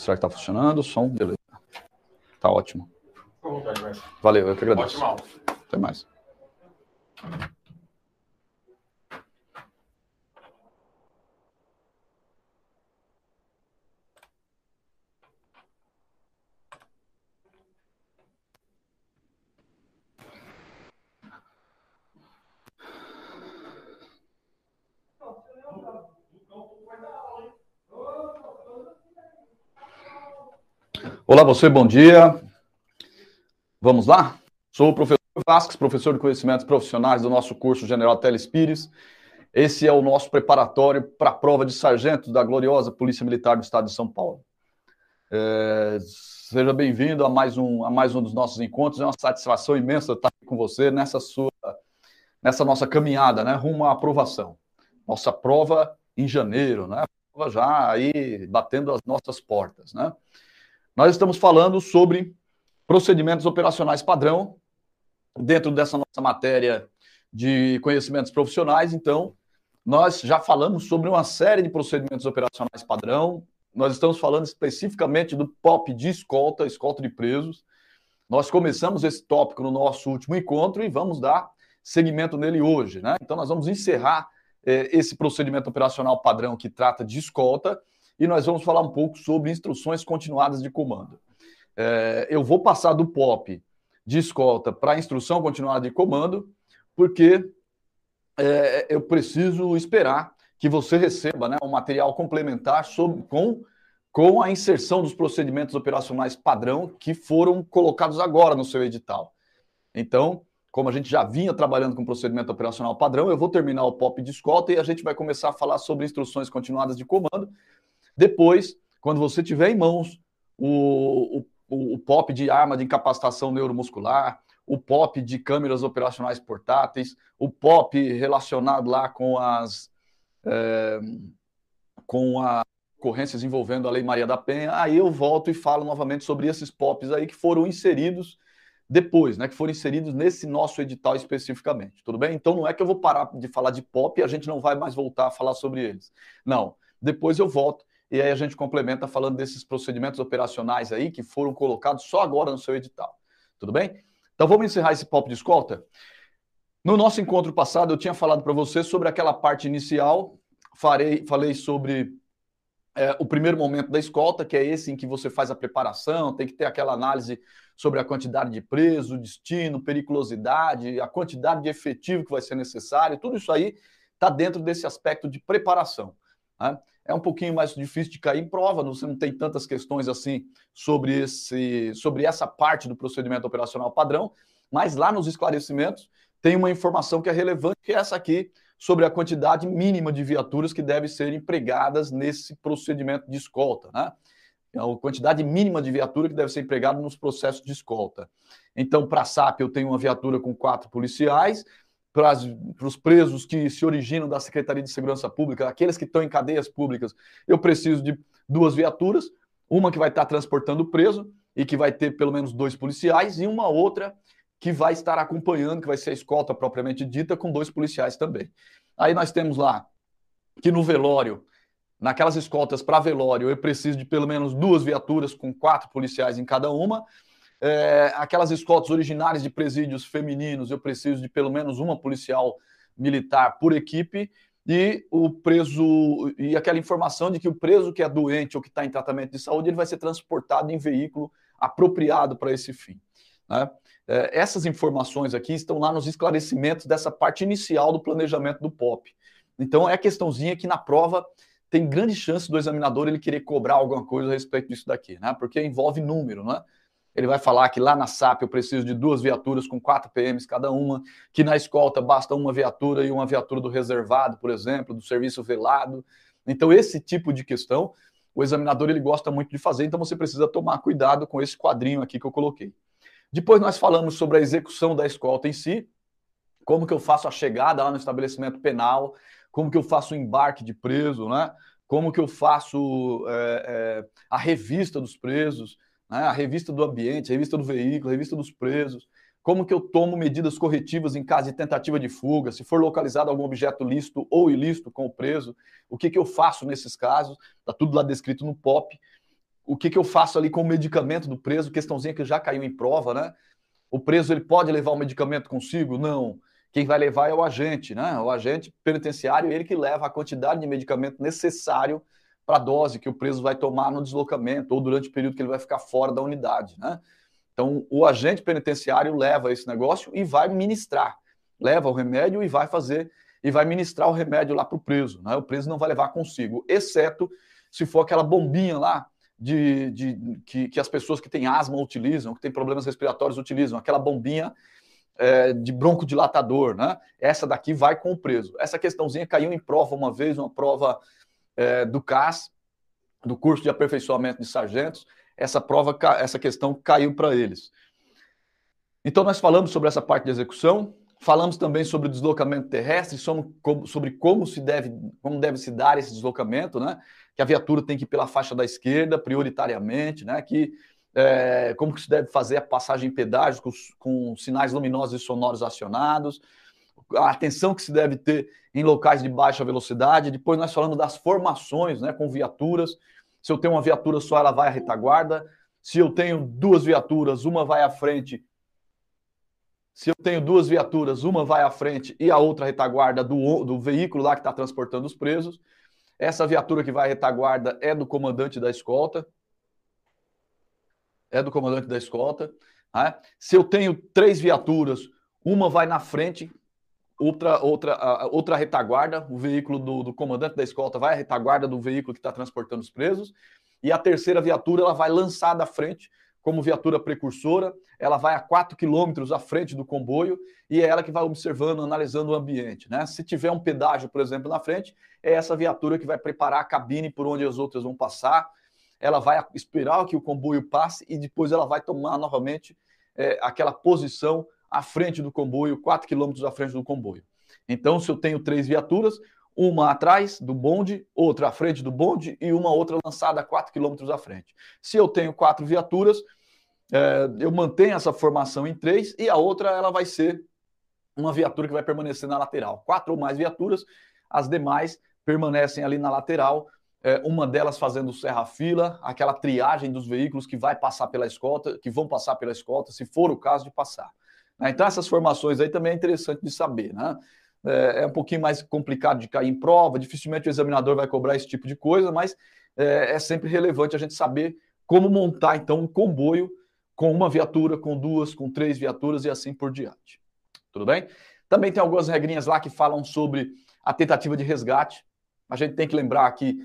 Será que tá funcionando? Som? Beleza. Tá ótimo. Valeu, eu que agradeço. Ótimo. Até mais. Olá, você, bom dia. Vamos lá? Sou o professor Vasques, professor de conhecimentos profissionais do nosso curso General Telespires. Esse é o nosso preparatório para a prova de sargento da gloriosa Polícia Militar do Estado de São Paulo. É, seja bem-vindo a mais um a mais um dos nossos encontros. É uma satisfação imensa estar aqui com você nessa sua nessa nossa caminhada, né, rumo à aprovação. Nossa prova em janeiro, né? Prova já aí batendo as nossas portas, né? Nós estamos falando sobre procedimentos operacionais padrão, dentro dessa nossa matéria de conhecimentos profissionais. Então, nós já falamos sobre uma série de procedimentos operacionais padrão. Nós estamos falando especificamente do POP de escolta, escolta de presos. Nós começamos esse tópico no nosso último encontro e vamos dar seguimento nele hoje. Né? Então, nós vamos encerrar eh, esse procedimento operacional padrão que trata de escolta e nós vamos falar um pouco sobre instruções continuadas de comando. É, eu vou passar do POP de escolta para instrução continuada de comando, porque é, eu preciso esperar que você receba né, um material complementar sobre, com, com a inserção dos procedimentos operacionais padrão que foram colocados agora no seu edital. Então, como a gente já vinha trabalhando com procedimento operacional padrão, eu vou terminar o POP de escolta e a gente vai começar a falar sobre instruções continuadas de comando, depois, quando você tiver em mãos o, o, o POP de arma de incapacitação neuromuscular, o POP de câmeras operacionais portáteis, o POP relacionado lá com as é, com as ocorrências envolvendo a Lei Maria da Penha, aí eu volto e falo novamente sobre esses POPs aí que foram inseridos depois, né, que foram inseridos nesse nosso edital especificamente, tudo bem? Então não é que eu vou parar de falar de POP e a gente não vai mais voltar a falar sobre eles. Não, depois eu volto e aí a gente complementa falando desses procedimentos operacionais aí que foram colocados só agora no seu edital. Tudo bem? Então vamos encerrar esse papo de escolta? No nosso encontro passado, eu tinha falado para você sobre aquela parte inicial, farei, falei sobre é, o primeiro momento da escolta, que é esse em que você faz a preparação, tem que ter aquela análise sobre a quantidade de preso, destino, periculosidade, a quantidade de efetivo que vai ser necessário, tudo isso aí está dentro desse aspecto de preparação. Né? é um pouquinho mais difícil de cair em prova, você não tem tantas questões assim sobre, esse, sobre essa parte do procedimento operacional padrão, mas lá nos esclarecimentos tem uma informação que é relevante, que é essa aqui, sobre a quantidade mínima de viaturas que devem ser empregadas nesse procedimento de escolta, né? A quantidade mínima de viatura que deve ser empregada nos processos de escolta. Então, para a SAP, eu tenho uma viatura com quatro policiais, para, os presos que se originam da Secretaria de Segurança Pública, aqueles que estão em cadeias públicas, eu preciso de duas viaturas, uma que vai estar transportando o preso e que vai ter pelo menos dois policiais, e uma outra que vai estar acompanhando, que vai ser a escolta propriamente dita, com dois policiais também. Aí nós temos lá que no velório, naquelas escoltas para velório, eu preciso de pelo menos duas viaturas com quatro policiais em cada uma, é, aquelas escoltas originárias de presídios femininos, eu preciso de pelo menos uma policial militar por equipe e o preso e aquela informação de que o preso que é doente ou que está em tratamento de saúde ele vai ser transportado em veículo apropriado para esse fim. Né? É, essas informações aqui estão lá nos esclarecimentos dessa parte inicial do planejamento do POP. Então é questãozinha que na prova tem grande chance do examinador ele querer cobrar alguma coisa a respeito disso daqui, né? Porque envolve número, né? Ele vai falar que lá na SAP eu preciso de duas viaturas com quatro PMs cada uma, que na escolta basta uma viatura e uma viatura do reservado, por exemplo, do serviço velado. Então, esse tipo de questão, o examinador ele gosta muito de fazer, então você precisa tomar cuidado com esse quadrinho aqui que eu coloquei. Depois nós falamos sobre a execução da escolta em si, como que eu faço a chegada lá no estabelecimento penal, como que eu faço o embarque de preso, né? como que eu faço é, é, a revista dos presos, né? a revista do ambiente, a revista do veículo, a revista dos presos, como que eu tomo medidas corretivas em caso de tentativa de fuga, se for localizado algum objeto lícito ou ilícito com o preso, o que, que eu faço nesses casos, está tudo lá descrito no POP. o que, que eu faço ali com o medicamento do preso, questãozinha que já caiu em prova, né? O preso ele pode levar o medicamento consigo? Não. Quem vai levar é o agente, né? O agente penitenciário, ele que leva a quantidade de medicamento necessário para a dose que o preso vai tomar no deslocamento ou durante o período que ele vai ficar fora da unidade, né? Então, o agente penitenciário leva esse negócio e vai ministrar. Leva o remédio e vai fazer, e vai ministrar o remédio lá para o preso. Né? O preso não vai levar consigo, exceto se for aquela bombinha lá de, de que, que, as pessoas que têm asma utilizam, que têm problemas respiratórios utilizam, aquela bombinha é, de broncodilatador, né? Essa daqui vai com o preso. Essa questãozinha caiu em prova uma vez, uma prova é, do CAS, do curso de aperfeiçoamento de sargentos, essa prova, essa questão caiu para eles. Então, nós falamos sobre essa parte de execução, falamos também sobre o deslocamento terrestre, sobre como se deve, como deve se dar esse deslocamento, né? Que a viatura tem que ir pela faixa da esquerda, prioritariamente, né? Que é, como que se deve fazer a passagem em pedágio com, com sinais luminosos e sonoros acionados, a atenção que se deve ter em locais de baixa velocidade. Depois nós falamos das formações, né? Com viaturas se eu tenho uma viatura só, ela vai à retaguarda. Se eu tenho duas viaturas, uma vai à frente. Se eu tenho duas viaturas, uma vai à frente e a outra retaguarda do, do veículo lá que está transportando os presos. Essa viatura que vai à retaguarda é do comandante da escolta. É do comandante da escolta. Né? Se eu tenho três viaturas, uma vai na frente, outra, outra, outra retaguarda, o veículo do, do, comandante da escolta vai à retaguarda do veículo que está transportando os presos, e a terceira viatura ela vai lançada à frente como viatura precursora, ela vai a 4 quilômetros à frente do comboio e é ela que vai observando, analisando o ambiente. Né? Se tiver um pedágio, por exemplo, na frente, é essa viatura que vai preparar a cabine por onde as outras vão passar, ela vai esperar que o comboio passe e depois ela vai tomar novamente é, aquela posição à frente do comboio, 4 quilômetros à frente do comboio. Então, se eu tenho três viaturas, uma atrás do bonde, outra à frente do bonde e uma outra lançada 4 quilômetros à frente. Se eu tenho quatro viaturas, é, eu mantenho essa formação em três e a outra ela vai ser uma viatura que vai permanecer na lateral. Quatro ou mais viaturas, as demais permanecem ali na lateral, é, uma delas fazendo serra-fila, aquela triagem dos veículos que vai passar pela escolta, que vão passar pela escolta, se for o caso de passar. Né? Então, essas formações aí também é interessante de saber. Né? É, é, um pouquinho mais complicado de cair em prova, dificilmente o examinador vai cobrar esse tipo de coisa, mas é, é sempre relevante a gente saber como montar, então, um comboio com uma viatura, com duas, com três viaturas e assim por diante. Tudo bem? Também tem algumas regrinhas lá que falam sobre a tentativa de resgate. A gente tem que lembrar que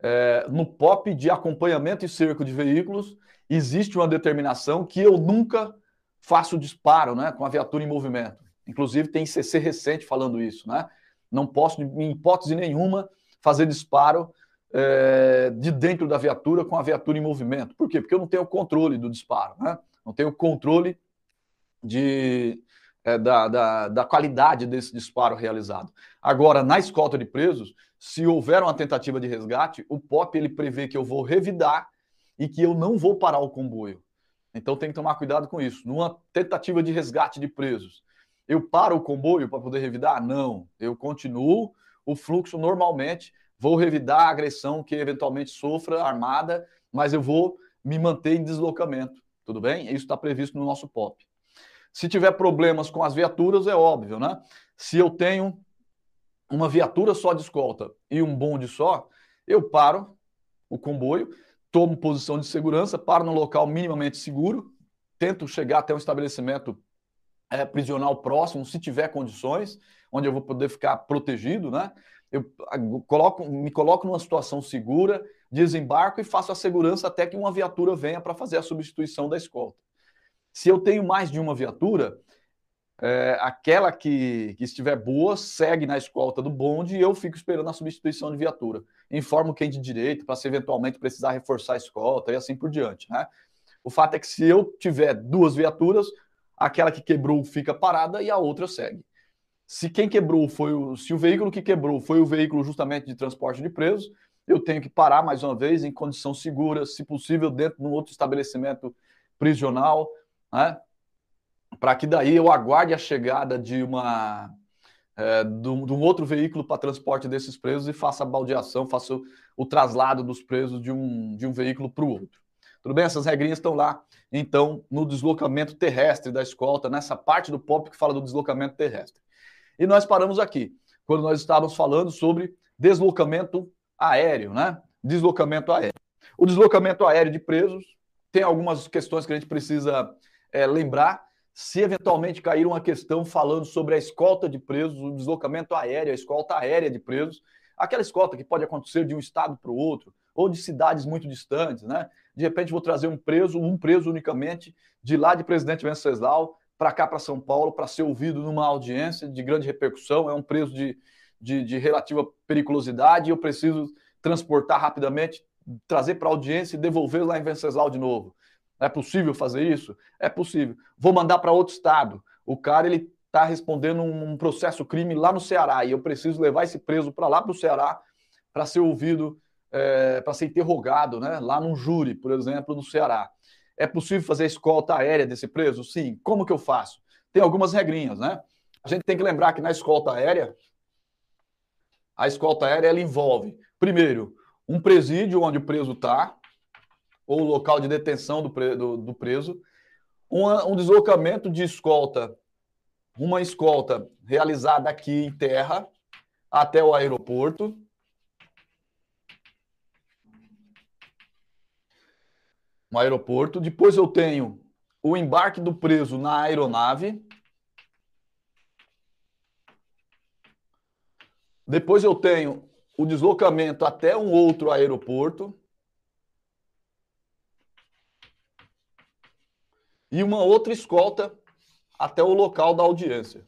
é, no POP de acompanhamento e cerco de veículos existe uma determinação que eu nunca faço disparo né, com a viatura em movimento. Inclusive, tem CC recente falando isso. Né? Não posso, em hipótese nenhuma, fazer disparo é, de dentro da viatura com a viatura em movimento. Por quê? Porque eu não tenho controle do disparo, né? não tenho controle de, é, da, da, da, qualidade desse disparo realizado. Agora, na escolta de presos, se houver uma tentativa de resgate, o POP ele prevê que eu vou revidar e que eu não vou parar o comboio. Então tem que tomar cuidado com isso. Numa tentativa de resgate de presos, eu paro o comboio para poder revidar? Não. Eu continuo o fluxo normalmente, vou revidar a agressão que eventualmente sofra armada, mas eu vou me manter em deslocamento. Tudo bem? Isso está previsto no nosso POP. Se tiver problemas com as viaturas, é óbvio, né? Se eu tenho uma viatura só de escolta e um bonde só, eu paro o comboio tomo posição de segurança, paro no local minimamente seguro, tento chegar até um estabelecimento é, prisional próximo, se tiver condições, onde eu vou poder ficar protegido, né? Eu coloco, me coloco numa situação segura, desembarco e faço a segurança até que uma viatura venha para fazer a substituição da escolta. Se eu tenho mais de uma viatura, é, aquela que, que, estiver boa segue na escolta do bonde e eu fico esperando a substituição de viatura. Informo quem de direito para se eventualmente precisar reforçar a escolta e assim por diante. Né? O fato é que se eu tiver duas viaturas, aquela que quebrou fica parada e a outra segue. Se quem quebrou foi o, se o veículo que quebrou foi o veículo justamente de transporte de presos, eu tenho que parar mais uma vez em condição segura, se possível dentro de um outro estabelecimento prisional, né? Para que daí eu aguarde a chegada de uma é, de, um, outro veículo para transporte desses presos e faça a baldeação, faça o, o, traslado dos presos de um, de um veículo para o outro. Tudo bem? Essas regrinhas estão lá, então, no deslocamento terrestre da escolta, nessa parte do POP que fala do deslocamento terrestre. E nós paramos aqui, quando nós estávamos falando sobre deslocamento aéreo, né? Deslocamento aéreo. O deslocamento aéreo de presos tem algumas questões que a gente precisa é, lembrar. Se eventualmente cair uma questão falando sobre a escolta de presos, o deslocamento aéreo, a escolta aérea de presos, aquela escolta que pode acontecer de um estado para o outro, ou de cidades muito distantes, né? De repente vou trazer um preso, um preso unicamente, de lá de Presidente Venceslau para cá para São Paulo para ser ouvido numa audiência de grande repercussão. É um preso de, de, de relativa periculosidade eu preciso transportar rapidamente, trazer para a audiência e devolver lá em Venceslau de novo. É possível fazer isso? É possível. Vou mandar para outro estado. O cara ele está respondendo um processo crime lá no Ceará e eu preciso levar esse preso para lá para o Ceará para ser ouvido, é, para ser interrogado, né? Lá num júri, por exemplo, no Ceará. É possível fazer a escolta aérea desse preso? Sim. Como que eu faço? Tem algumas regrinhas, né? A gente tem que lembrar que na escolta aérea, a escolta aérea ela envolve, primeiro, um presídio onde o preso está, ou o local de detenção do, pre, do, do preso, um deslocamento de escolta, uma escolta realizada aqui em terra até o aeroporto. Um aeroporto. Depois eu tenho o embarque do preso na aeronave. Depois eu tenho o deslocamento até um outro aeroporto. E uma outra escolta até o local da audiência.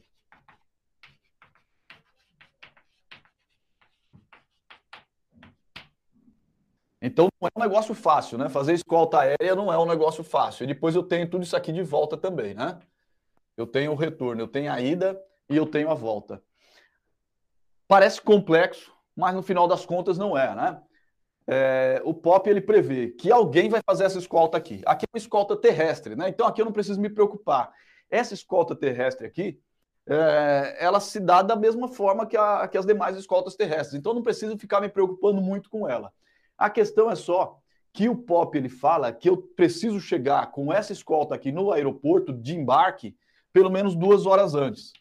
Então não é um negócio fácil, né? Fazer escolta aérea não é um negócio fácil. E depois eu tenho tudo isso aqui de volta também, né? Eu tenho o retorno, eu tenho a ida e eu tenho a volta. Parece complexo, mas no final das contas não é, né? É, o POP ele prevê que alguém vai fazer essa escolta aqui. Aqui é uma escolta terrestre, né? Então aqui eu não preciso me preocupar. Essa escolta terrestre aqui, é, ela se dá da mesma forma que, a, que as demais escoltas terrestres. Então não preciso ficar me preocupando muito com ela. A questão é só que o POP ele fala que eu preciso chegar com essa escolta aqui no aeroporto de embarque pelo menos duas horas antes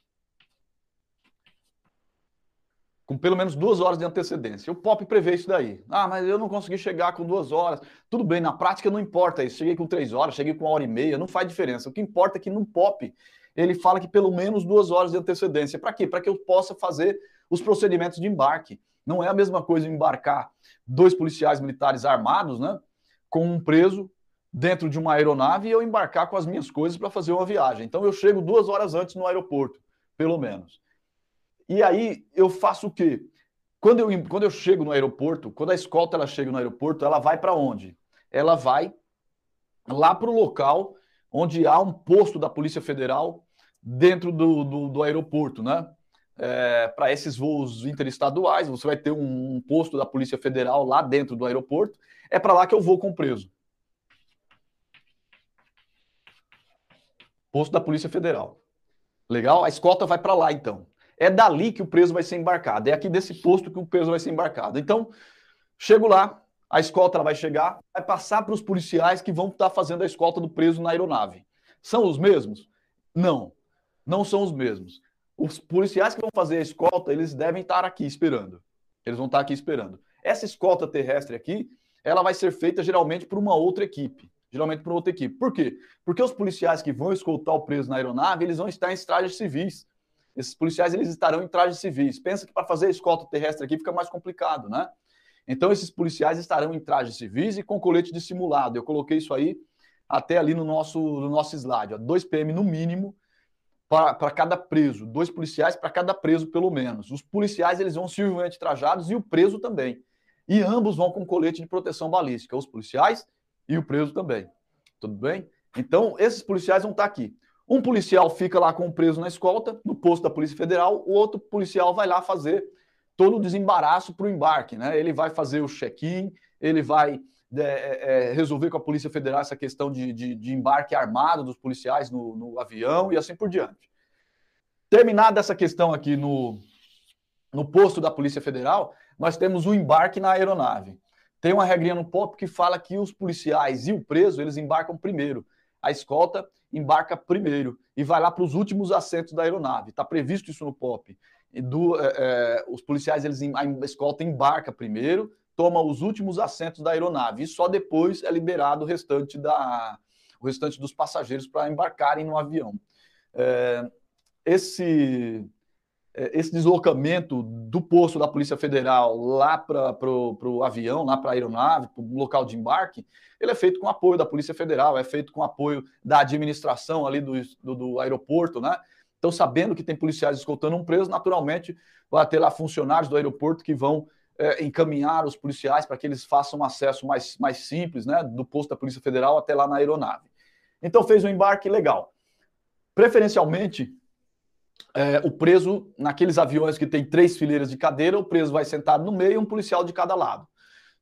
com pelo menos duas horas de antecedência. O POP prevê isso daí. Ah, mas eu não consegui chegar com duas horas. Tudo bem, na prática não importa isso. Cheguei com três horas, cheguei com uma hora e meia, não faz diferença. O que importa é que no POP ele fala que pelo menos duas horas de antecedência. Para quê? Para que eu possa fazer os procedimentos de embarque. Não é a mesma coisa embarcar dois policiais militares armados, né, com um preso dentro de uma aeronave e eu embarcar com as minhas coisas para fazer uma viagem. Então eu chego duas horas antes no aeroporto, pelo menos. E aí eu faço o quê? Quando eu, quando eu chego no aeroporto, quando a escolta ela chega no aeroporto, ela vai para onde? Ela vai lá para o local onde há um posto da Polícia Federal dentro do, do, do aeroporto, né? É, para esses voos interestaduais, você vai ter um, um, posto da Polícia Federal lá dentro do aeroporto. É para lá que eu vou com o preso. Posto da Polícia Federal. Legal? A escolta vai para lá, então. É dali que o preso vai ser embarcado. É aqui desse posto que o preso vai ser embarcado. Então, chego lá, a escolta vai chegar, vai passar para os policiais que vão estar fazendo a escolta do preso na aeronave. São os mesmos? Não, não são os mesmos. Os policiais que vão fazer a escolta, eles devem estar aqui esperando. Eles vão estar aqui esperando. Essa escolta terrestre aqui, ela vai ser feita geralmente por uma outra equipe. Geralmente por outra equipe. Por quê? Porque os policiais que vão escoltar o preso na aeronave, eles vão estar em estradas civis. Esses policiais eles estarão em trajes civis. Pensa que para fazer escolta terrestre aqui fica mais complicado, né? Então esses policiais estarão em trajes civis e com colete dissimulado. Eu coloquei isso aí até ali no nosso, no nosso slide. Ó, 2 PM no mínimo para cada preso. Dois policiais para cada preso, pelo menos. Os policiais eles vão civilmente trajados e o preso também. E ambos vão com colete de proteção balística, os policiais e o preso também. Tudo bem? Então, esses policiais vão estar aqui. Um policial fica lá com o preso na escolta, no posto da Polícia Federal, o outro policial vai lá fazer todo o desembaraço para o embarque. Né? Ele vai fazer o check-in, ele vai é, é, é, resolver com a Polícia Federal essa questão de, de, de embarque armado dos policiais no, no, avião e assim por diante. Terminada essa questão aqui no, no posto da Polícia Federal, nós temos o embarque na aeronave. Tem uma regrinha no POP que fala que os policiais e o preso, eles embarcam primeiro. A escolta embarca primeiro e vai lá para os últimos assentos da aeronave. Está previsto isso no POP. Do, é, é, os policiais, eles, a escolta embarca primeiro, toma os últimos assentos da aeronave e só depois é liberado o restante, da, o restante dos passageiros para embarcarem no avião. É, esse esse deslocamento do posto da Polícia Federal lá para o avião, lá para a aeronave, para o local de embarque, ele é feito com apoio da Polícia Federal, é feito com apoio da administração ali do, do, do aeroporto, né? Então, sabendo que tem policiais escoltando um preso, naturalmente vai ter lá funcionários do aeroporto que vão é, encaminhar os policiais para que eles façam um acesso mais, mais simples, né? Do posto da Polícia Federal até lá na aeronave. Então, fez um embarque legal. Preferencialmente, é, o preso, naqueles aviões que tem três fileiras de cadeira, o preso vai sentado no meio um policial de cada lado.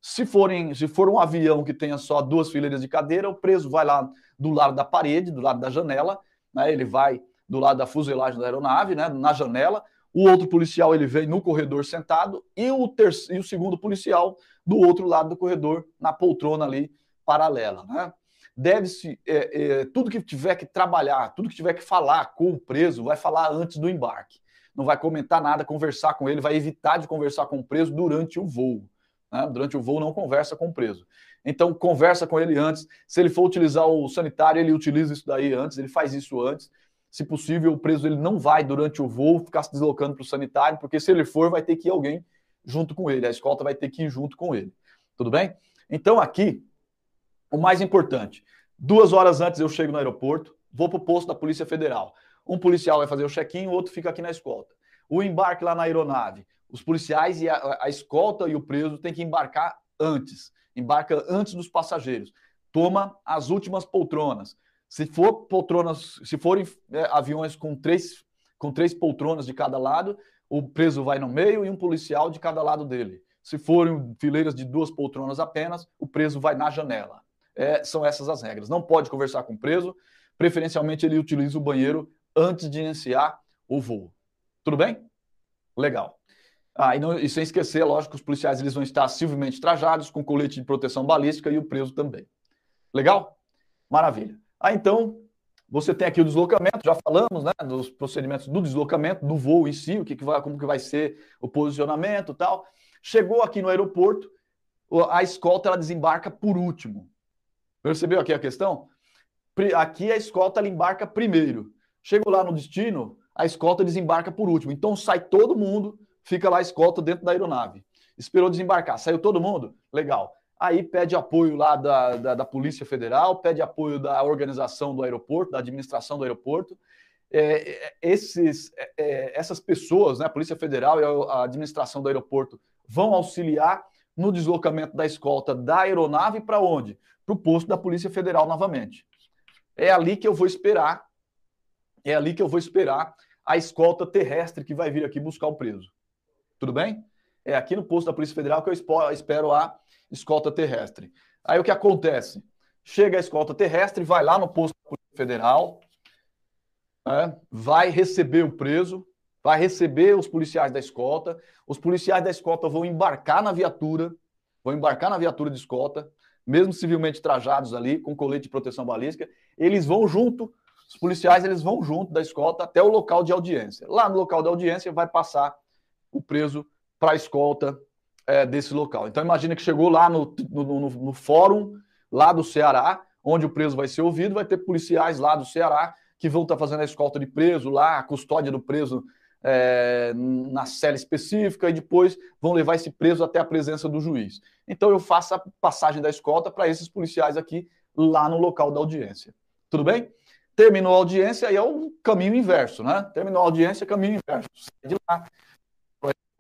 Se, forem, se for um avião que tenha só duas fileiras de cadeira, o preso vai lá do lado da parede, do lado da janela, né, ele vai do lado da fuselagem da aeronave, né, na janela, o outro policial ele vem no corredor sentado e o, terceiro, e o segundo policial do outro lado do corredor, na poltrona ali paralela. Né? Deve-se, é, é, tudo que tiver que trabalhar, tudo que tiver que falar com o preso, vai falar antes do embarque. Não vai comentar nada, conversar com ele, vai evitar de conversar com o preso durante o voo. Né? Durante o voo não conversa com o preso. Então, conversa com ele antes. Se ele for utilizar o sanitário, ele utiliza isso daí antes, ele faz isso antes. Se possível, o preso ele não vai durante o voo ficar se deslocando para o sanitário, porque se ele for, vai ter que ir alguém junto com ele. A escolta vai ter que ir junto com ele. Tudo bem? Então, aqui, o mais importante, duas horas antes eu chego no aeroporto, vou para o posto da Polícia Federal. Um policial vai fazer o check-in, o outro fica aqui na escolta. O embarque lá na aeronave. Os policiais e a, a escolta e o preso têm que embarcar antes. Embarca antes dos passageiros. Toma as últimas poltronas. Se for poltronas, se forem é, aviões com três, com três poltronas de cada lado, o preso vai no meio e um policial de cada lado dele. Se forem fileiras de duas poltronas apenas, o preso vai na janela é, são essas as regras. Não pode conversar com o preso, preferencialmente ele utiliza o banheiro antes de iniciar o voo. Tudo bem? Legal. Ah, e, não, e sem esquecer, lógico, os policiais eles vão estar civilmente trajados, com colete de proteção balística e o preso também. Legal? Maravilha. Ah, então, você tem aqui o deslocamento, já falamos, né, dos procedimentos do deslocamento, do voo em si, o que, que vai, como que vai ser o posicionamento tal. Chegou aqui no aeroporto, a escolta ela desembarca por último. Percebeu aqui a questão? Aqui a escolta ela embarca primeiro. Chegou lá no destino, a escolta desembarca por último. Então sai todo mundo, fica lá a escolta dentro da aeronave. Esperou desembarcar. Saiu todo mundo? Legal. Aí pede apoio lá da, da, da Polícia Federal, pede apoio da organização do aeroporto, da administração do aeroporto. É, é esses, é, é, essas pessoas, né, a Polícia Federal e a administração do aeroporto, vão auxiliar no deslocamento da escolta da aeronave para onde? para o posto da Polícia Federal novamente. É ali que eu vou esperar, é ali que eu vou esperar a escolta terrestre que vai vir aqui buscar o preso. Tudo bem? É aqui no posto da Polícia Federal que eu espero a escolta terrestre. Aí o que acontece? Chega a escolta terrestre, vai lá no posto da Polícia Federal, né, vai receber o preso, vai receber os policiais da escolta, os policiais da escolta vão embarcar na viatura, vão embarcar na viatura de escolta, mesmo civilmente trajados ali, com colete de proteção balística, eles vão junto, os policiais eles vão junto da escolta até o local de audiência. Lá no local da audiência vai passar o preso para a escolta é, desse local. Então imagina que chegou lá no, no, no, no fórum lá do Ceará, onde o preso vai ser ouvido, vai ter policiais lá do Ceará que vão estar fazendo a escolta de preso lá, a custódia do preso é, na cela específica e depois vão levar esse preso até a presença do juiz. Então eu faço a passagem da escolta para esses policiais aqui lá no local da audiência. Tudo bem? Terminou a audiência e é o caminho inverso, né? Terminou a audiência, caminho inverso. Sai de lá,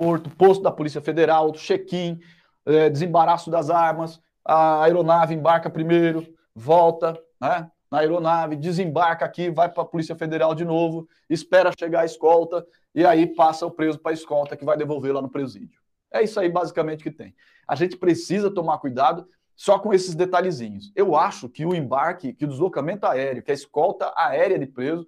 aeroporto, posto da Polícia Federal, check-in, é, desembaraço das armas, a aeronave embarca primeiro, volta, né? na aeronave, desembarca aqui, vai para a Polícia Federal de novo, espera chegar a escolta e aí passa o preso para a escolta que vai devolver lá no presídio. É isso aí basicamente que tem. A gente precisa tomar cuidado só com esses detalhezinhos. Eu acho que o embarque, que o deslocamento aéreo, que a escolta aérea de preso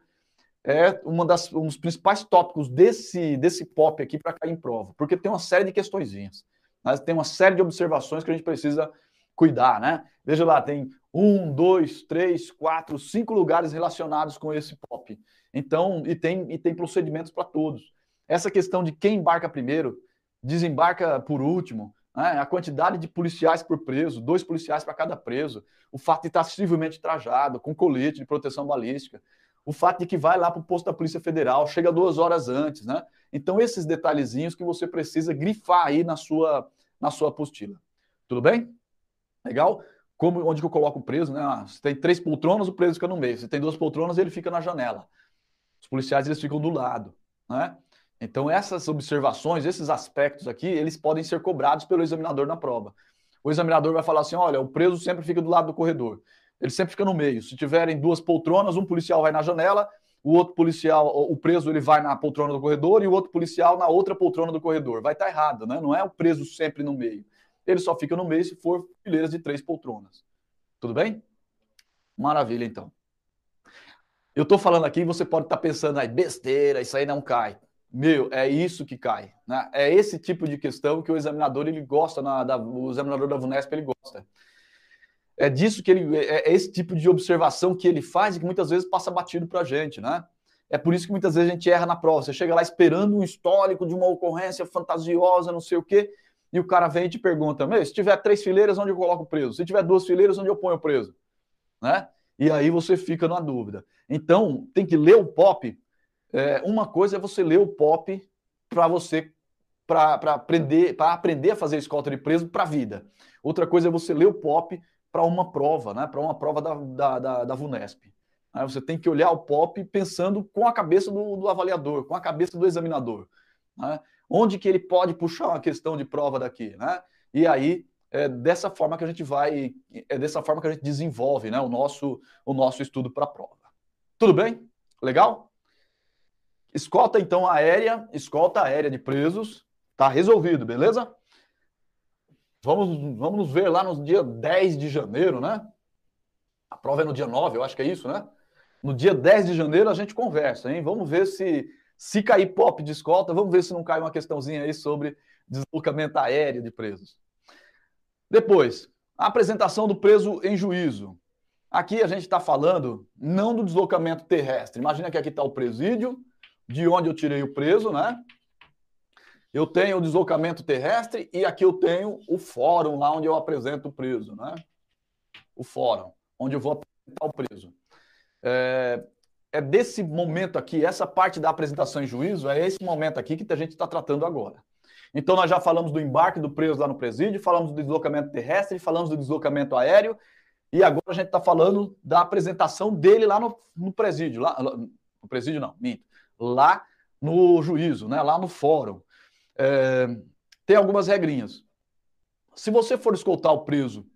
é uma das, um dos principais tópicos desse, desse POP aqui para cair em prova, porque tem uma série de questõezinhas. Mas tem uma série de observações que a gente precisa cuidar, né? Veja lá, tem um, dois, três, quatro, cinco lugares relacionados com esse POP. Então, e tem, e tem procedimentos para todos. Essa questão de quem embarca primeiro, desembarca por último, né? a quantidade de policiais por preso, dois policiais para cada preso, o fato de estar civilmente trajado, com colete de proteção balística, o fato de que vai lá para o posto da Polícia Federal, chega duas horas antes, né? Então, esses detalhezinhos que você precisa grifar aí na sua, na sua apostila. Tudo bem? Legal? Como, onde que eu coloco o preso, né? Ah, se tem três poltronas, o preso fica no meio. Se tem duas poltronas, ele fica na janela. Policiais, eles ficam do lado, né? Então, essas observações, esses aspectos aqui, eles podem ser cobrados pelo examinador na prova. O examinador vai falar assim: olha, o preso sempre fica do lado do corredor, ele sempre fica no meio. Se tiverem duas poltronas, um policial vai na janela, o outro policial, o preso, ele vai na poltrona do corredor e o outro policial na outra poltrona do corredor. Vai estar tá errado, né? Não é o preso sempre no meio. Ele só fica no meio se for fileiras de três poltronas. Tudo bem? Maravilha, então. Eu estou falando aqui, você pode estar tá pensando aí, besteira, isso aí não cai. Meu, é isso que cai. Né? É esse tipo de questão que o examinador ele gosta, na, da, o examinador da VUNESP ele gosta. É disso que ele. É, é esse tipo de observação que ele faz e que muitas vezes passa batido para a gente, né? É por isso que muitas vezes a gente erra na prova. Você chega lá esperando um histórico de uma ocorrência fantasiosa, não sei o quê, e o cara vem e te pergunta: Meu, se tiver três fileiras, onde eu coloco preso? Se tiver duas fileiras, onde eu ponho preso? Né? E aí você fica na dúvida. Então, tem que ler o POP é, uma coisa é você ler o pop para você para aprender para aprender a fazer escolta de preso para a vida. Outra coisa é você ler o pop para uma prova, né? Para uma prova da, da, da, da VUNESP. Aí você tem que olhar o pop pensando com a cabeça do, do avaliador, com a cabeça do examinador. Né? Onde que ele pode puxar uma questão de prova daqui, né? E aí é dessa forma que a gente vai, é dessa forma que a gente desenvolve, né? O nosso o nosso estudo para a prova. Tudo bem? Legal? Escolta, então, aérea, escolta aérea de presos, tá resolvido, beleza? Vamos, vamos nos ver lá no dia 10 de janeiro, né? A prova é no dia 9, eu acho que é isso, né? No dia 10 de janeiro a gente conversa, hein? Vamos ver se se cair pop de escolta, vamos ver se não cai uma questãozinha aí sobre deslocamento aéreo de presos. Depois, a apresentação do preso em juízo. Aqui a gente está falando não do deslocamento terrestre. Imagina que aqui está o presídio, de onde eu tirei o preso, né? Eu tenho o deslocamento terrestre e aqui eu tenho o fórum lá onde eu apresento o preso, né? O fórum, onde eu vou apresentar o preso. É, é desse momento aqui, essa parte da apresentação em juízo, é esse momento aqui que a gente está tratando agora. Então, nós já falamos do embarque do preso lá no presídio, falamos do deslocamento terrestre, falamos do deslocamento aéreo, e agora a gente está falando da apresentação dele lá no, no presídio. Lá, no presídio não, minto lá no juízo, né, lá no fórum. É, tem algumas regrinhas. Se você for escoltar o preso,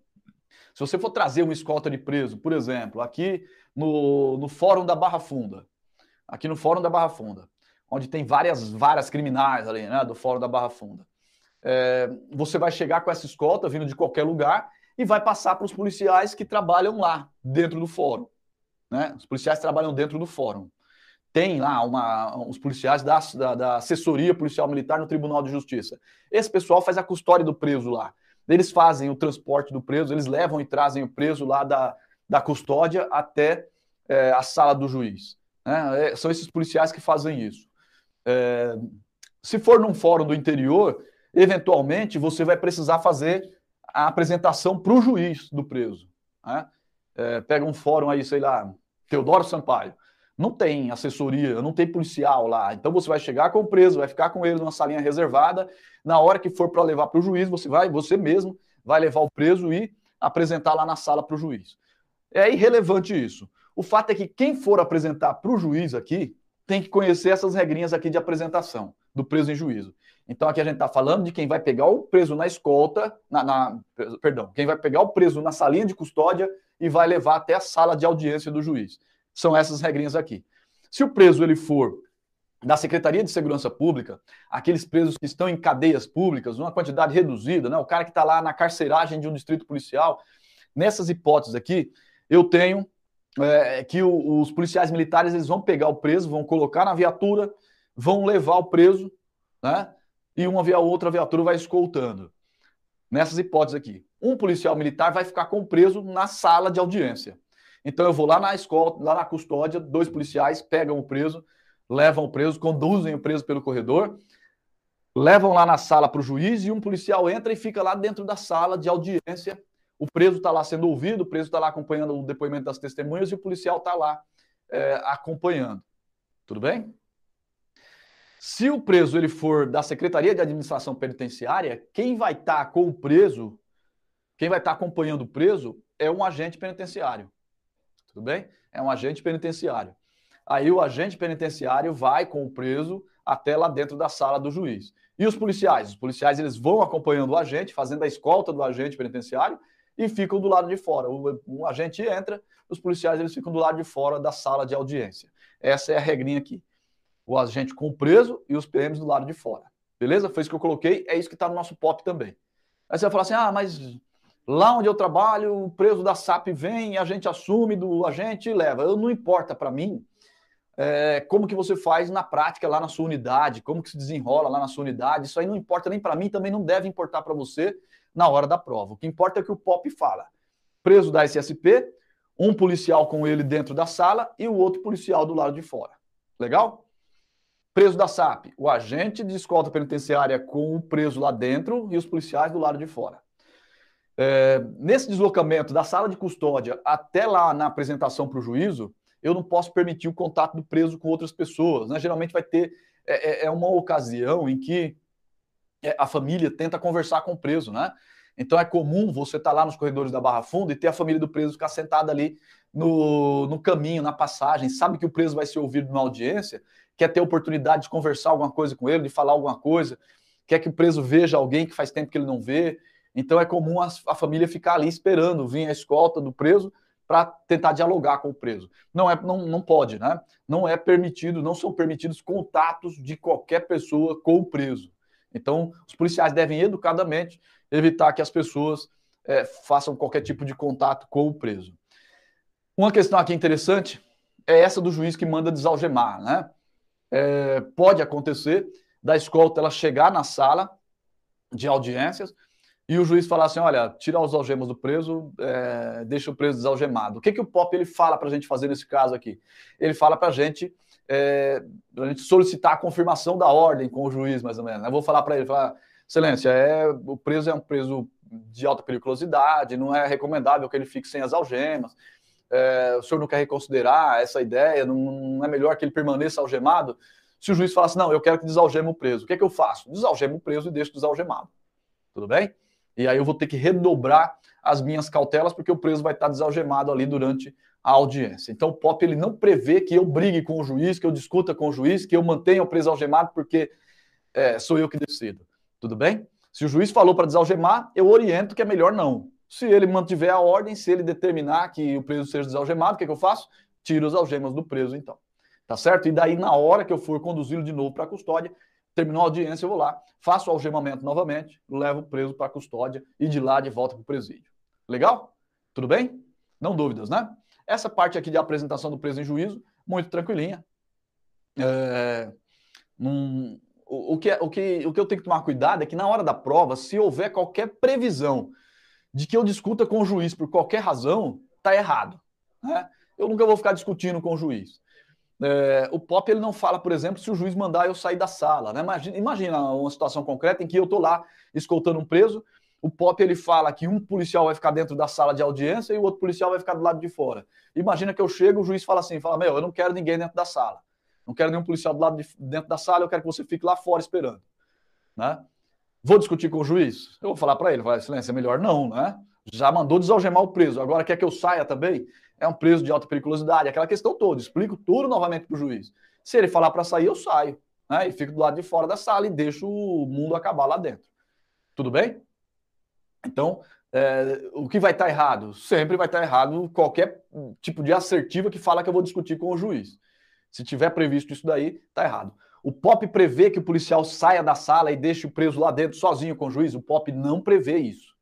se você for trazer uma escolta de preso, por exemplo, aqui no, no Fórum da Barra Funda, aqui no Fórum da Barra Funda, onde tem várias várias criminais ali, né, do Fórum da Barra Funda, é, você vai chegar com essa escolta vindo de qualquer lugar e vai passar para os policiais que trabalham lá, dentro do fórum. Né? Os policiais trabalham dentro do fórum tem lá uma, os policiais da, da, da, assessoria policial militar no Tribunal de Justiça. Esse pessoal faz a custódia do preso lá. Eles fazem o transporte do preso, eles levam e trazem o preso lá da, da custódia até é, a sala do juiz. Né? É, são esses policiais que fazem isso. É, se for num fórum do interior, eventualmente você vai precisar fazer a apresentação para o juiz do preso. Né? É, pega um fórum aí, sei lá, Teodoro Sampaio. Não tem assessoria, não tem policial lá. Então você vai chegar com o preso, vai ficar com ele numa salinha reservada. Na hora que for para levar para o juiz, você vai, você mesmo vai levar o preso e apresentar lá na sala para o juiz. É irrelevante isso. O fato é que quem for apresentar para o juiz aqui tem que conhecer essas regrinhas aqui de apresentação do preso em juízo. Então aqui a gente está falando de quem vai pegar o preso na escolta, na, na, perdão, quem vai pegar o preso na salinha de custódia e vai levar até a sala de audiência do juiz são essas regrinhas aqui. Se o preso ele for da Secretaria de Segurança Pública, aqueles presos que estão em cadeias públicas, uma quantidade reduzida, né? o cara que está lá na carceragem de um distrito policial, nessas hipóteses aqui, eu tenho é, que o, os policiais militares eles vão pegar o preso, vão colocar na viatura, vão levar o preso, né? E uma via outra viatura vai escoltando. nessas hipóteses aqui. Um policial militar vai ficar com preso na sala de audiência. Então eu vou lá na escola, lá na custódia, dois policiais pegam o preso, levam o preso, conduzem o preso pelo corredor, levam lá na sala para o juiz e um policial entra e fica lá dentro da sala de audiência. O preso está lá sendo ouvido, o preso está lá acompanhando o depoimento das testemunhas e o policial está lá é, acompanhando. Tudo bem? Se o preso ele for da Secretaria de Administração Penitenciária, quem vai estar tá com o preso, quem vai estar tá acompanhando o preso é um agente penitenciário. Tudo bem? É um agente penitenciário. Aí o agente penitenciário vai com o preso até lá dentro da sala do juiz. E os policiais? Os policiais eles vão acompanhando o agente, fazendo a escolta do agente penitenciário e ficam do lado de fora. O, o agente entra, os policiais eles ficam do lado de fora da sala de audiência. Essa é a regrinha aqui o agente com o preso e os PMs do lado de fora. Beleza? Foi isso que eu coloquei, é isso que está no nosso POP também. Aí você vai falar assim: ah, mas lá onde eu trabalho, o preso da SAP vem, a gente assume do agente e leva. Eu, não importa para mim é, como que você faz na prática lá na sua unidade, como que se desenrola lá na sua unidade. Isso aí não importa nem para mim, também não deve importar para você na hora da prova. O que importa é que o POP fala. Preso da SSP, um policial com ele dentro da sala e o outro policial do lado de fora. Legal? Preso da SAP, o agente de escolta penitenciária com o preso lá dentro e os policiais do lado de fora. É, nesse deslocamento da sala de custódia até lá na apresentação para o juízo, eu não posso permitir o contato do preso com outras pessoas. Né? Geralmente vai ter é, é, é uma ocasião em que é, a família tenta conversar com o preso, né? Então é comum você estar tá lá nos corredores da Barra Funda e ter a família do preso ficar sentada ali no, no caminho, na passagem, sabe que o preso vai ser ouvido numa audiência quer ter oportunidade de conversar alguma coisa com ele, de falar alguma coisa, quer que o preso veja alguém que faz tempo que ele não vê. Então é comum a, a família ficar ali esperando vir a escolta do preso para tentar dialogar com o preso. Não é, não, não pode, né? Não é permitido, não são permitidos contatos de qualquer pessoa com o preso. Então, os policiais devem educadamente evitar que as pessoas é, façam qualquer tipo de contato com o preso. Uma questão aqui interessante é essa do juiz que manda desalgemar, né? É, pode acontecer da escolta ela chegar na sala de audiências e o juiz falar assim, olha, tira os algemas do preso, é, deixa o preso desalgemado. O que, que o POP ele fala para a gente fazer nesse caso aqui? Ele fala para gente, é, a gente solicitar a confirmação da ordem com o juiz, mais ou menos. Eu vou falar para ele, falar, excelência, é, o preso é um preso de alta periculosidade, não é recomendável que ele fique sem as algemas é, o senhor não quer reconsiderar essa ideia, não, não, é melhor que ele permaneça algemado? Se o juiz falasse, não, eu quero que desalgeme o preso, o que é que eu faço? Desalgemo o preso e deixo desalgemado. Tudo bem? E aí eu vou ter que redobrar as minhas cautelas, porque o preso vai estar desalgemado ali durante a audiência. Então o POP ele não prevê que eu brigue com o juiz, que eu discuta com o juiz, que eu mantenha o preso algemado, porque é, sou eu que decido. Tudo bem? Se o juiz falou para desalgemar, eu oriento que é melhor não. Se ele mantiver a ordem, se ele determinar que o preso seja desalgemado, o que, é que eu faço? Tiro as algemas do preso, então. Tá certo? E daí, na hora que eu for conduzi-lo de novo para a custódia, terminou a audiência, eu vou lá, faço o algemamento novamente, levo o preso para a custódia e de lá de volta para o presídio. Legal? Tudo bem? Não dúvidas, né? Essa parte aqui de apresentação do preso em juízo, muito tranquilinha. É, o, o, que, é, o, que, o que eu tenho que tomar cuidado é que na hora da prova, se houver qualquer previsão de que eu discuta com o juiz por qualquer razão, está errado. Né? Eu nunca vou ficar discutindo com o juiz. É, o POP ele não fala, por exemplo, se o juiz mandar eu sair da sala. Né? Imagina, imagina uma situação concreta em que eu estou lá escoltando um preso, o POP ele fala que um policial vai ficar dentro da sala de audiência e o outro policial vai ficar do lado de fora. Imagina que eu chego, o juiz fala assim, fala, meu, eu não quero ninguém dentro da sala. Não quero nenhum policial do lado de dentro da sala, eu quero que você fique lá fora esperando. Né? Vou discutir com o juiz? Eu vou falar para ele, falar, excelência, é melhor não, né? Já mandou desalgemar o preso, agora quer que eu saia também? É um preso de alta periculosidade, aquela questão toda. Explico tudo novamente para o juiz. Se ele falar para sair, eu saio. Né? E fico do lado de fora da sala e deixo o mundo acabar lá dentro. Tudo bem? Então, é, o que vai estar tá errado? Sempre vai estar tá errado qualquer tipo de assertiva que fala que eu vou discutir com o juiz. Se tiver previsto isso daí, está errado. O POP prevê que o policial saia da sala e deixe o preso lá dentro sozinho com o juiz? O POP não prevê isso.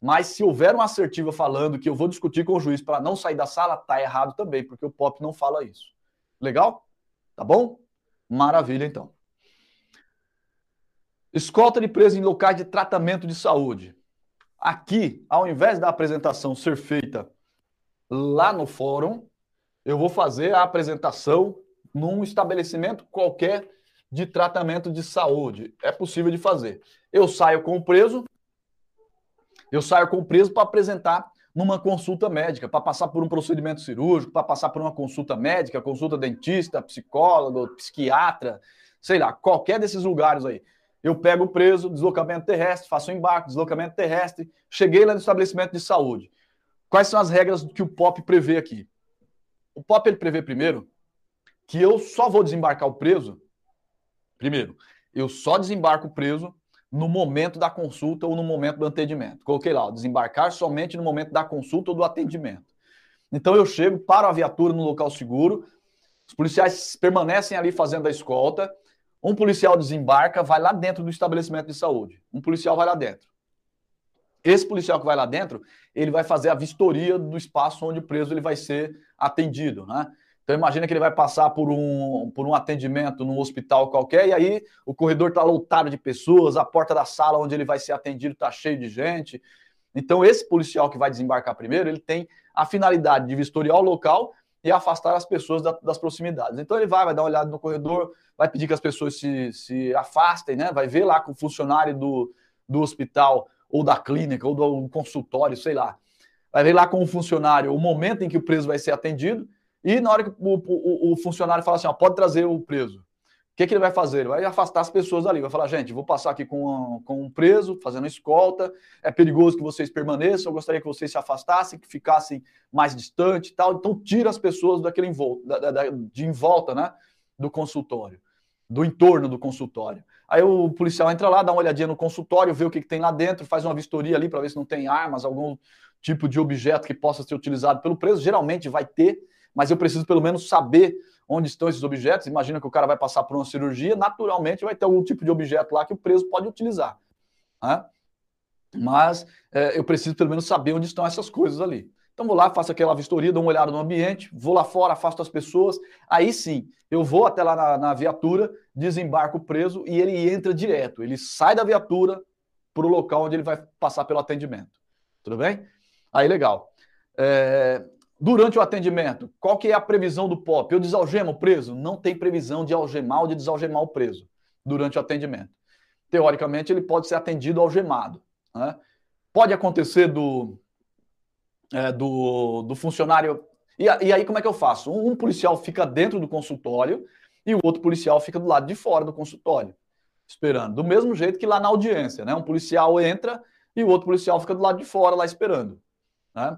Mas se houver uma assertiva falando que eu vou discutir com o juiz para não sair da sala, tá errado também, porque o POP não fala isso. Legal? Tá bom? Maravilha, então. Escolta de preso em locais de tratamento de saúde. Aqui, ao invés da apresentação ser feita lá no fórum, eu vou fazer a apresentação num estabelecimento qualquer de tratamento de saúde. É possível de fazer. Eu saio com o preso, eu saio com o preso para apresentar numa consulta médica, para passar por um procedimento cirúrgico, para passar por uma consulta médica, consulta dentista, psicólogo, psiquiatra, sei lá, qualquer desses lugares aí. Eu pego o preso, deslocamento terrestre, faço um embarque, deslocamento terrestre, cheguei lá no estabelecimento de saúde. Quais são as regras que o POP prevê aqui? O POP ele prevê primeiro que eu só vou desembarcar o preso. Primeiro, eu só desembarco o preso no momento da consulta ou no momento do atendimento. Coloquei lá, desembarcar somente no momento da consulta ou do atendimento. Então eu chego, paro a viatura no local seguro, os policiais permanecem ali fazendo a escolta, um policial desembarca, vai lá dentro do estabelecimento de saúde. Um policial vai lá dentro. Esse policial que vai lá dentro, ele vai fazer a vistoria do espaço onde o preso ele vai ser atendido, né? Então imagina que ele vai passar por um, por um atendimento num hospital qualquer e aí o corredor está lotado de pessoas, a porta da sala onde ele vai ser atendido está cheio de gente. Então esse policial que vai desembarcar primeiro, ele tem a finalidade de vistoriar o local e afastar as pessoas da, das proximidades. Então ele vai, vai dar uma olhada no corredor, vai pedir que as pessoas se, se afastem, né? Vai ver lá com o funcionário do, do hospital ou da clínica ou do consultório, sei lá. Vai ver lá com o funcionário o momento em que o preso vai ser atendido e na hora que o, o, o funcionário fala assim, ó, pode trazer o preso, o que, que, ele vai fazer? Ele vai afastar as pessoas ali, vai falar, gente, vou passar aqui com, com um preso, fazendo escolta, é perigoso que vocês permaneçam, eu gostaria que vocês se afastassem, que ficassem mais distante e tal. Então, tira as pessoas daquele envolto, da, da, de em volta, né, do consultório, do entorno do consultório. Aí o policial entra lá, dá uma olhadinha no consultório, vê o que, que tem lá dentro, faz uma vistoria ali para ver se não tem armas, algum tipo de objeto que possa ser utilizado pelo preso. Geralmente vai ter, mas eu preciso pelo menos saber onde estão esses objetos. Imagina que o cara vai passar por uma cirurgia, naturalmente vai ter algum tipo de objeto lá que o preso pode utilizar. Né? Mas é, eu preciso pelo menos saber onde estão essas coisas ali. Então vou lá, faço aquela vistoria, dou uma olhada no ambiente, vou lá fora, afasto as pessoas. Aí sim, eu vou até lá na, na viatura, desembarco o preso e ele entra direto. Ele sai da viatura para o local onde ele vai passar pelo atendimento. Tudo bem? Aí legal. É, Durante o atendimento, qual que é a previsão do POP? Eu desalgemo o preso? Não tem previsão de algemar ou de desalgemar o preso durante o atendimento. Teoricamente, ele pode ser atendido algemado. Né? Pode acontecer do, é, do, do, funcionário. E, e, aí, como é que eu faço? Um, um policial fica dentro do consultório e o outro policial fica do lado de fora do consultório, esperando. Do mesmo jeito que lá na audiência, né? Um policial entra e o outro policial fica do lado de fora lá esperando. Né?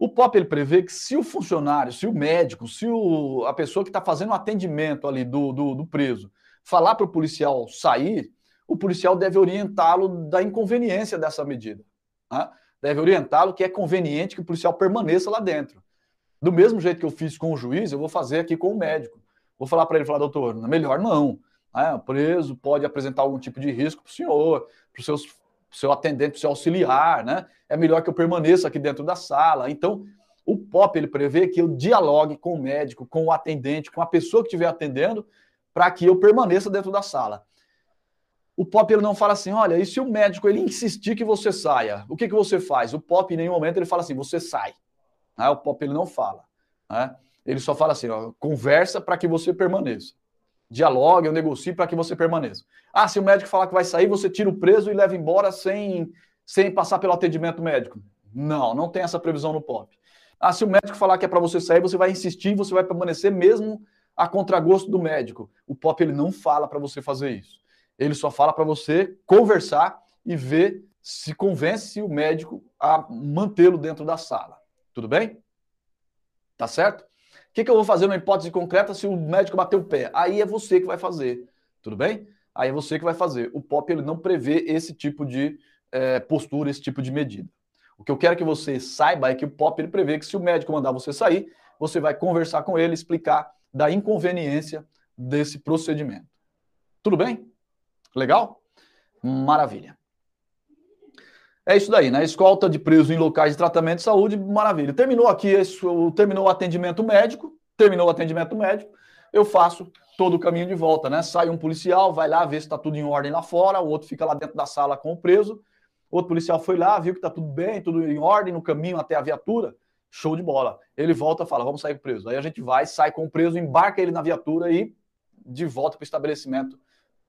O POP ele prevê que se o funcionário, se o médico, se o, a pessoa que está fazendo o atendimento ali do, do, do preso falar para o policial sair, o policial deve orientá-lo da inconveniência dessa medida. Né? Deve orientá-lo que é conveniente que o policial permaneça lá dentro. Do mesmo jeito que eu fiz com o juiz, eu vou fazer aqui com o médico. Vou falar para ele, falar, doutor, melhor não. Né? O preso pode apresentar algum tipo de risco para o senhor, para os seus seu atendente, seu auxiliar, né? É melhor que eu permaneça aqui dentro da sala. Então, o POP ele prevê que eu dialogue com o médico, com o atendente, com a pessoa que estiver atendendo, para que eu permaneça dentro da sala. O POP ele não fala assim, olha, e se o médico ele insistir que você saia, o que, que você faz? O POP em nenhum momento ele fala assim, você sai. Né? O POP ele não fala. Né? Ele só fala assim, ó, conversa para que você permaneça dialogue, eu negocie para que você permaneça. Ah, se o médico falar que vai sair, você tira o preso e leva embora sem, sem passar pelo atendimento médico. Não, não tem essa previsão no POP. Ah, se o médico falar que é para você sair, você vai insistir, você vai permanecer mesmo a contragosto do médico. O POP ele não fala para você fazer isso. Ele só fala para você conversar e ver se convence o médico a mantê-lo dentro da sala. Tudo bem? Tá certo? Que, que eu vou fazer numa hipótese concreta se o médico bater o pé? Aí é você que vai fazer, tudo bem? Aí é você que vai fazer. O POP ele não prevê esse tipo de é, postura, esse tipo de medida. O que eu quero que você saiba é que o POP ele prevê que se o médico mandar você sair, você vai conversar com ele, explicar da inconveniência desse procedimento. Tudo bem? Legal? Maravilha. É isso daí, né? Escolta de preso em locais de tratamento de saúde, maravilha. Terminou aqui, terminou o atendimento médico, terminou o atendimento médico, eu faço todo o caminho de volta, né? Sai um policial, vai lá ver se está tudo em ordem lá fora, o outro fica lá dentro da sala com o preso, Outro policial foi lá, viu que tá tudo bem, tudo em ordem, no caminho até a viatura. Show de bola. Ele volta e fala: vamos sair com o preso. Aí a gente vai, sai com o preso, embarca ele na viatura e de volta para o estabelecimento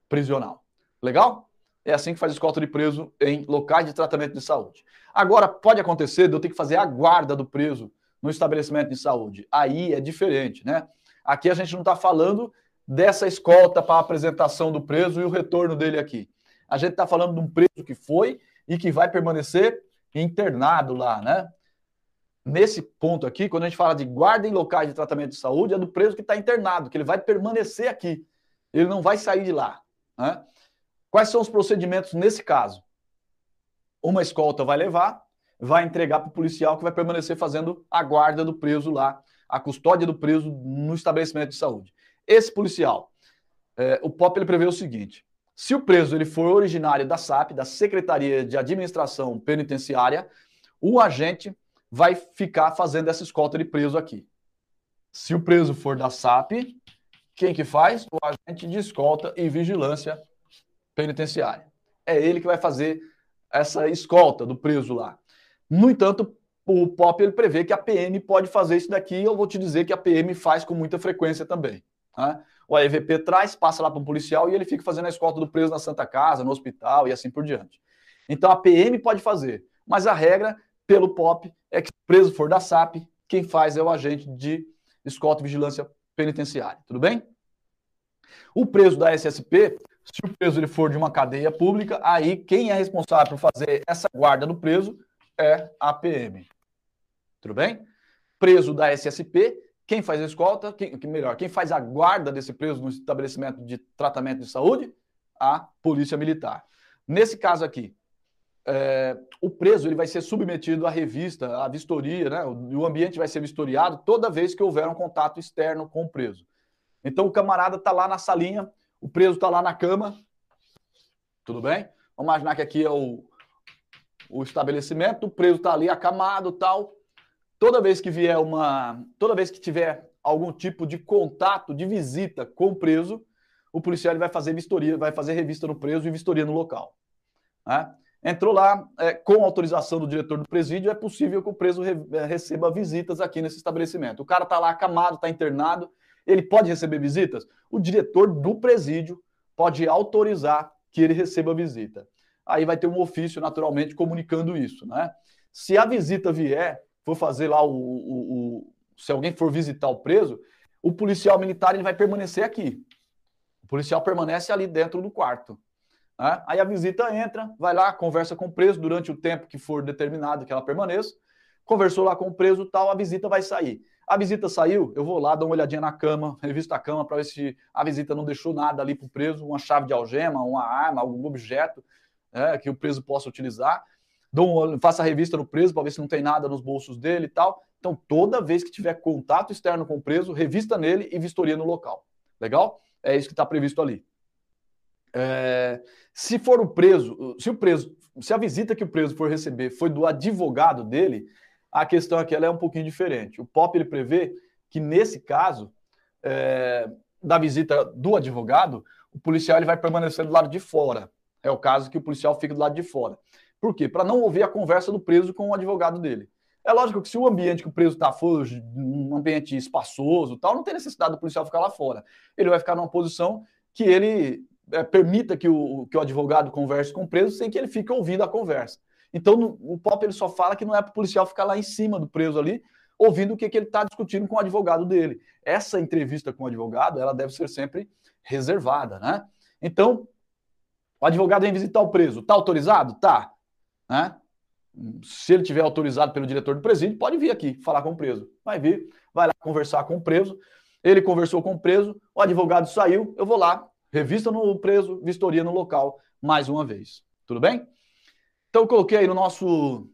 prisional. Legal? É assim que faz escolta de preso em locais de tratamento de saúde. Agora, pode acontecer de eu ter que fazer a guarda do preso no estabelecimento de saúde. Aí é diferente, né? Aqui a gente não está falando dessa escolta para a apresentação do preso e o retorno dele aqui. A gente está falando de um preso que foi e que vai permanecer internado lá, né? Nesse ponto aqui, quando a gente fala de guarda em locais de tratamento de saúde, é do preso que está internado, que ele vai permanecer aqui. Ele não vai sair de lá. Né? Quais são os procedimentos nesse caso? Uma escolta vai levar, vai entregar para o policial que vai permanecer fazendo a guarda do preso lá, a custódia do preso no estabelecimento de saúde. Esse policial, é, o POP ele prevê o seguinte: se o preso ele for originário da SAP, da Secretaria de Administração Penitenciária, o agente vai ficar fazendo essa escolta de preso aqui. Se o preso for da SAP, quem que faz? O agente de escolta e vigilância penitenciária. É ele que vai fazer essa escolta do preso lá. No entanto, o POP ele prevê que a PM pode fazer isso daqui, eu vou te dizer que a PM faz com muita frequência também. Né? O AEVP traz, passa lá para o policial e ele fica fazendo a escolta do preso na Santa Casa, no hospital e assim por diante. Então a PM pode fazer, mas a regra pelo POP é que se o preso for da SAP, quem faz é o agente de escolta e vigilância penitenciária. Tudo bem? O preso da SSP, se o preso ele for de uma cadeia pública, aí quem é responsável por fazer essa guarda do preso é a PM. Tudo bem? Preso da SSP, quem faz a escolta, quem, melhor, quem faz a guarda desse preso no estabelecimento de tratamento de saúde? A Polícia Militar. Nesse caso aqui, é, o preso ele vai ser submetido à revista, à vistoria, né? O, o ambiente vai ser vistoriado toda vez que houver um contato externo com o preso. Então o camarada está lá na salinha, o preso está lá na cama, tudo bem? Vamos imaginar que aqui é o, o estabelecimento, o preso está ali acamado, tal. Toda vez que vier uma, toda vez que tiver algum tipo de contato, de visita com o preso, o policial vai fazer vistoria, vai fazer revista no preso e vistoria no local. Né? Entrou lá, é, com autorização do diretor do presídio, é possível que o preso re, é, receba visitas aqui nesse estabelecimento. O cara está lá acamado, está internado, ele pode receber visitas? O diretor do presídio pode autorizar que ele receba visita. Aí vai ter um ofício, naturalmente, comunicando isso, né? Se a visita vier, for fazer lá o, o, o se alguém for visitar o preso, o policial militar ele vai permanecer aqui. O policial permanece ali dentro do quarto. Né? Aí a visita entra, vai lá, conversa com o preso durante o tempo que for determinado que ela permaneça. Conversou lá com o preso tal, a visita vai sair. A visita saiu, eu vou lá, dou uma olhadinha na cama, revisto a cama para ver se a visita não deixou nada ali para o preso, uma chave de algema, uma arma, algum objeto né, que o preso possa utilizar. Dou um, faço a revista no preso para ver se não tem nada nos bolsos dele e tal. Então, toda vez que tiver contato externo com o preso, revista nele e vistoria no local. Legal? É isso que está previsto ali. É, se for o preso, se o preso, se a visita que o preso for receber foi do advogado dele, a questão aqui é um pouquinho diferente. O POP ele prevê que nesse caso é, da visita do advogado, o policial ele vai permanecer do lado de fora. É o caso que o policial fica do lado de fora. Por quê? Para não ouvir a conversa do preso com o advogado dele. É lógico que se o ambiente que o preso está for um ambiente espaçoso, tal, não tem necessidade do policial ficar lá fora. Ele vai ficar numa posição que ele é, permita que o, que o advogado converse com o preso sem que ele fique ouvindo a conversa. Então, o POP ele só fala que não é para o policial ficar lá em cima do preso ali, ouvindo o que, que ele está discutindo com o advogado dele. Essa entrevista com o advogado, ela deve ser sempre reservada, né? Então, o advogado vem visitar o preso. Está autorizado? Tá. Né? Se ele tiver autorizado pelo diretor do presídio, pode vir aqui falar com o preso. Vai vir, vai lá conversar com o preso. Ele conversou com o preso, o advogado saiu, eu vou lá, Revista no preso, vistoria no local, mais uma vez. Tudo bem? Então, eu coloquei aí no nosso,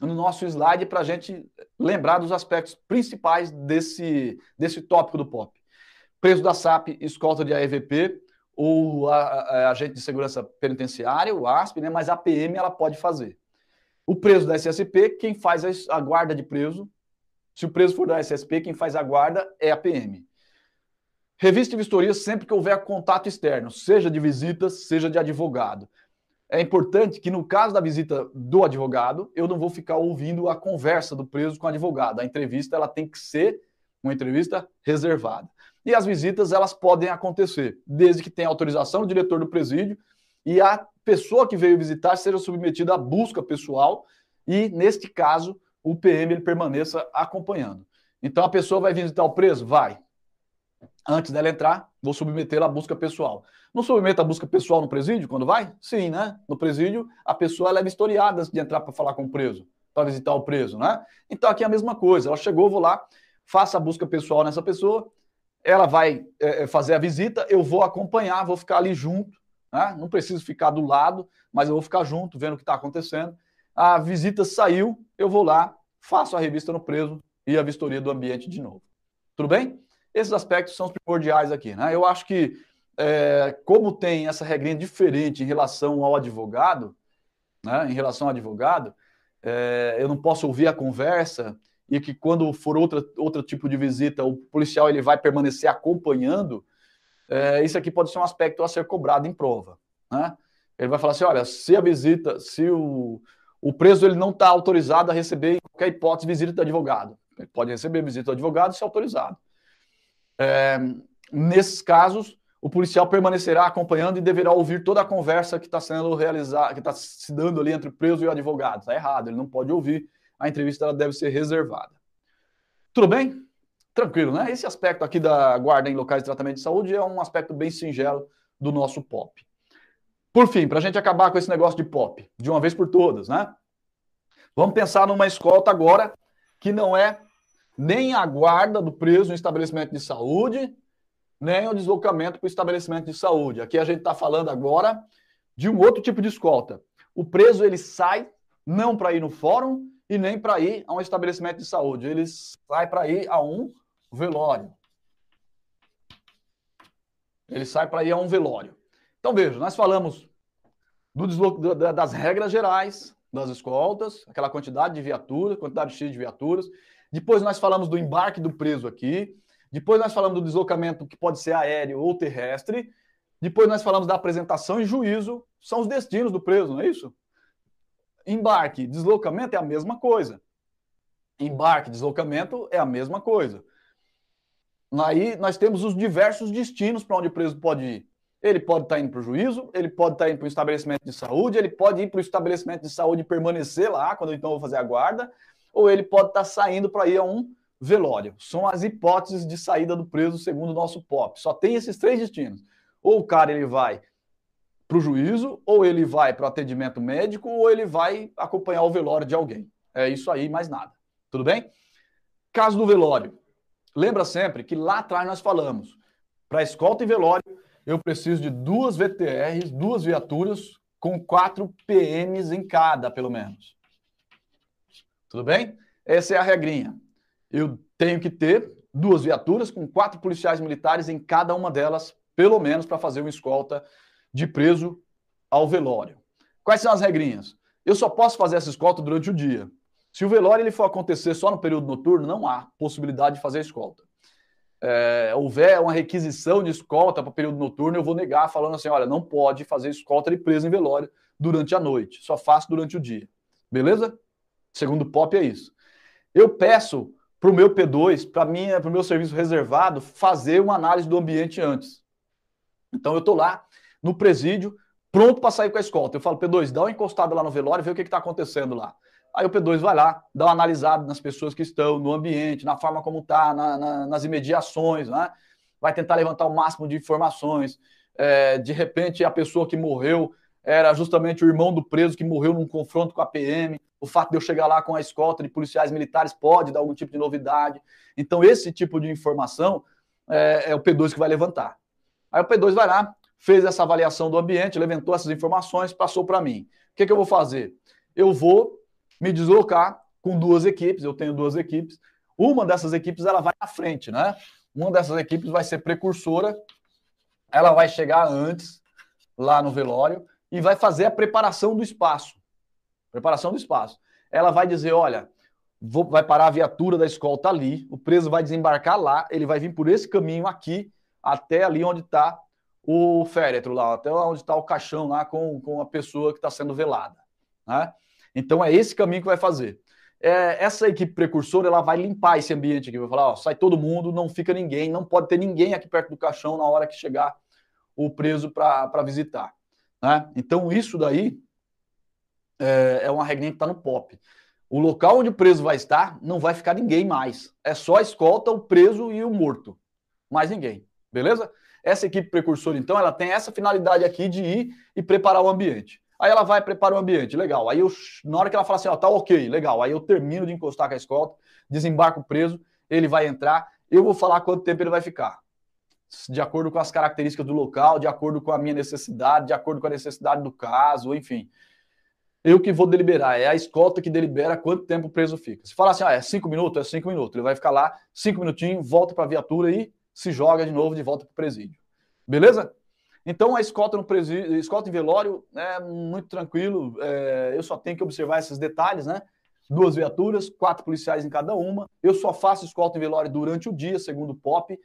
no nosso slide para a gente lembrar dos aspectos principais desse, desse tópico do POP. Preso da SAP, escolta de AEVP, ou a, a, agente de segurança penitenciária, o ASP, né? mas a PM ela pode fazer. O preso da SSP, quem faz a guarda de preso, se o preso for da SSP, quem faz a guarda é a PM. Revista e vistoria sempre que houver contato externo, seja de visitas, seja de advogado. É importante que no caso da visita do advogado, eu não vou ficar ouvindo a conversa do preso com o advogado. A entrevista ela tem que ser uma entrevista reservada. E as visitas elas podem acontecer, desde que tenha autorização do diretor do presídio e a pessoa que veio visitar seja submetida à busca pessoal e, neste caso, o PM ele permaneça acompanhando. Então a pessoa vai visitar o preso? Vai. Antes dela entrar, vou submeter a busca pessoal. Não submeta a busca pessoal no presídio quando vai? Sim, né? No presídio, a pessoa leva historiada antes de entrar para falar com o preso, para visitar o preso, né? Então aqui é a mesma coisa. Ela chegou, vou lá, faça a busca pessoal nessa pessoa, ela vai é, fazer a visita, eu vou acompanhar, vou ficar ali junto, né? Não preciso ficar do lado, mas eu vou ficar junto, vendo o que está acontecendo. A visita saiu, eu vou lá, faço a revista no preso e a vistoria do ambiente de novo. Tudo bem? Esses aspectos são os primordiais aqui, né? Eu acho que é, como tem essa regrinha diferente em relação ao advogado, né, em relação ao advogado, é, eu não posso ouvir a conversa e que quando for outra, outro tipo de visita, o policial ele vai permanecer acompanhando, é, isso aqui pode ser um aspecto a ser cobrado em prova. Né? Ele vai falar assim, olha, se a visita, se o, o preso ele não está autorizado a receber, em qualquer hipótese, visita do advogado. Ele pode receber visita do advogado se autorizado. É, nesses casos, o policial permanecerá acompanhando e deverá ouvir toda a conversa que está sendo realizada, que está se dando ali entre o preso e o advogado. Está errado, ele não pode ouvir. A entrevista ela deve ser reservada. Tudo bem? Tranquilo, né? Esse aspecto aqui da guarda em locais de tratamento de saúde é um aspecto bem singelo do nosso POP. Por fim, para a gente acabar com esse negócio de POP, de uma vez por todas, né? Vamos pensar numa escolta agora que não é nem a guarda do preso no estabelecimento de saúde, nem o deslocamento para o estabelecimento de saúde. Aqui a gente está falando agora de um outro tipo de escolta. O preso ele sai não para ir no fórum e nem para ir a um estabelecimento de saúde. Ele sai para ir a um velório. Ele sai para ir a um velório. Então veja, nós falamos do das regras gerais das escoltas, aquela quantidade de viaturas, quantidade X de viaturas. Depois nós falamos do embarque do preso aqui. Depois nós falamos do deslocamento que pode ser aéreo ou terrestre. Depois nós falamos da apresentação e juízo. São os destinos do preso, não é isso? Embarque, deslocamento é a mesma coisa. Embarque, deslocamento é a mesma coisa. Aí nós temos os diversos destinos para onde o preso pode ir. Ele pode estar indo para o juízo, ele pode estar indo para o estabelecimento de saúde, ele pode ir para o estabelecimento de saúde e permanecer lá quando então vou fazer a guarda, ou ele pode estar saindo para ir a um velório. São as hipóteses de saída do preso segundo o nosso POP. Só tem esses três destinos. Ou o cara ele vai para o juízo, ou ele vai para o atendimento médico, ou ele vai acompanhar o velório de alguém. É isso aí, mais nada. Tudo bem? Caso do velório. Lembra sempre que lá atrás nós falamos, para escolta e velório, eu preciso de duas VTRs, duas viaturas, com quatro PMs em cada, pelo menos. Tudo bem? Essa é a regrinha eu tenho que ter duas viaturas com quatro policiais militares em cada uma delas, pelo menos para fazer uma escolta de preso ao velório. Quais são as regrinhas? Eu só posso fazer essa escolta durante o dia. Se o velório ele for acontecer só no período noturno, não há possibilidade de fazer a escolta. É, houver uma requisição de escolta para período noturno, eu vou negar, falando assim: olha, não pode fazer escolta de preso em velório durante a noite, só faço durante o dia. Beleza? Segundo o POP é isso. Eu peço para o meu P2, para o meu serviço reservado, fazer uma análise do ambiente antes. Então eu estou lá no presídio, pronto para sair com a escolta. Eu falo, P2, dá uma encostada lá no velório vê o que está acontecendo lá. Aí o P2 vai lá, dá uma analisada nas pessoas que estão, no ambiente, na forma como está, na, na, nas imediações, né? vai tentar levantar o máximo de informações. É, de repente, a pessoa que morreu era justamente o irmão do preso que morreu num confronto com a PM. O fato de eu chegar lá com a escolta de policiais militares pode dar algum tipo de novidade. Então, esse tipo de informação é, é o P2 que vai levantar. Aí o P2 vai lá, fez essa avaliação do ambiente, levantou essas informações, passou para mim. O que, que eu vou fazer? Eu vou me deslocar com duas equipes, eu tenho duas equipes. Uma dessas equipes ela vai à frente, né? Uma dessas equipes vai ser precursora, ela vai chegar antes lá no velório e vai fazer a preparação do espaço. Preparação do espaço. Ela vai dizer: olha, vou, vai parar a viatura da escolta ali, o preso vai desembarcar lá, ele vai vir por esse caminho aqui, até ali onde está o féretro lá, até onde está o caixão lá com, com a pessoa que está sendo velada. Né? Então é esse caminho que vai fazer. É, essa equipe precursora ela vai limpar esse ambiente aqui, vai falar, ó, sai todo mundo, não fica ninguém, não pode ter ninguém aqui perto do caixão na hora que chegar o preso para visitar. Né? Então isso daí é, é uma regrinha que está no POP. O local onde o preso vai estar não vai ficar ninguém mais. É só a escolta, o preso e o morto. Mais ninguém. Beleza? Essa equipe precursora, então, ela tem essa finalidade aqui de ir e preparar o ambiente. Aí ela vai preparar o ambiente, legal. Aí eu, na hora que ela fala assim, ó, tá ok, legal. Aí eu termino de encostar com a escolta, desembarco o preso, ele vai entrar, eu vou falar quanto tempo ele vai ficar. De acordo com as características do local, de acordo com a minha necessidade, de acordo com a necessidade do caso, enfim. Eu que vou deliberar, é a escolta que delibera quanto tempo o preso fica. Se falar assim, ah, é cinco minutos, é cinco minutos. Ele vai ficar lá, cinco minutinhos, volta para a viatura e se joga de novo de volta para o presídio. Beleza? Então, a escolta no presídio, escolta em velório é muito tranquilo. É, eu só tenho que observar esses detalhes, né? Duas viaturas, quatro policiais em cada uma. Eu só faço escolta em velório durante o dia, segundo o POP.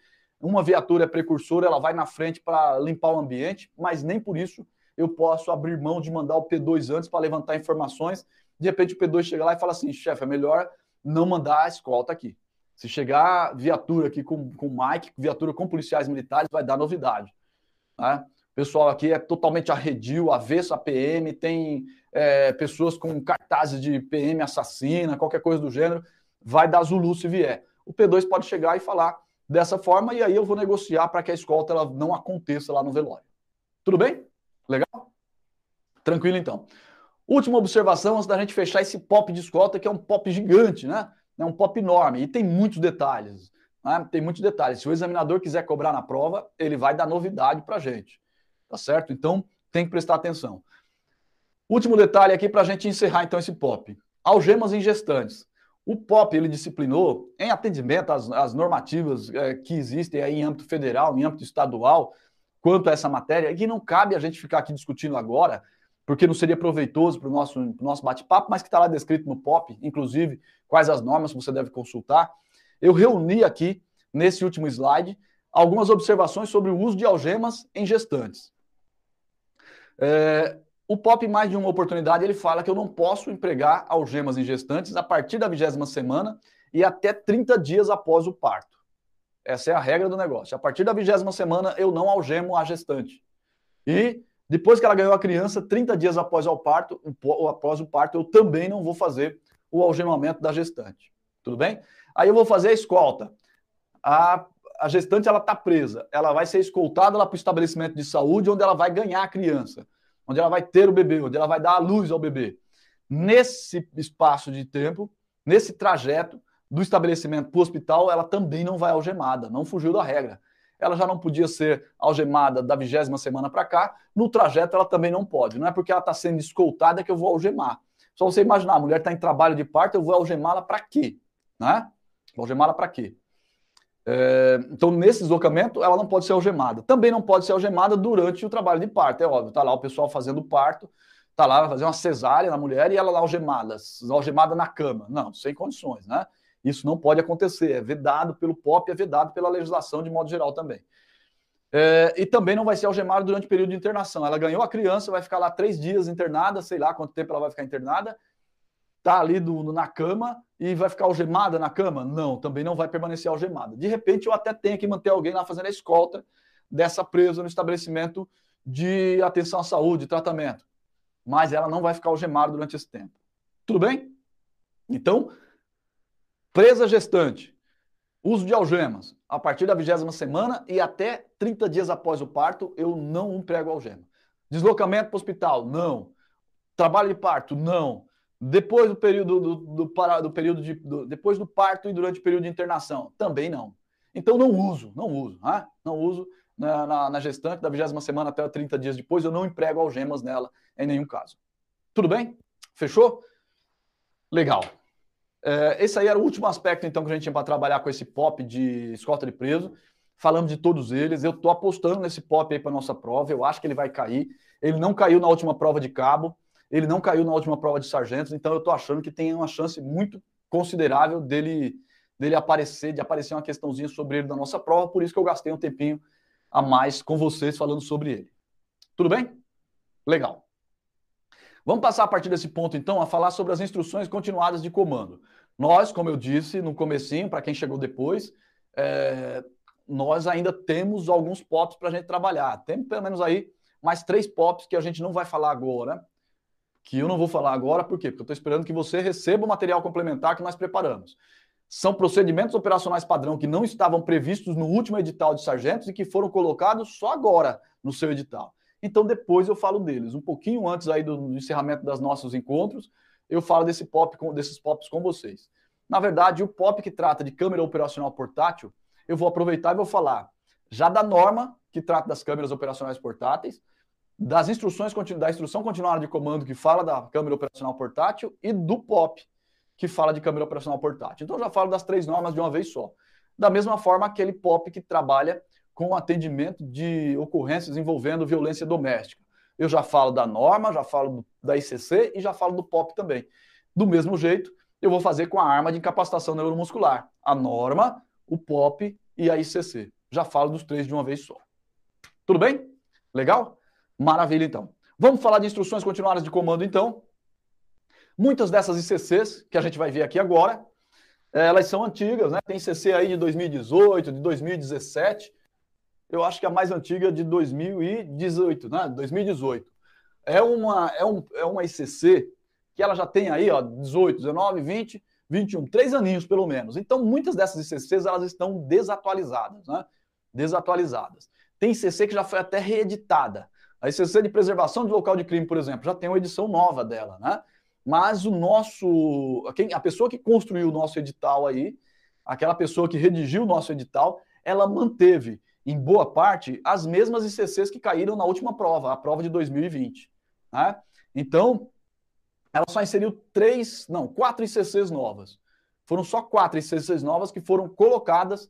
Uma viatura é precursora, ela vai na frente para limpar o ambiente, mas nem por isso eu posso abrir mão de mandar o P2 antes para levantar informações. De repente o P2 chega lá e fala assim: chefe, é melhor não mandar a escolta aqui. Se chegar viatura aqui com, com Mike, viatura com policiais militares, vai dar novidade. Né? O pessoal aqui é totalmente arredio, avesso a PM, tem é, pessoas com cartazes de PM assassina, qualquer coisa do gênero, vai dar Zulu se vier. O P2 pode chegar e falar dessa forma, e aí eu vou negociar para que a escolta ela não aconteça lá no velório. Tudo bem? Legal? Tranquilo então. Última observação antes da gente fechar esse pop de escolta, que é um pop gigante, né? É um pop enorme e tem muitos detalhes. Né? Tem muitos detalhes. Se o examinador quiser cobrar na prova, ele vai dar novidade para a gente. Tá certo? Então, tem que prestar atenção. Último detalhe aqui para a gente encerrar então esse POP. Algemas em gestantes. O POP ele disciplinou em atendimento às, às normativas é, que existem aí em âmbito federal, em âmbito estadual, quanto a essa matéria, e que não cabe a gente ficar aqui discutindo agora, porque não seria proveitoso para o nosso, nosso bate-papo, mas que está lá descrito no POP, inclusive quais as normas você deve consultar. Eu reuni aqui, nesse último slide, algumas observações sobre o uso de algemas em gestantes. É, o POP, mais de uma oportunidade, ele fala que eu não posso empregar algemas em gestantes a partir da vigésima semana e até 30 dias após o parto. Essa é a regra do negócio. A partir da vigésima semana, eu não algemo a gestante. E depois que ela ganhou a criança, 30 dias após o parto, após o parto, eu também não vou fazer o algemamento da gestante. Tudo bem? Aí eu vou fazer a escolta. A, a gestante ela está presa. Ela vai ser escoltada lá para o estabelecimento de saúde, onde ela vai ganhar a criança, onde ela vai ter o bebê, onde ela vai dar a luz ao bebê. Nesse espaço de tempo, nesse trajeto do estabelecimento para o hospital, ela também não vai algemada, não fugiu da regra ela já não podia ser algemada da vigésima semana para cá, no trajeto ela também não pode. Não é porque ela está sendo escoltada que eu vou algemar. Só você imaginar, a mulher está em trabalho de parto, eu vou algemá-la para quê? Né? Vou algemá-la para quê? É, então, nesse deslocamento, ela não pode ser algemada. Também não pode ser algemada durante o trabalho de parto, é óbvio. Está lá o pessoal fazendo parto, está lá, fazer uma cesárea na mulher e ela lá algemada, algemada na cama. Não, sem condições, né? Isso não pode acontecer, é vedado pelo POP, é vedado pela legislação de modo geral também. É, e também não vai ser algemado durante o período de internação. Ela ganhou a criança, vai ficar lá três dias internada, sei lá quanto tempo ela vai ficar internada, tá ali do, na cama e vai ficar algemada na cama? Não, também não vai permanecer algemada. De repente, eu até tenho que manter alguém lá fazendo a escolta dessa presa no estabelecimento de atenção à saúde, tratamento. Mas ela não vai ficar algemada durante esse tempo. Tudo bem? Então, Presa gestante. Uso de algemas. A partir da vigésima semana e até 30 dias após o parto, eu não emprego algema. Deslocamento para o hospital? Não. Trabalho de parto? Não. Depois do período do, do, do, do período de, do, depois do parto e durante o período de internação? Também não. Então não uso, não uso, né? não uso na, na, na gestante da vigésima semana até 30 dias depois, eu não emprego algemas nela em nenhum caso. Tudo bem? Fechou? Legal. É, esse aí era o último aspecto, então, que a gente tinha para trabalhar com esse pop de escolta de preso. Falamos de todos eles. Eu estou apostando nesse pop aí para nossa prova. Eu acho que ele vai cair. Ele não caiu na última prova de cabo, ele não caiu na última prova de sargentos, então eu estou achando que tem uma chance muito considerável dele, dele aparecer, de aparecer uma questãozinha sobre ele na nossa prova. Por isso que eu gastei um tempinho a mais com vocês falando sobre ele. Tudo bem? Legal. Vamos passar a partir desse ponto, então, a falar sobre as instruções continuadas de comando. Nós, como eu disse no comecinho, para quem chegou depois, é, nós ainda temos alguns POPs para a gente trabalhar. Tem pelo menos aí mais três POPs que a gente não vai falar agora, que eu não vou falar agora, por quê? Porque eu estou esperando que você receba o material complementar que nós preparamos. São procedimentos operacionais padrão que não estavam previstos no último edital de sargentos e que foram colocados só agora no seu edital. Então depois eu falo deles. Um pouquinho antes aí do, encerramento dos nossos encontros, eu falo desse pop, desses POPs com vocês. Na verdade, o POP que trata de câmera operacional portátil, eu vou aproveitar e vou falar já da norma que trata das câmeras operacionais portáteis, das instruções da instrução continuada de comando que fala da câmera operacional portátil e do POP que fala de câmera operacional portátil. Então já falo das três normas de uma vez só. Da mesma forma aquele POP que trabalha com atendimento de ocorrências envolvendo violência doméstica. Eu já falo da norma, já falo da ICC e já falo do POP também. Do mesmo jeito, eu vou fazer com a arma de incapacitação neuromuscular. A norma, o POP e a ICC. Já falo dos três de uma vez só. Tudo bem? Legal? Maravilha, então. Vamos falar de instruções continuadas de comando, então. Muitas dessas ICCs, que a gente vai ver aqui agora, elas são antigas, né? Tem ICC aí de 2018, de 2017. Eu acho que a mais antiga é de 2018, né? 2018. É uma, é, um, é uma ICC que ela já tem aí, ó, 18, 19, 20, 21, três aninhos pelo menos. Então, muitas dessas ICCs elas estão desatualizadas, né? Desatualizadas. Tem ICC que já foi até reeditada. A ICC de preservação de local de crime, por exemplo, já tem uma edição nova dela, né? Mas o nosso, a pessoa que construiu o nosso edital aí, aquela pessoa que redigiu o nosso edital, ela manteve, em boa parte, as mesmas ICCs que caíram na última prova, a prova de 2020. Né? Então, ela só inseriu três, não, quatro ICCs novas. Foram só quatro ICCs novas que foram colocadas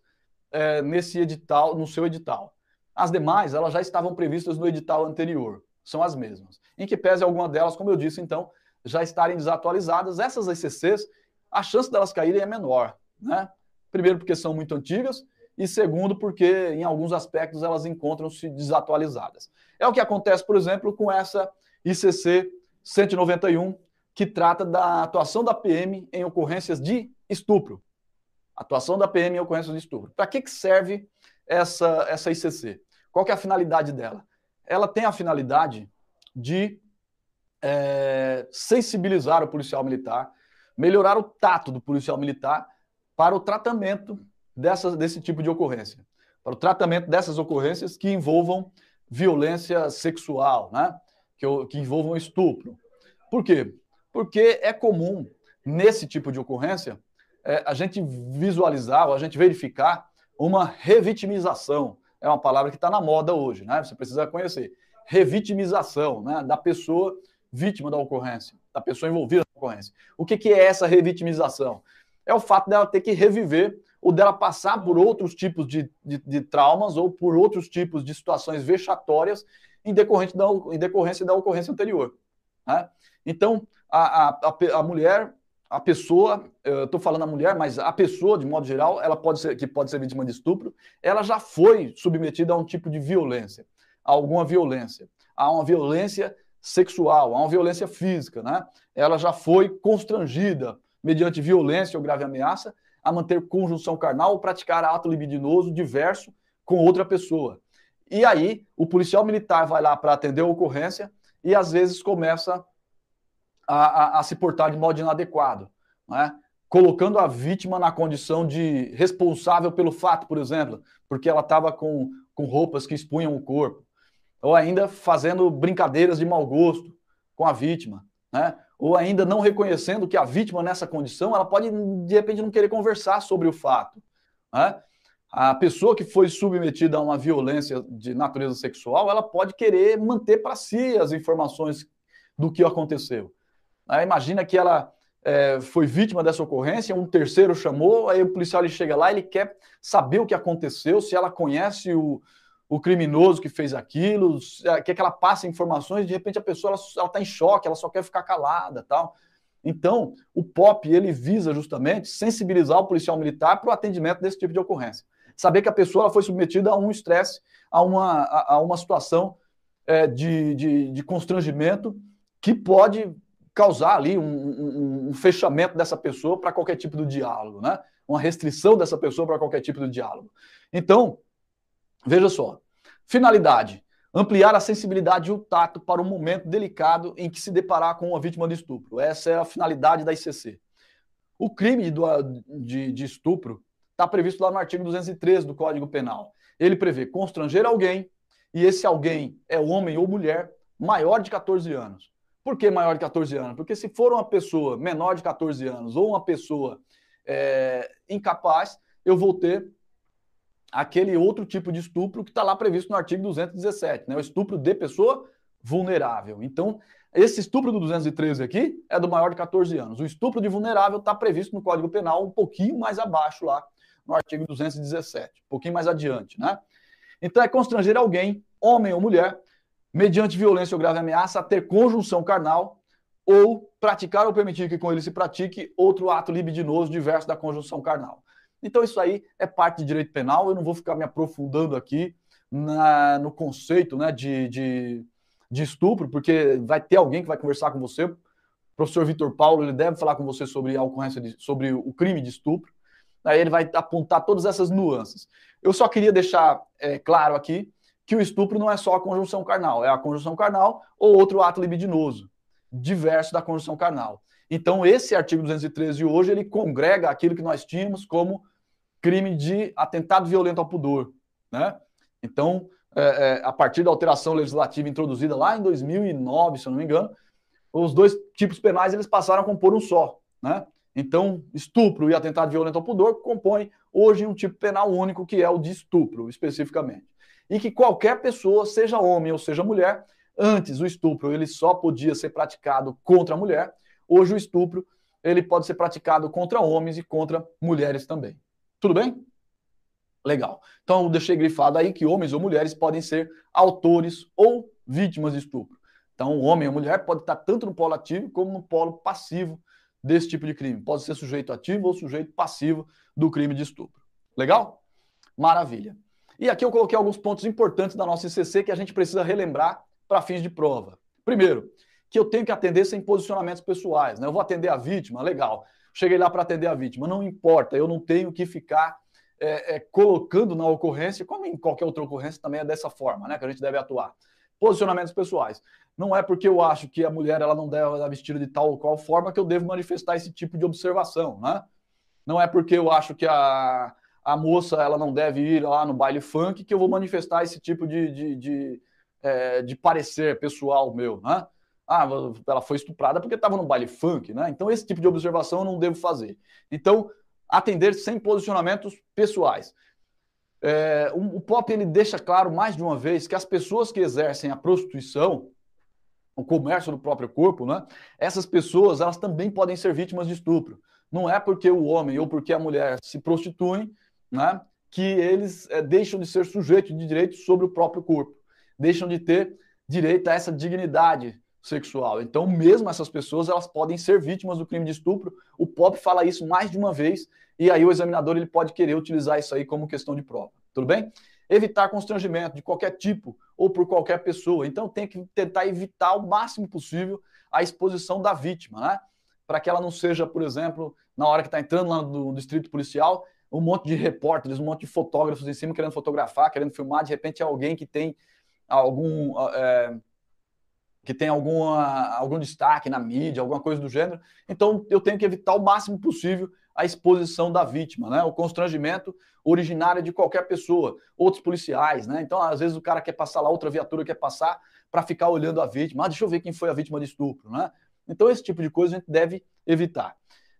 é, nesse edital, no seu edital. As demais, elas já estavam previstas no edital anterior, são as mesmas. Em que pese alguma delas, como eu disse, então, já estarem desatualizadas, essas ICCs, a chance delas caírem é menor, né? Primeiro porque são muito antigas e segundo porque em alguns aspectos elas encontram-se desatualizadas. É o que acontece, por exemplo, com essa ICC 191, que trata da atuação da PM em ocorrências de estupro. Atuação da PM em ocorrências de estupro. Para que, que serve essa, essa ICC? Qual é a finalidade dela? Ela tem a finalidade de é, sensibilizar o policial militar, melhorar o tato do policial militar para o tratamento dessas, desse tipo de ocorrência, para o tratamento dessas ocorrências que envolvam violência sexual, né? que, que envolvam estupro. Por quê? Porque é comum, nesse tipo de ocorrência, é, a gente visualizar, ou a gente verificar uma revitimização. É uma palavra que está na moda hoje, né? Você precisa conhecer. Revitimização né? da pessoa vítima da ocorrência, da pessoa envolvida na ocorrência. O que, que é essa revitimização? É o fato dela ter que reviver ou dela passar por outros tipos de, de, de traumas ou por outros tipos de situações vexatórias em, decorrente da, em decorrência da ocorrência anterior. Né? Então, a, a, a mulher, a pessoa, estou falando a mulher, mas a pessoa, de modo geral, ela pode ser, que pode ser vítima de estupro, ela já foi submetida a um tipo de violência, a alguma violência, a uma violência sexual, a uma violência física, né? Ela já foi constrangida mediante violência ou grave ameaça a manter conjunção carnal ou praticar ato libidinoso diverso com outra pessoa. E aí, o policial militar vai lá para atender a ocorrência e às vezes começa a, a, a se portar de modo inadequado, né? colocando a vítima na condição de responsável pelo fato, por exemplo, porque ela estava com, com roupas que expunham o corpo, ou ainda fazendo brincadeiras de mau gosto com a vítima, né? ou ainda não reconhecendo que a vítima nessa condição, ela pode de repente não querer conversar sobre o fato. Né? A pessoa que foi submetida a uma violência de natureza sexual, ela pode querer manter para si as informações do que aconteceu. Né? Imagina que ela é, foi vítima dessa ocorrência, um terceiro chamou, aí o policial ele chega lá, ele quer saber o que aconteceu, se ela conhece o, o criminoso que fez aquilo, quer que ela passe informações, de repente a pessoa ela está em choque, ela só quer ficar calada tal. Então, o POP ele visa justamente sensibilizar o policial militar para o atendimento desse tipo de ocorrência. Saber que a pessoa foi submetida a um estresse, a uma, a, a uma situação é, de, de, de, constrangimento que pode causar ali um, um, um fechamento dessa pessoa para qualquer tipo de diálogo, né? Uma restrição dessa pessoa para qualquer tipo de diálogo. Então, veja só. Finalidade: ampliar a sensibilidade e o tato para o momento delicado em que se deparar com uma vítima de estupro. Essa é a finalidade da ICC. O crime do, de, de estupro está previsto lá no artigo 213 do Código Penal. Ele prevê constranger alguém, e esse alguém é homem ou mulher maior de 14 anos. Por que maior de 14 anos? Porque se for uma pessoa menor de 14 anos ou uma pessoa é, incapaz, eu vou ter aquele outro tipo de estupro que está lá previsto no artigo 217, né? o estupro de pessoa vulnerável. Então, esse estupro do 213 aqui é do maior de 14 anos. O estupro de vulnerável está previsto no Código Penal um pouquinho mais abaixo lá, no artigo 217, um pouquinho mais adiante, né? Então é constranger alguém, homem ou mulher, mediante violência ou grave ameaça, a ter conjunção carnal ou praticar ou permitir que com ele se pratique outro ato libidinoso diverso da conjunção carnal. Então, isso aí é parte de direito penal. Eu não vou ficar me aprofundando aqui na, no conceito né, de, de, de, estupro, porque vai ter alguém que vai conversar com você. O professor Vitor Paulo ele deve falar com você sobre a ocorrência de, sobre o crime de estupro. Aí ele vai apontar todas essas nuances. Eu só queria deixar é, claro aqui que o estupro não é só a conjunção carnal, é a conjunção carnal ou outro ato libidinoso, diverso da conjunção carnal. Então, esse artigo 213 hoje, ele congrega aquilo que nós tínhamos como crime de atentado violento ao pudor. Né? Então, é, é, a partir da alteração legislativa introduzida lá em 2009, se eu não me engano, os dois tipos penais eles passaram a compor um só. Né? Então, estupro e atentado violento ao pudor compõem hoje um tipo penal único, que é o de estupro, especificamente. E que qualquer pessoa, seja homem ou seja mulher, antes o estupro ele só podia ser praticado contra a mulher, hoje o estupro ele pode ser praticado contra homens e contra mulheres também. Tudo bem? Legal. Então, eu deixei grifado aí que homens ou mulheres podem ser autores ou vítimas de estupro. Então, o homem ou mulher pode estar tanto no polo ativo como no polo passivo desse tipo de crime. Pode ser sujeito ativo ou sujeito passivo do crime de estupro. Legal? Maravilha. E aqui eu coloquei alguns pontos importantes da nossa ICC que a gente precisa relembrar para fins de prova. Primeiro, que eu tenho que atender sem posicionamentos pessoais. Né? Eu vou atender a vítima, legal cheguei lá para atender a vítima. Não importa, eu não tenho que ficar é, é, colocando na ocorrência, como em qualquer outra ocorrência também é dessa forma, né? Que a gente deve atuar. Posicionamentos pessoais. Não é porque eu acho que a mulher ela não deve estar vestida de tal ou qual forma que eu devo manifestar esse tipo de observação, né? Não é porque eu acho que a, a moça ela não deve ir lá no baile funk que eu vou manifestar esse tipo de, de, de, é, de parecer pessoal meu, né? Ah, ela foi estuprada porque estava no baile funk, né? Então, esse tipo de observação eu não devo fazer. Então, atender sem posicionamentos pessoais. É, o, POP ele deixa claro mais de uma vez que as pessoas que exercem a prostituição, o comércio do próprio corpo, né? Essas pessoas elas também podem ser vítimas de estupro. Não é porque o homem ou porque a mulher se prostituem, né? Que eles é, deixam de ser sujeitos de direitos sobre o próprio corpo, deixam de ter direito a essa dignidade sexual. Então, mesmo essas pessoas, elas podem ser vítimas do crime de estupro. O POP fala isso mais de uma vez e aí o examinador ele pode querer utilizar isso aí como questão de prova. Tudo bem? Evitar constrangimento de qualquer tipo ou por qualquer pessoa. Então, tem que tentar evitar o máximo possível a exposição da vítima, né? Para que ela não seja, por exemplo, na hora que está entrando lá no distrito policial, um monte de repórteres, um monte de fotógrafos em cima querendo fotografar, querendo filmar, de repente é alguém que tem algum. É, que tem alguma, algum destaque na mídia, alguma coisa do gênero. Então, eu tenho que evitar o máximo possível a exposição da vítima, né? O constrangimento originário de qualquer pessoa, outros policiais, né? Então, às vezes o cara quer passar lá, outra viatura quer passar para ficar olhando a vítima. Ah, deixa eu ver quem foi a vítima de estupro, né? Então, esse tipo de coisa a gente deve evitar.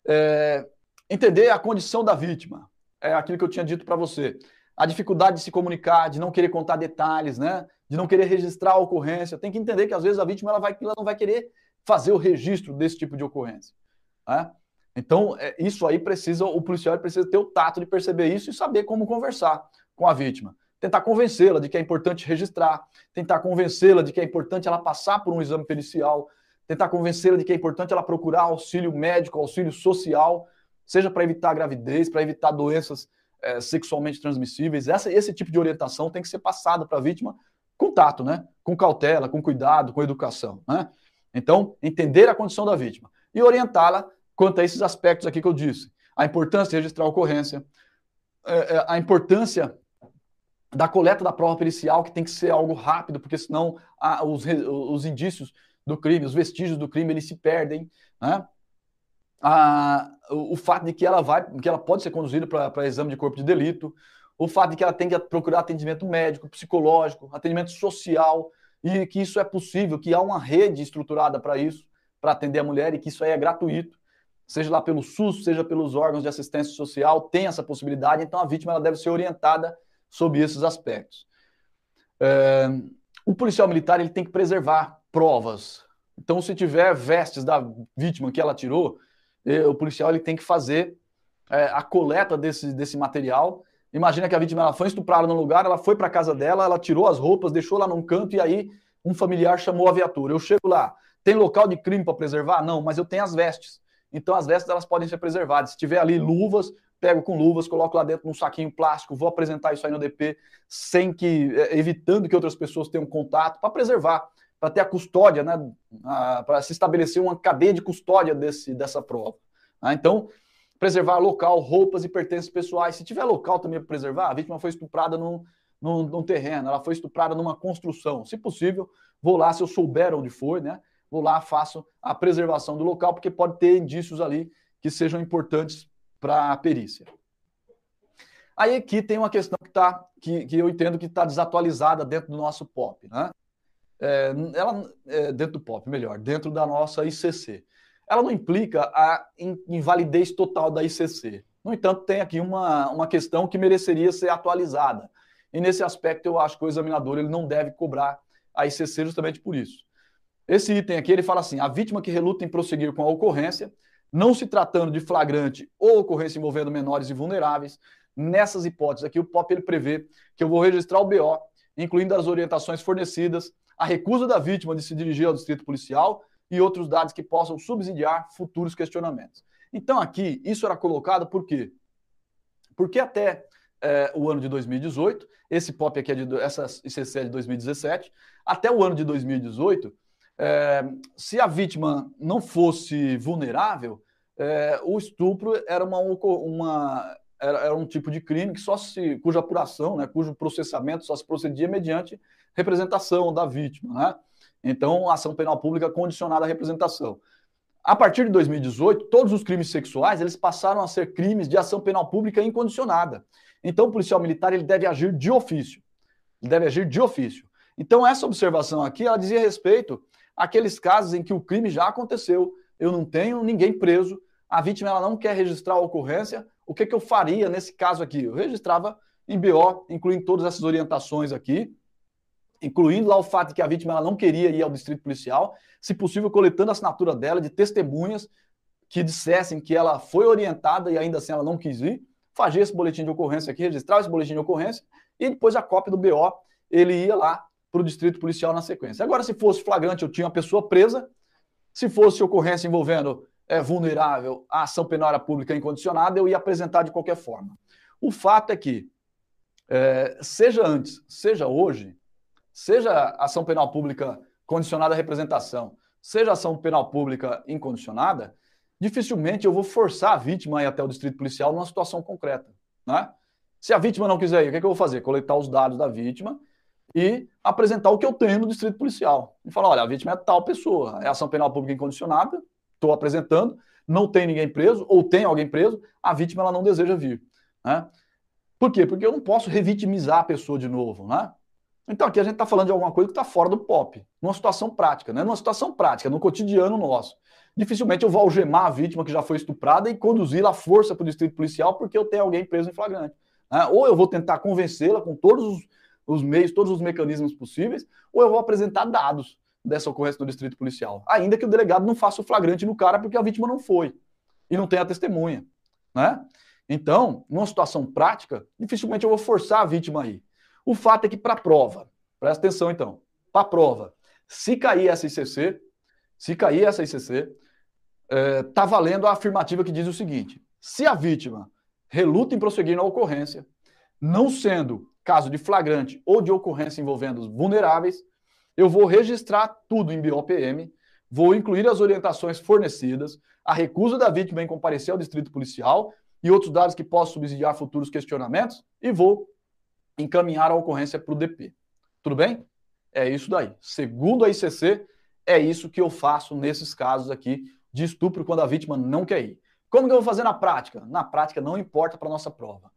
É, entender a condição da vítima, é aquilo que eu tinha dito para você. A dificuldade de se comunicar, de não querer contar detalhes, né? de não querer registrar a ocorrência. Tem que entender que às vezes a vítima ela vai, ela não vai querer fazer o registro desse tipo de ocorrência. Né? Então, é, isso aí precisa, o policial precisa ter o tato de perceber isso e saber como conversar com a vítima. Tentar convencê-la de que é importante registrar, tentar convencê-la de que é importante ela passar por um exame pericial, tentar convencê-la de que é importante ela procurar auxílio médico, auxílio social, seja para evitar gravidez, para evitar doenças é, sexualmente transmissíveis. Essa, esse tipo de orientação tem que ser passado para a vítima com tato, né? com cautela, com cuidado, com educação. Né? Então, entender a condição da vítima e orientá-la quanto a esses aspectos aqui que eu disse. A importância de registrar a ocorrência, é, é, a importância da coleta da prova pericial, que tem que ser algo rápido, porque senão os, os indícios do crime, os vestígios do crime, eles se perdem. Né? A, o, fato de que ela vai, que ela pode ser conduzida para exame de corpo de delito, o fato de que ela tem que procurar atendimento médico, psicológico, atendimento social, e que isso é possível, que há uma rede estruturada para isso, para atender a mulher, e que isso aí é gratuito, seja lá pelo SUS, seja pelos órgãos de assistência social, tem essa possibilidade, então a vítima ela deve ser orientada sobre esses aspectos. É, o policial militar ele tem que preservar provas. Então, se tiver vestes da vítima que ela tirou, o policial ele tem que fazer é, a coleta desse, desse material. Imagina que a vítima ela foi estuprada no lugar, ela foi para casa dela, ela tirou as roupas, deixou lá num canto e aí um familiar chamou a viatura. Eu chego lá, tem local de crime para preservar? Não, mas eu tenho as vestes. Então as vestes elas podem ser preservadas. Se tiver ali luvas, pego com luvas, coloco lá dentro num saquinho plástico, vou apresentar isso aí no DP sem que eh, evitando que outras pessoas tenham contato para preservar para ter a custódia, né, para se estabelecer uma cadeia de custódia desse, dessa prova. Né? Então, preservar local, roupas e pertences pessoais. Se tiver local também para preservar, a vítima foi estuprada num, num, num, terreno, ela foi estuprada numa construção. Se possível, vou lá, se eu souber onde foi, né, vou lá, faço a preservação do local, porque pode ter indícios ali que sejam importantes para a perícia. Aí aqui tem uma questão que, tá, que, que eu entendo que está desatualizada dentro do nosso POP. Né? É, ela é, dentro do POP, melhor, dentro da nossa ICC. Ela não implica a invalidez total da ICC. No entanto, tem aqui uma, uma questão que mereceria ser atualizada. E nesse aspecto, eu acho que o examinador ele não deve cobrar a ICC justamente por isso. Esse item aqui, ele fala assim, a vítima que reluta em prosseguir com a ocorrência, não se tratando de flagrante ou ocorrência envolvendo menores e vulneráveis, nessas hipóteses aqui, o POP ele prevê que eu vou registrar o BO, incluindo as orientações fornecidas a recusa da vítima de se dirigir ao distrito policial e outros dados que possam subsidiar futuros questionamentos. Então, aqui, isso era colocado por quê? Porque até é, o ano de 2018, esse POP aqui é de, essa ICC é de 2017, até o ano de 2018, é, se a vítima não fosse vulnerável, é, o estupro era uma, uma era, era, um tipo de crime que só se, cuja apuração, né, cujo processamento só se procedia mediante representação da vítima, né? Então, ação penal pública condicionada à representação. A partir de 2018, todos os crimes sexuais eles passaram a ser crimes de ação penal pública incondicionada. Então, o policial militar ele deve agir de ofício. Ele deve agir de ofício. Então, essa observação aqui, ela dizia respeito àqueles casos em que o crime já aconteceu. Eu não tenho ninguém preso, a vítima ela não quer registrar a ocorrência. O que, que eu faria nesse caso aqui? Eu registrava em BO, incluindo todas essas orientações aqui, incluindo lá o fato de que a vítima não queria ir ao distrito policial, se possível coletando a assinatura dela de testemunhas que dissessem que ela foi orientada e ainda assim ela não quis ir, fazer esse boletim de ocorrência aqui, registrar esse boletim de ocorrência e depois a cópia do BO, ele ia lá para o distrito policial na sequência. Agora, se fosse flagrante, eu tinha uma pessoa presa, se fosse ocorrência envolvendo é, vulnerável a ação penal pública incondicionada, eu ia apresentar de qualquer forma. O fato é que, é, seja antes, seja hoje, seja ação penal pública condicionada à representação, seja ação penal pública incondicionada, dificilmente eu vou forçar a vítima a ir até o distrito policial numa situação concreta. Né? Se a vítima não quiser ir, o que, é que eu vou fazer? Coletar os dados da vítima e apresentar o que eu tenho no distrito policial. E falar: olha, a vítima é tal pessoa, é ação penal pública incondicionada, estou apresentando, não tem ninguém preso, ou tem alguém preso, a vítima ela não deseja vir. Né? Por quê? Porque eu não posso revitimizar a pessoa de novo. Né? Então aqui a gente está falando de alguma coisa que está fora do pop, numa situação prática, né? numa situação prática, no cotidiano nosso. Dificilmente eu vou algemar a vítima que já foi estuprada e conduzi-la à força para o distrito policial porque eu tenho alguém preso em flagrante. Né? Ou eu vou tentar convencê-la com todos os, os, meios, todos os mecanismos possíveis, ou eu vou apresentar dados dessa ocorrência do distrito policial. Ainda que o delegado não faça o flagrante no cara porque a vítima não foi e não tem a testemunha. Né? Então, numa situação prática, dificilmente eu vou forçar a vítima aí. O fato é que para a prova, presta atenção então, para a prova, se cair essa ICC, se cair essa ICC, está é, tá valendo a afirmativa que diz o seguinte: se a vítima reluta em prosseguir na ocorrência, não sendo caso de flagrante ou de ocorrência envolvendo os vulneráveis, eu vou registrar tudo em BOPM, vou incluir as orientações fornecidas, a recusa da vítima em comparecer ao distrito policial e outros dados que possam subsidiar futuros questionamentos e vou encaminhar a ocorrência para o DP. Tudo bem? É isso daí. Segundo a ICC, é isso que eu faço nesses casos aqui de estupro quando a vítima não quer ir. Como que eu vou fazer na prática? Na prática não importa para nossa prova.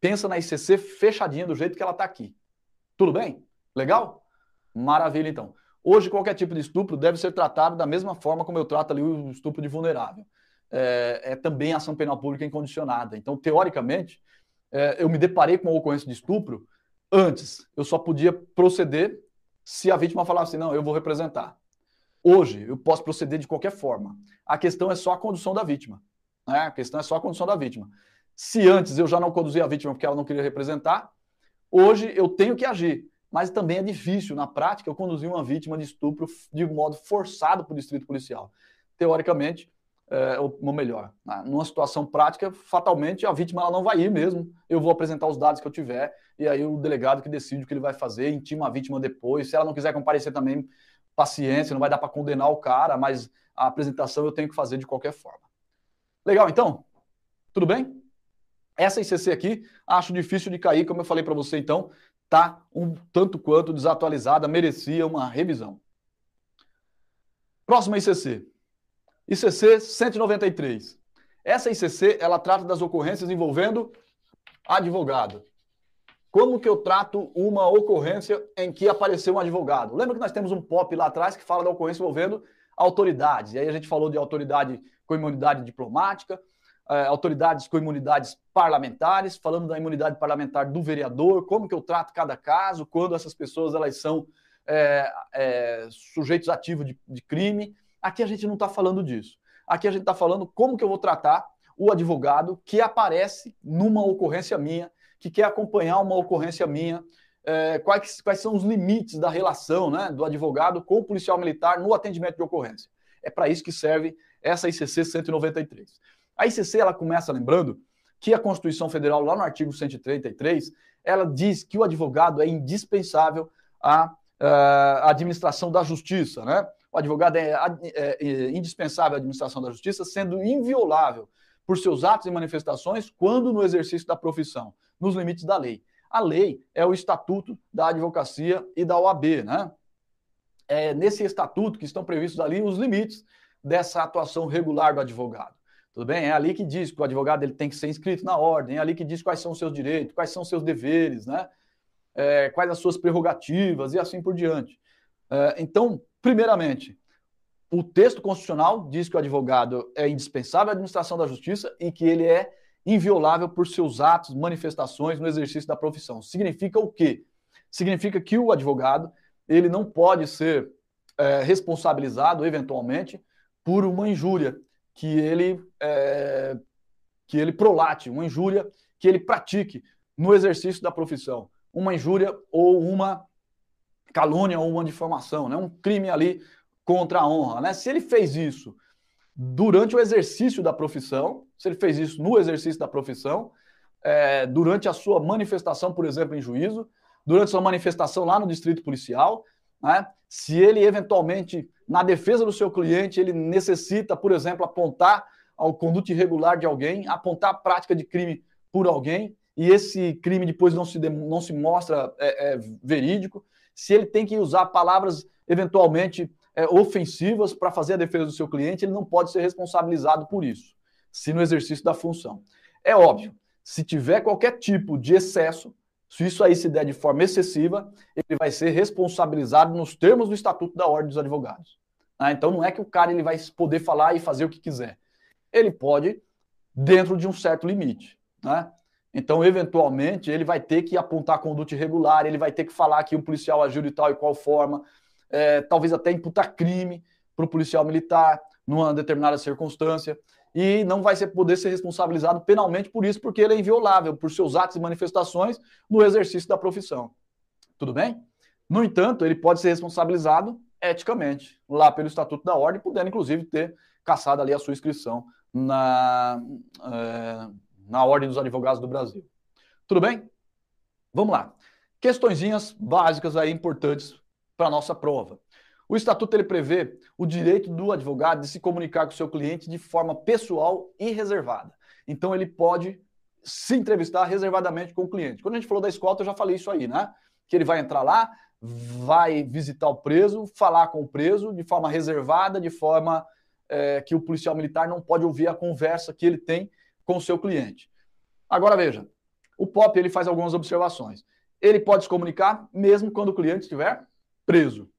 Pensa na ICC fechadinha do jeito que ela está aqui. Tudo bem? Legal? Maravilha, então. Hoje, qualquer tipo de estupro deve ser tratado da mesma forma como eu trato ali o estupro de vulnerável. É, é também ação penal pública incondicionada. Então, teoricamente, eu me deparei com uma ocorrência de estupro antes. Eu só podia proceder se a vítima falasse, não, eu vou representar. Hoje, eu posso proceder de qualquer forma. A questão é só a condução da vítima. Né? A questão é só a condução da vítima. Se antes eu já não conduzi a vítima porque ela não queria representar, hoje eu tenho que agir mas também é difícil, na prática, eu conduzir uma vítima de estupro de modo forçado para o distrito policial. Teoricamente, é, ou melhor, numa situação prática, fatalmente a vítima ela não vai ir mesmo. Eu vou apresentar os dados que eu tiver, e aí o delegado que decide o que ele vai fazer, intima a vítima depois. Se ela não quiser comparecer também, paciência, não vai dar para condenar o cara, mas a apresentação eu tenho que fazer de qualquer forma. Legal, então? Tudo bem? Essa ICC aqui, acho difícil de cair, como eu falei para você, então, está um tanto quanto desatualizada, merecia uma revisão. Próxima ICC. ICC 193. Essa ICC, ela trata das ocorrências envolvendo advogado. Como que eu trato uma ocorrência em que apareceu um advogado? Lembra que nós temos um POP lá atrás que fala da ocorrência envolvendo autoridades. E aí a gente falou de autoridade com imunidade diplomática, é, autoridades com imunidades parlamentares, falando da imunidade parlamentar do vereador, como que eu trato cada caso, quando essas pessoas elas são é, é, sujeitos ativos de, de crime. Aqui a gente não está falando disso. Aqui a gente está falando como que eu vou tratar o advogado que aparece numa ocorrência minha, que quer acompanhar uma ocorrência minha, é, quais, quais são os limites da relação né, do advogado com o policial militar no atendimento de ocorrência. É para isso que serve essa ICC 193. A ICC ela começa lembrando que a Constituição Federal, lá no artigo 133, ela diz que o advogado é indispensável à, à administração da justiça, né? O advogado é, é, é indispensável à administração da justiça, sendo inviolável por seus atos e manifestações quando no exercício da profissão, nos limites da lei. A lei é o estatuto da advocacia e da OAB, né? É nesse estatuto que estão previstos ali os limites dessa atuação regular do advogado. Tudo bem? É ali que diz que o advogado ele tem que ser inscrito na ordem, é ali que diz quais são os seus direitos, quais são os seus deveres, né? É, quais as suas prerrogativas e assim por diante. É, então, primeiramente, o texto constitucional diz que o advogado é indispensável à administração da justiça e que ele é inviolável por seus atos, manifestações no exercício da profissão. Significa o quê? Significa que o advogado ele não pode ser é, responsabilizado, eventualmente, por uma injúria que ele, é, que ele prolate, uma injúria que ele pratique no exercício da profissão. Uma injúria ou uma calúnia ou uma difamação, né? um crime ali contra a honra. Né? Se ele fez isso durante o exercício da profissão, se ele fez isso no exercício da profissão, é, durante a sua manifestação, por exemplo, em juízo, durante sua manifestação lá no distrito policial, né? Se ele eventualmente, na defesa do seu cliente, ele necessita, por exemplo, apontar ao conduto irregular de alguém, apontar a prática de crime por alguém, e esse crime depois não se, não se mostra é, é, verídico, se ele tem que usar palavras eventualmente é, ofensivas para fazer a defesa do seu cliente, ele não pode ser responsabilizado por isso, se no exercício da função. É óbvio, se tiver qualquer tipo de excesso, se isso aí se der de forma excessiva, ele vai ser responsabilizado nos termos do Estatuto da Ordem dos Advogados. Ah, então não é que o cara ele vai poder falar e fazer o que quiser. Ele pode, dentro de um certo limite. Né? Então, eventualmente, ele vai ter que apontar conduta irregular, ele vai ter que falar que o policial agiu de tal e qual forma, é, talvez até imputar crime para o policial militar numa determinada circunstância e não vai ser, poder ser responsabilizado penalmente por isso, porque ele é inviolável por seus atos e manifestações no exercício da profissão. Tudo bem? No entanto, ele pode ser responsabilizado eticamente, lá pelo Estatuto da Ordem, podendo inclusive ter caçado ali a sua inscrição na, é, na Ordem dos Advogados do Brasil. Tudo bem? Vamos lá. Questõezinhas básicas aí importantes para a nossa prova. O estatuto ele prevê o direito do advogado de se comunicar com o seu cliente de forma pessoal e reservada. Então ele pode se entrevistar reservadamente com o cliente. Quando a gente falou da escolta, eu já falei isso aí, né? Que ele vai entrar lá, vai visitar o preso, falar com o preso de forma reservada, de forma é, que o policial militar não pode ouvir a conversa que ele tem com o seu cliente. Agora veja, o POP ele faz algumas observações. Ele pode se comunicar mesmo quando o cliente estiver preso.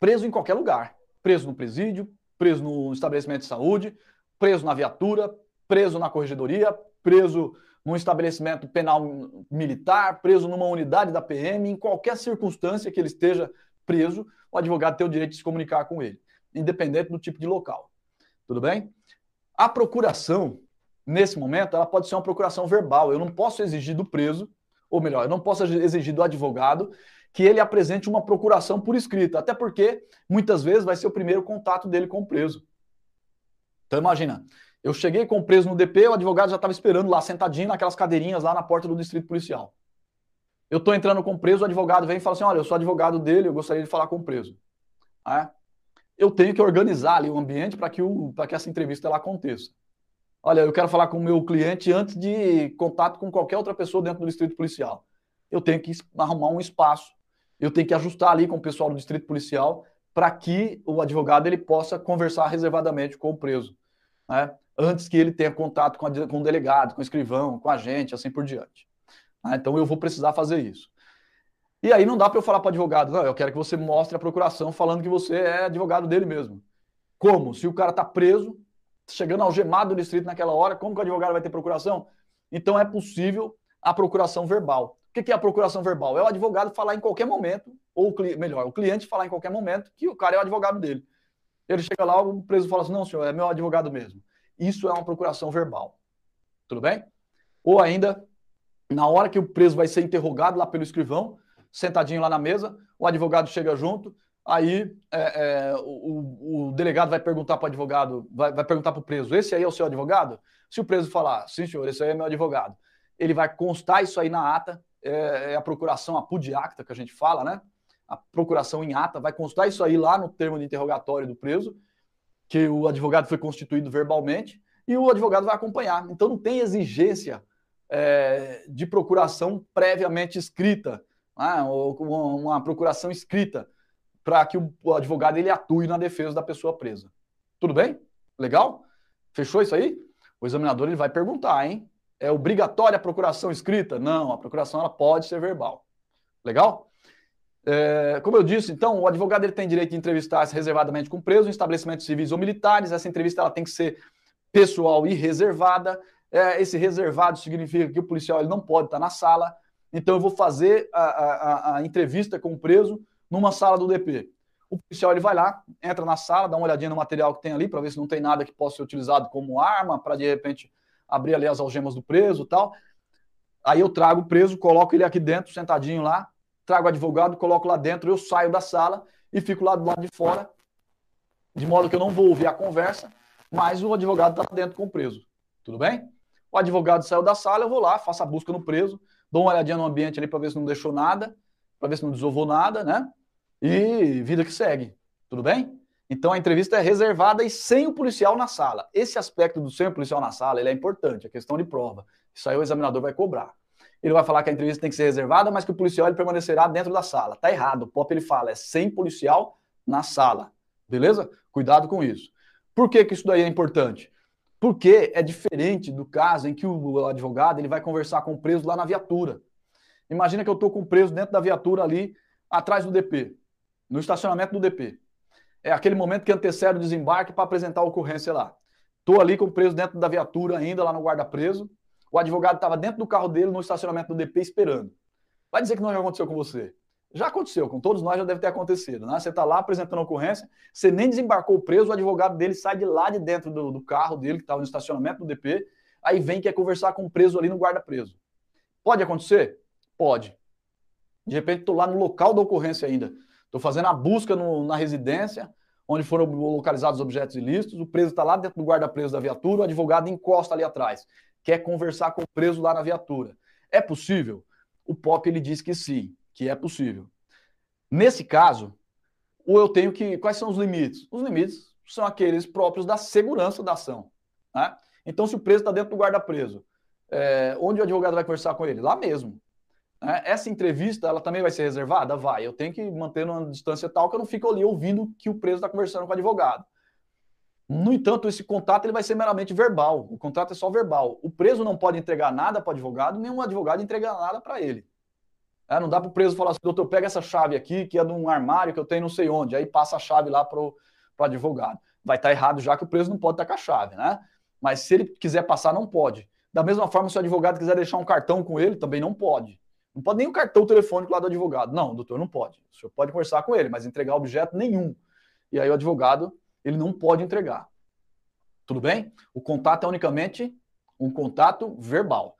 Preso em qualquer lugar. Preso no presídio, preso no estabelecimento de saúde, preso na viatura, preso na corregedoria, preso num estabelecimento penal militar, preso numa unidade da PM, em qualquer circunstância que ele esteja preso, o advogado tem o direito de se comunicar com ele, independente do tipo de local. Tudo bem? A procuração, nesse momento, ela pode ser uma procuração verbal. Eu não posso exigir do preso, ou melhor, eu não posso exigir do advogado que ele apresente uma procuração por escrito, até porque muitas vezes vai ser o primeiro contato dele com o preso. Então imagina, eu cheguei com o preso no DP, o advogado já estava esperando lá, sentadinho naquelas cadeirinhas lá na porta do distrito policial. Eu estou entrando com o preso, o advogado vem e fala assim: olha, eu sou advogado dele, eu gostaria de falar com o preso. É? Eu tenho que organizar ali o ambiente para que, o, que essa entrevista ela aconteça. Olha, eu quero falar com o meu cliente antes de contato com qualquer outra pessoa dentro do distrito policial. Eu tenho que arrumar um espaço. Eu tenho que ajustar ali com o pessoal do distrito policial para que o advogado ele possa conversar reservadamente com o preso. Né? antes que ele tenha contato com, a, com o delegado, com o escrivão, com a gente, assim por diante. Ah, então eu vou precisar fazer isso. E aí não dá para eu falar para advogado, não, eu quero que você mostre a procuração falando que você é advogado dele mesmo. Como? Se o cara está preso, chegando algemado do distrito naquela hora, como que o advogado vai ter procuração? Então é possível a procuração verbal. O que é a procuração verbal? É o advogado falar em qualquer momento, ou melhor, o cliente falar em qualquer momento que o cara é o advogado dele. Ele chega lá, o preso fala assim: não, senhor, é meu advogado mesmo. Isso é uma procuração verbal. Tudo bem? Ou ainda, na hora que o preso vai ser interrogado lá pelo escrivão, sentadinho lá na mesa, o advogado chega junto, aí é, é, o, o, delegado vai perguntar para o advogado, vai, vai perguntar para o preso: esse aí é o seu advogado? Se o preso falar, sim, senhor, esse aí é meu advogado, ele vai constar isso aí na ata, é, é a procuração, a pudiacta que a gente fala, né? A procuração em ata, vai constar isso aí lá no termo de interrogatório do preso, que o advogado foi constituído verbalmente e o advogado vai acompanhar. Então não tem exigência é, de procuração previamente escrita, ou uma, procuração escrita para que o, o advogado ele atue na defesa da pessoa presa. Tudo bem? Legal? Fechou isso aí? O examinador ele vai perguntar, hein? É obrigatória a procuração escrita? Não, a procuração ela pode ser verbal. Legal? É, como eu disse, então, o advogado ele tem direito de entrevistar-se reservadamente com preso em estabelecimentos civis ou militares. Essa entrevista ela tem que ser pessoal e reservada. É, esse reservado significa que o policial ele não pode estar na sala. Então, eu vou fazer a, a, a entrevista com o preso numa sala do DP. O policial ele vai lá, entra na sala, dá uma olhadinha no material que tem ali para ver se não tem nada que possa ser utilizado como arma para de repente abrir ali as algemas do preso, tal. Aí eu trago o preso, coloco ele aqui dentro, sentadinho lá, trago o advogado, coloco lá dentro, eu saio da sala e fico lá do lado de fora, de modo que eu não vou ouvir a conversa, mas o advogado está dentro com o preso. Tudo bem? O advogado saiu da sala, eu vou lá, faço a busca no preso, dou uma olhadinha no ambiente ali para ver se não deixou nada, para ver se não desovou nada, né? E vida que segue. Tudo bem? Então a entrevista é reservada e sem o policial na sala. Esse aspecto do sem o policial na sala ele é importante, é questão de prova. Isso aí o examinador vai cobrar ele vai falar que a entrevista tem que ser reservada, mas que o policial ele permanecerá dentro da sala. Tá errado. O POP ele fala, é sem policial na sala. Beleza? Cuidado com isso. Por que, que isso daí é importante? Porque é diferente do caso em que o advogado ele vai conversar com o preso lá na viatura. Imagina que eu estou com o preso dentro da viatura ali, atrás do DP, no estacionamento do DP. É aquele momento que antecede o desembarque para apresentar a ocorrência lá. Estou ali com o preso dentro da viatura ainda, lá no guarda-preso, o advogado estava dentro do carro dele no estacionamento do DP esperando. Vai dizer que não já aconteceu com você. Já aconteceu, com todos nós já deve ter acontecido. Né? Você está lá apresentando a ocorrência, você nem desembarcou o preso, o advogado dele sai de lá de dentro do, do carro dele, que estava no estacionamento do DP, aí vem quer conversar com o preso ali no guarda-preso. Pode acontecer? Pode. De repente, estou lá no local da ocorrência ainda. Estou fazendo a busca no, na residência, onde foram localizados objetos ilícitos, o preso está lá dentro do guarda-preso da viatura, o advogado encosta ali atrás quer conversar com o preso lá na viatura. É possível? O POP ele diz que sim, que é possível. Nesse caso, ou eu tenho que. Quais são os limites? Os limites são aqueles próprios da segurança da ação. Né? Então, se o preso está dentro do guarda-preso, é, onde o advogado vai conversar com ele? Lá mesmo. Né? Essa entrevista, ela também vai ser reservada? Vai. Eu tenho que manter uma distância tal que eu não fico ali ouvindo que o preso está conversando com o advogado. No entanto, esse contato ele vai ser meramente verbal. O contrato é só verbal. O preso não pode entregar nada para o advogado, nenhum advogado entregar nada para ele. É, não dá para o preso falar assim, doutor, pega essa chave aqui, que é de um armário que eu tenho não sei onde, aí passa a chave lá para o advogado. Vai estar tá errado já que o preso não pode estar com a chave, né? Mas se ele quiser passar, não pode. Da mesma forma, se o advogado quiser deixar um cartão com ele, também não pode. Não pode nem o cartão telefônico lá do advogado. Não, doutor, não pode. O senhor pode conversar com ele, mas entregar objeto nenhum. E aí o advogado, ele não pode entregar. Tudo bem? O contato é unicamente um contato verbal.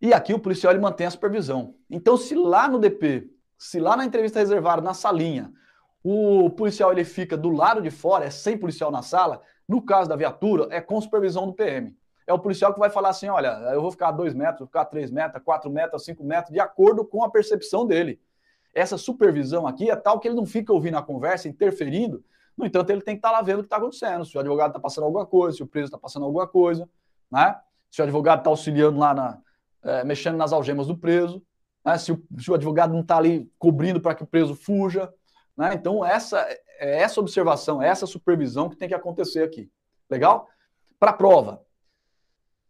E aqui o policial ele mantém a supervisão. Então, se lá no DP, se lá na entrevista reservada, na salinha, o policial ele fica do lado de fora, é sem policial na sala, no caso da viatura, é com supervisão do PM. É o policial que vai falar assim: olha, eu vou ficar a dois metros, vou ficar a três metros, quatro metros, cinco metros, de acordo com a percepção dele. Essa supervisão aqui é tal que ele não fica ouvindo a conversa, interferindo. No entanto, ele tem que estar lá vendo o que está acontecendo. Se o advogado está passando alguma coisa, se o preso está passando alguma coisa, né? Se o advogado está auxiliando lá na, é, mexendo nas algemas do preso, né? se, o, se, o, advogado não está ali cobrindo para que o preso fuja. Né? Então, essa é essa observação, é essa supervisão que tem que acontecer aqui. Legal? Para a prova.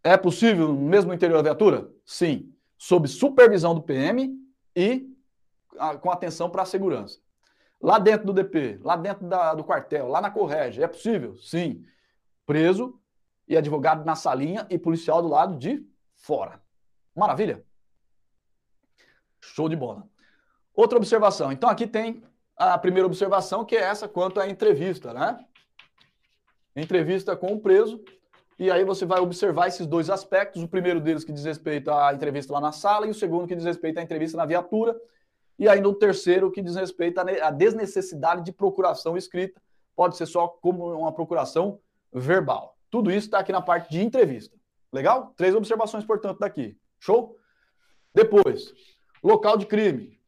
É possível, mesmo no interior da viatura? Sim. Sob supervisão do PM e a, com atenção para a segurança. Lá dentro do DP, lá dentro da, do quartel, lá na Correge, é possível? Sim. Preso e advogado na salinha e policial do lado de fora. Maravilha? Show de bola. Outra observação. Então aqui tem a primeira observação, que é essa quanto à entrevista, né? Entrevista com o preso. E aí você vai observar esses dois aspectos. O primeiro deles que diz respeito à entrevista lá na sala, e o segundo que diz respeito à entrevista na viatura. E ainda o terceiro que diz respeito à desnecessidade de procuração escrita. Pode ser só como uma procuração verbal. Tudo isso está aqui na parte de entrevista. Legal? Três observações, portanto, daqui. Show? Depois, local de crime.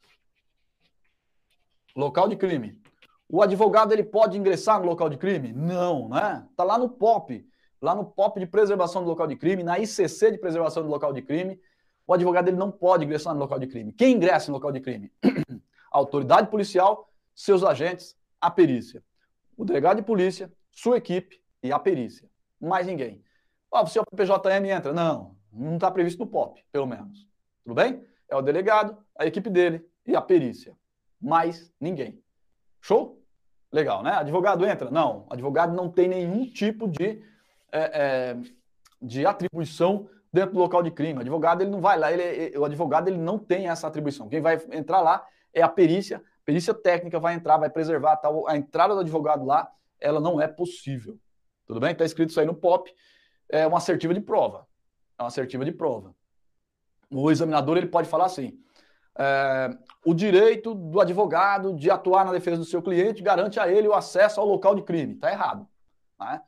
Local de crime. O advogado ele pode ingressar no local de crime? Não, né? Tá lá no POP, lá no POP de preservação do local de crime, na ICC de preservação do local de crime. O advogado ele não pode ingressar no local de crime. Quem ingressa no local de crime? Autoridade policial, seus agentes, a perícia. O delegado de polícia, sua equipe e a perícia. Mais ninguém. Ó, oh, é o PJM entra? Não, não está previsto no POP, pelo menos. Tudo bem? É o delegado, a equipe dele e a perícia. Mais ninguém. Show? Legal, né? Advogado entra? Não. Advogado não tem nenhum tipo de, é, é, de atribuição dentro do local de crime. O advogado ele não vai lá, ele, o advogado ele não tem essa atribuição. Quem vai entrar lá é a perícia. A perícia técnica vai entrar, vai preservar tal. A entrada do advogado lá, ela não é possível. Tudo bem? Está escrito isso aí no POP. É uma assertiva de prova é uma assertiva de prova. O examinador ele pode falar assim: é, o direito do advogado de atuar na defesa do seu cliente garante a ele o acesso ao local de crime. Está errado. Né?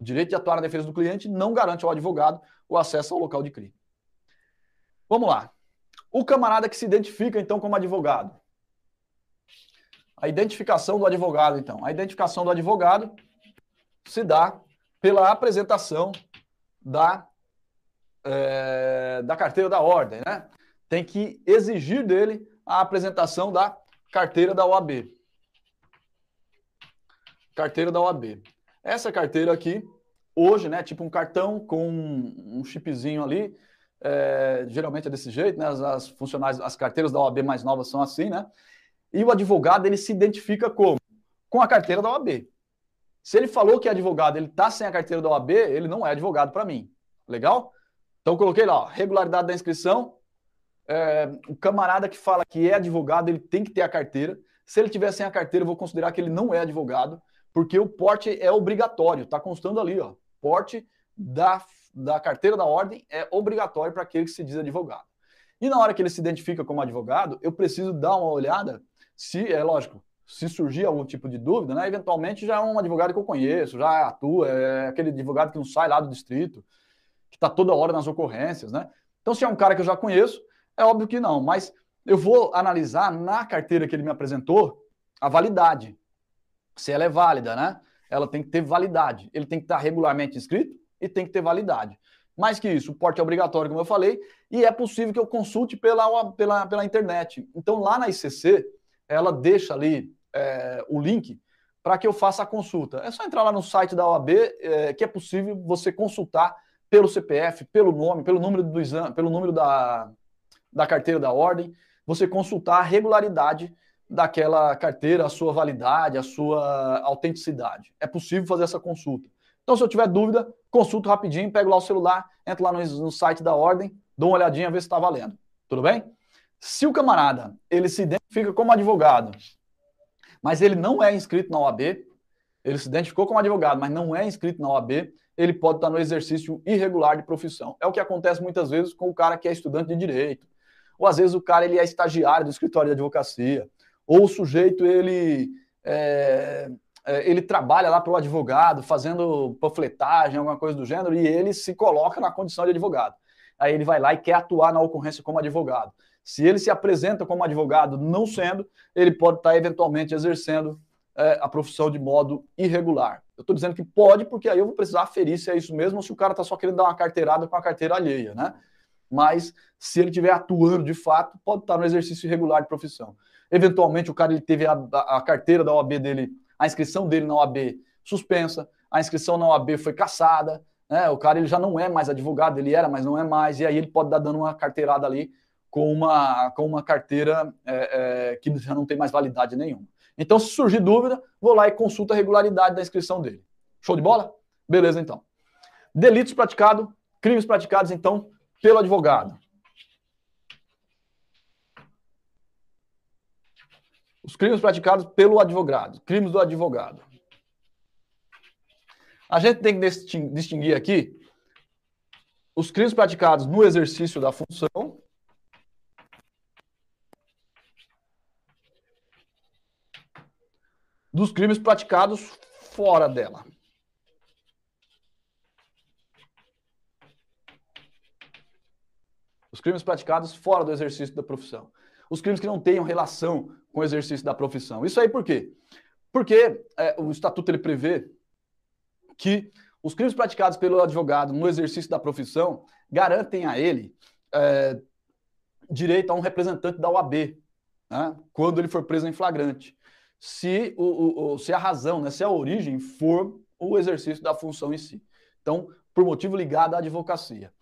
O direito de atuar na defesa do cliente não garante ao advogado o acesso ao local de crime. Vamos lá. O camarada que se identifica, então, como advogado. A identificação do advogado, então. A identificação do advogado se dá pela apresentação da é, da carteira da ordem, né? Tem que exigir dele a apresentação da carteira da OAB. Carteira da OAB. Essa carteira aqui, hoje, né, tipo um cartão com um chipzinho ali, é, geralmente é desse jeito, né? As, as funcionárias, as carteiras da OAB mais novas são assim, né? E o advogado ele se identifica como? Com a carteira da OAB. Se ele falou que é advogado, ele está sem a carteira da OAB, ele não é advogado para mim. Legal? Então, coloquei lá, regularidade da inscrição. É, o camarada que fala que é advogado, ele tem que ter a carteira. Se ele tiver sem a carteira, eu vou considerar que ele não é advogado, porque o porte é obrigatório, está constando ali, ó. Porte da, da carteira da ordem é obrigatório para aquele que se diz advogado. E na hora que ele se identifica como advogado, eu preciso dar uma olhada se, é lógico, se surgir algum tipo de dúvida, né, eventualmente já é um advogado que eu conheço, já atua, é aquele advogado que não sai lá do distrito, que está toda hora nas ocorrências, né? Então, se é um cara que eu já conheço, é óbvio que não, mas eu vou analisar na carteira que ele me apresentou a validade. Se ela é válida, né? Ela tem que ter validade. Ele tem que estar regularmente inscrito e tem que ter validade. Mais que isso, o porte é obrigatório, como eu falei, e é possível que eu consulte pela, pela, pela internet. Então, lá na ICC, ela deixa ali é, o link para que eu faça a consulta. É só entrar lá no site da OAB, é, que é possível você consultar pelo CPF, pelo nome, pelo número do exame, pelo número da, da carteira da ordem, você consultar a regularidade daquela carteira, a sua validade, a sua autenticidade. É possível fazer essa consulta. Então, se eu tiver dúvida, consulto rapidinho, pego lá o celular, entro lá no, no site da ordem, dou uma olhadinha, ver se está valendo. Tudo bem? Se o camarada ele se identifica como advogado, mas ele não é inscrito na OAB, ele se identificou como advogado, mas não é inscrito na OAB, ele pode estar no exercício irregular de profissão. É o que acontece muitas vezes com o cara que é estudante de direito, ou às vezes o cara ele é estagiário do escritório de advocacia, ou o sujeito ele é, é, ele trabalha lá para o advogado, fazendo panfletagem, alguma coisa do gênero, e ele se coloca na condição de advogado. Aí ele vai lá e quer atuar na ocorrência como advogado. Se ele se apresenta como advogado não sendo, ele pode estar eventualmente exercendo é, a profissão de modo irregular. Eu estou dizendo que pode, porque aí eu vou precisar aferir se é isso mesmo ou se o cara está só querendo dar uma carteirada com a carteira alheia, né? Mas se ele estiver atuando de fato, pode estar no exercício irregular de profissão. Eventualmente, o cara ele teve a, a, carteira da OAB dele, a inscrição dele na OAB suspensa, a inscrição na OAB foi cassada, né? O cara ele já não é mais advogado, ele era, mas não é mais, e aí ele pode estar dando uma carteirada ali com uma, com uma carteira é, é, que já não tem mais validade nenhuma. Então, se surgir dúvida, vou lá e consulta a regularidade da inscrição dele. Show de bola? Beleza, então. Delitos praticados, crimes praticados, então, pelo advogado. Os crimes praticados pelo advogado. Crimes do advogado. A gente tem que distinguir aqui os crimes praticados no exercício da função dos crimes praticados fora dela. Os crimes praticados fora do exercício da profissão. Os crimes que não tenham relação com o exercício da profissão. Isso aí por quê? Porque é, o estatuto ele prevê que os crimes praticados pelo advogado no exercício da profissão garantem a ele é, direito a um representante da OAB, né, quando ele for preso em flagrante se, o, o, se a razão, né, se a origem for o exercício da função em si. Então, por motivo ligado à advocacia.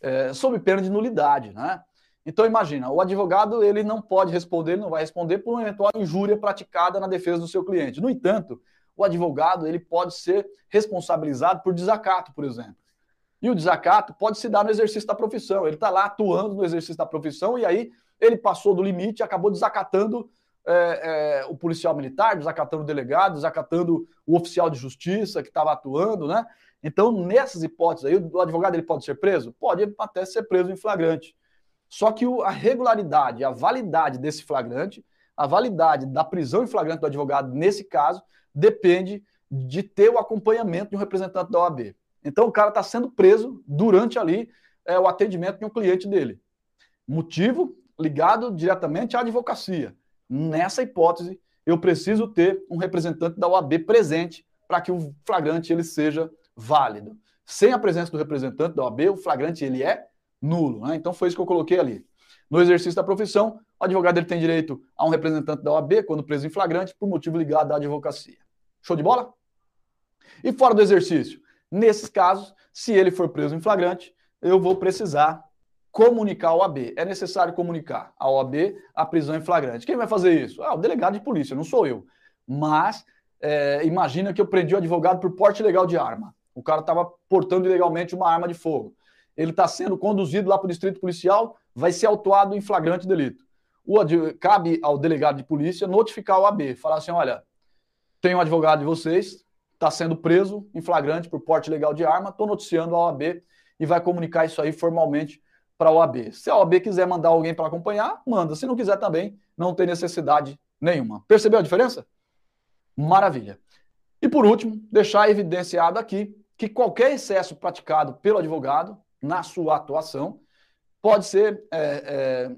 É, sob pena de nulidade, né? Então, imagina, o advogado ele não pode responder, ele não vai responder por uma eventual injúria praticada na defesa do seu cliente. No entanto, o advogado ele pode ser responsabilizado por desacato, por exemplo. E o desacato pode se dar no exercício da profissão. Ele está lá atuando no exercício da profissão e aí ele passou do limite e acabou desacatando é, é, o policial militar, desacatando o delegado, desacatando o oficial de justiça que estava atuando, né? Então, nessas hipóteses aí, o advogado ele pode ser preso? Pode até ser preso em flagrante. Só que o, a regularidade, a validade desse flagrante, a validade da prisão em flagrante do advogado, nesse caso, depende de ter o acompanhamento de um representante da OAB. Então, o cara está sendo preso durante ali é, o atendimento de um cliente dele. Motivo ligado diretamente à advocacia. Nessa hipótese, eu preciso ter um representante da OAB presente para que o flagrante ele seja válido. Sem a presença do representante da OAB, o flagrante ele é nulo. Né? Então foi isso que eu coloquei ali. No exercício da profissão, o advogado ele tem direito a um representante da OAB quando preso em flagrante por motivo ligado à advocacia. Show de bola? E fora do exercício? Nesses casos, se ele for preso em flagrante, eu vou precisar comunicar ao OAB. É necessário comunicar ao OAB a prisão em flagrante. Quem vai fazer isso? Ah, o delegado de polícia, não sou eu. Mas é, imagina que eu prendi o advogado por porte ilegal de arma. O cara estava portando ilegalmente uma arma de fogo. Ele está sendo conduzido lá para o distrito policial, vai ser autuado em flagrante delito. O, cabe ao delegado de polícia notificar o OAB, falar assim: olha, tem um advogado de vocês, está sendo preso em flagrante por porte ilegal de arma, estou noticiando ao OAB e vai comunicar isso aí formalmente para a OAB. Se a OAB quiser mandar alguém para acompanhar, manda. Se não quiser também, não tem necessidade nenhuma. Percebeu a diferença? Maravilha. E por último, deixar evidenciado aqui que qualquer excesso praticado pelo advogado, na sua atuação, pode ser, é,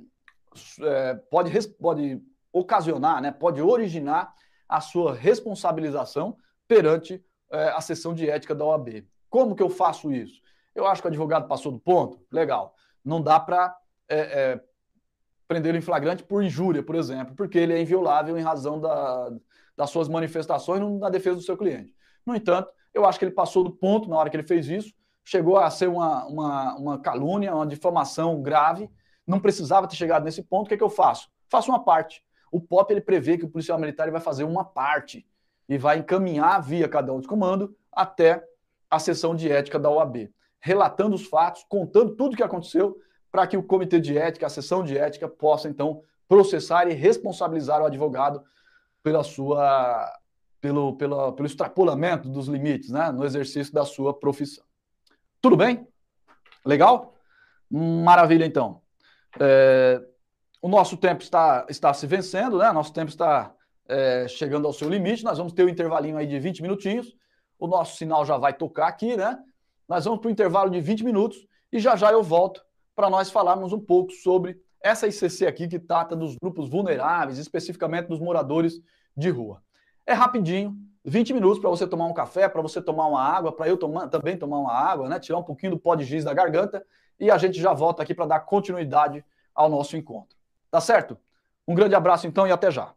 é, é pode, pode ocasionar, né, pode originar a sua responsabilização perante é, a sessão de ética da OAB. Como que eu faço isso? Eu acho que o advogado passou do ponto, legal. Não dá para é, é, prendê-lo em flagrante por injúria, por exemplo, porque ele é inviolável em razão da, das suas manifestações na defesa do seu cliente. No entanto, eu acho que ele passou do ponto na hora que ele fez isso, chegou a ser uma, uma, uma calúnia, uma difamação grave, não precisava ter chegado nesse ponto. O que, é que eu faço? Faço uma parte. O POP ele prevê que o policial militar vai fazer uma parte e vai encaminhar via cada um de comando até a sessão de ética da OAB, relatando os fatos, contando tudo o que aconteceu, para que o comitê de ética, a sessão de ética, possa então processar e responsabilizar o advogado pela sua pelo, pela, pelo extrapolamento dos limites né, no exercício da sua profissão. Tudo bem? Legal? Maravilha, então. É, o nosso tempo está, está se vencendo, né? Nosso tempo está é, chegando ao seu limite. Nós vamos ter um intervalinho aí de 20 minutinhos. O nosso sinal já vai tocar aqui, né? Nós vamos para o intervalo de 20 minutos e já já eu volto para nós falarmos um pouco sobre essa ICC aqui que trata dos grupos vulneráveis, especificamente dos moradores de rua. É rapidinho, 20 minutos para você tomar um café, para você tomar uma água, para eu tomar, também tomar uma água, né? Tirar um pouquinho do pó de giz da garganta e a gente já volta aqui para dar continuidade ao nosso encontro. Tá certo? Um grande abraço então e até já.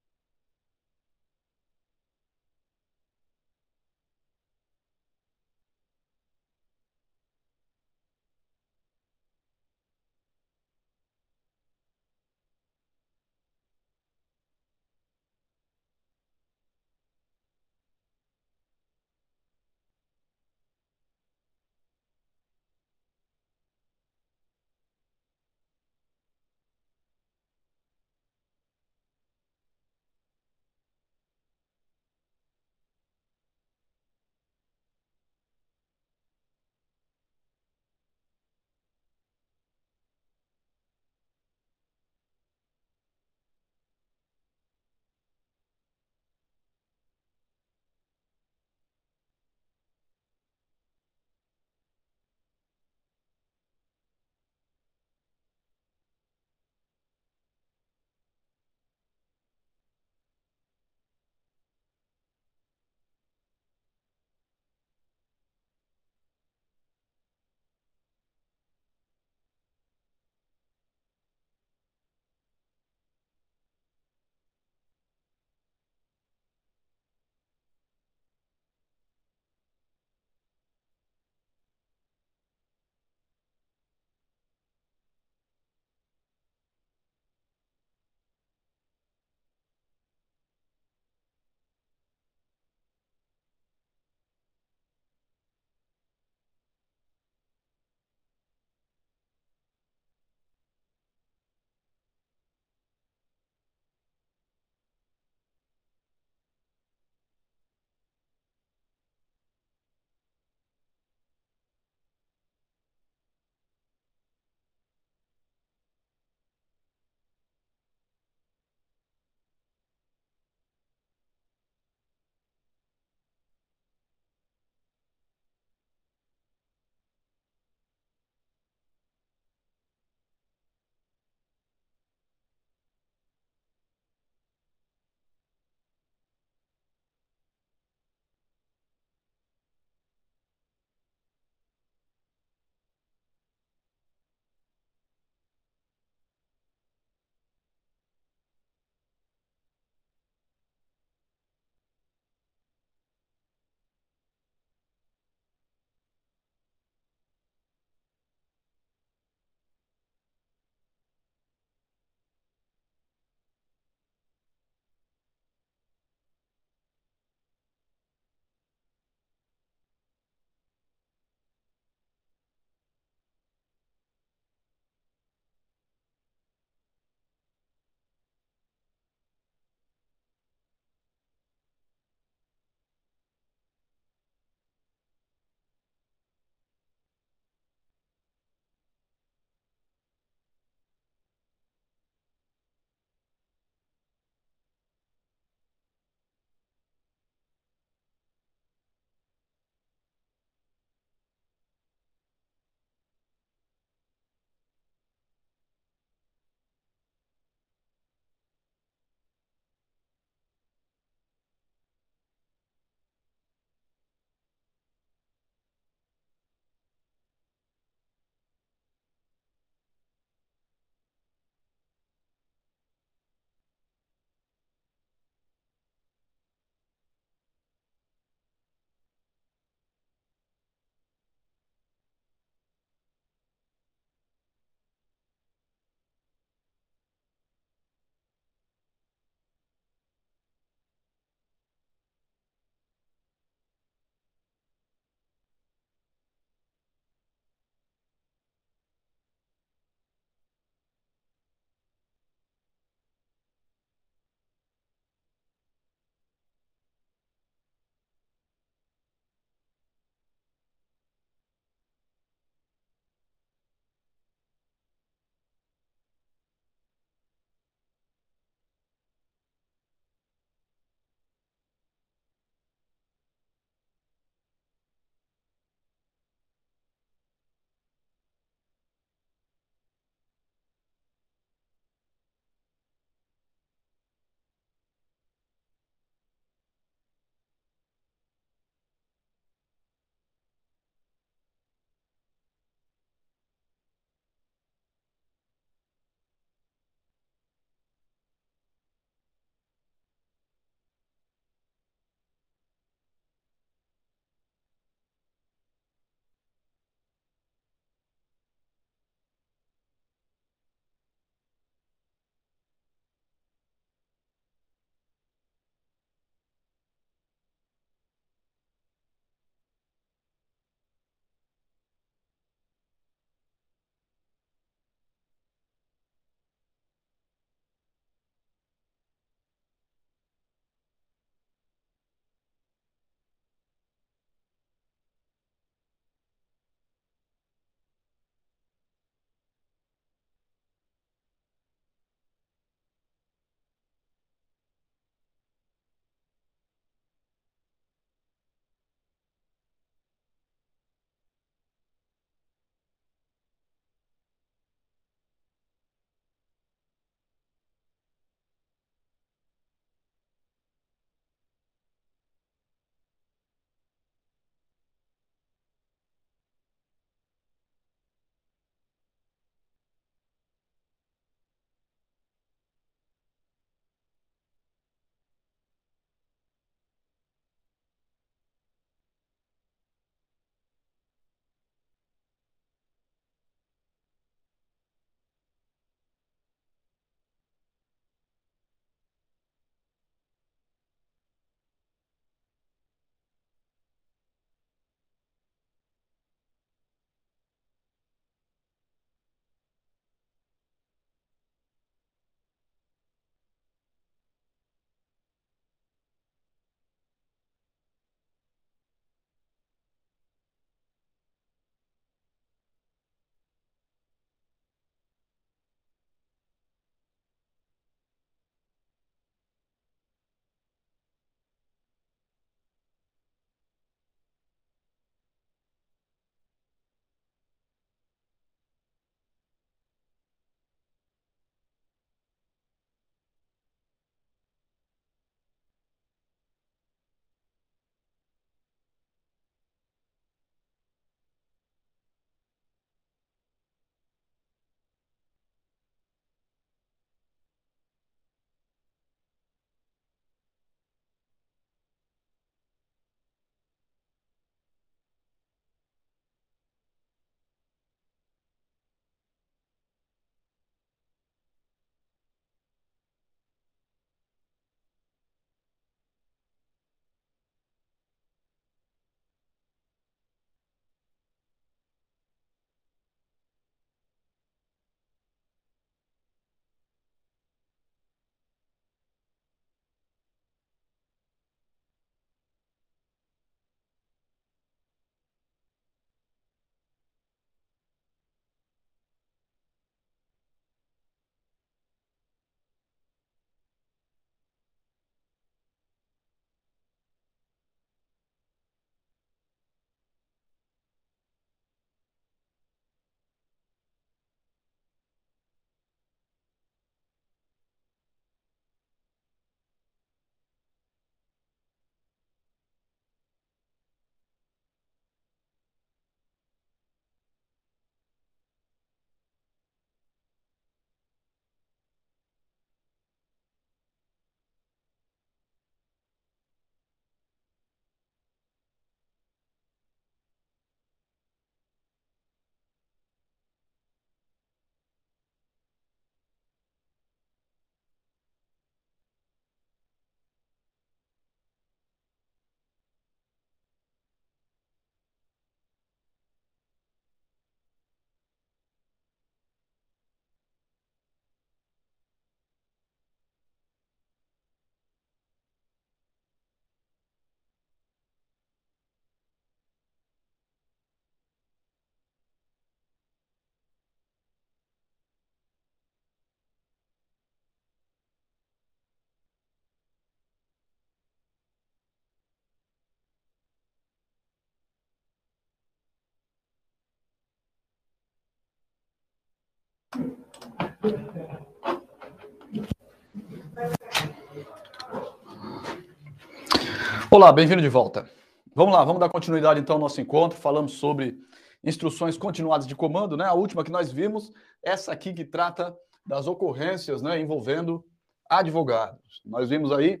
Olá, bem-vindo de volta. Vamos lá, vamos dar continuidade então ao nosso encontro. Falamos sobre instruções continuadas de comando, né? A última que nós vimos, essa aqui que trata das ocorrências, né, envolvendo advogados. Nós vimos aí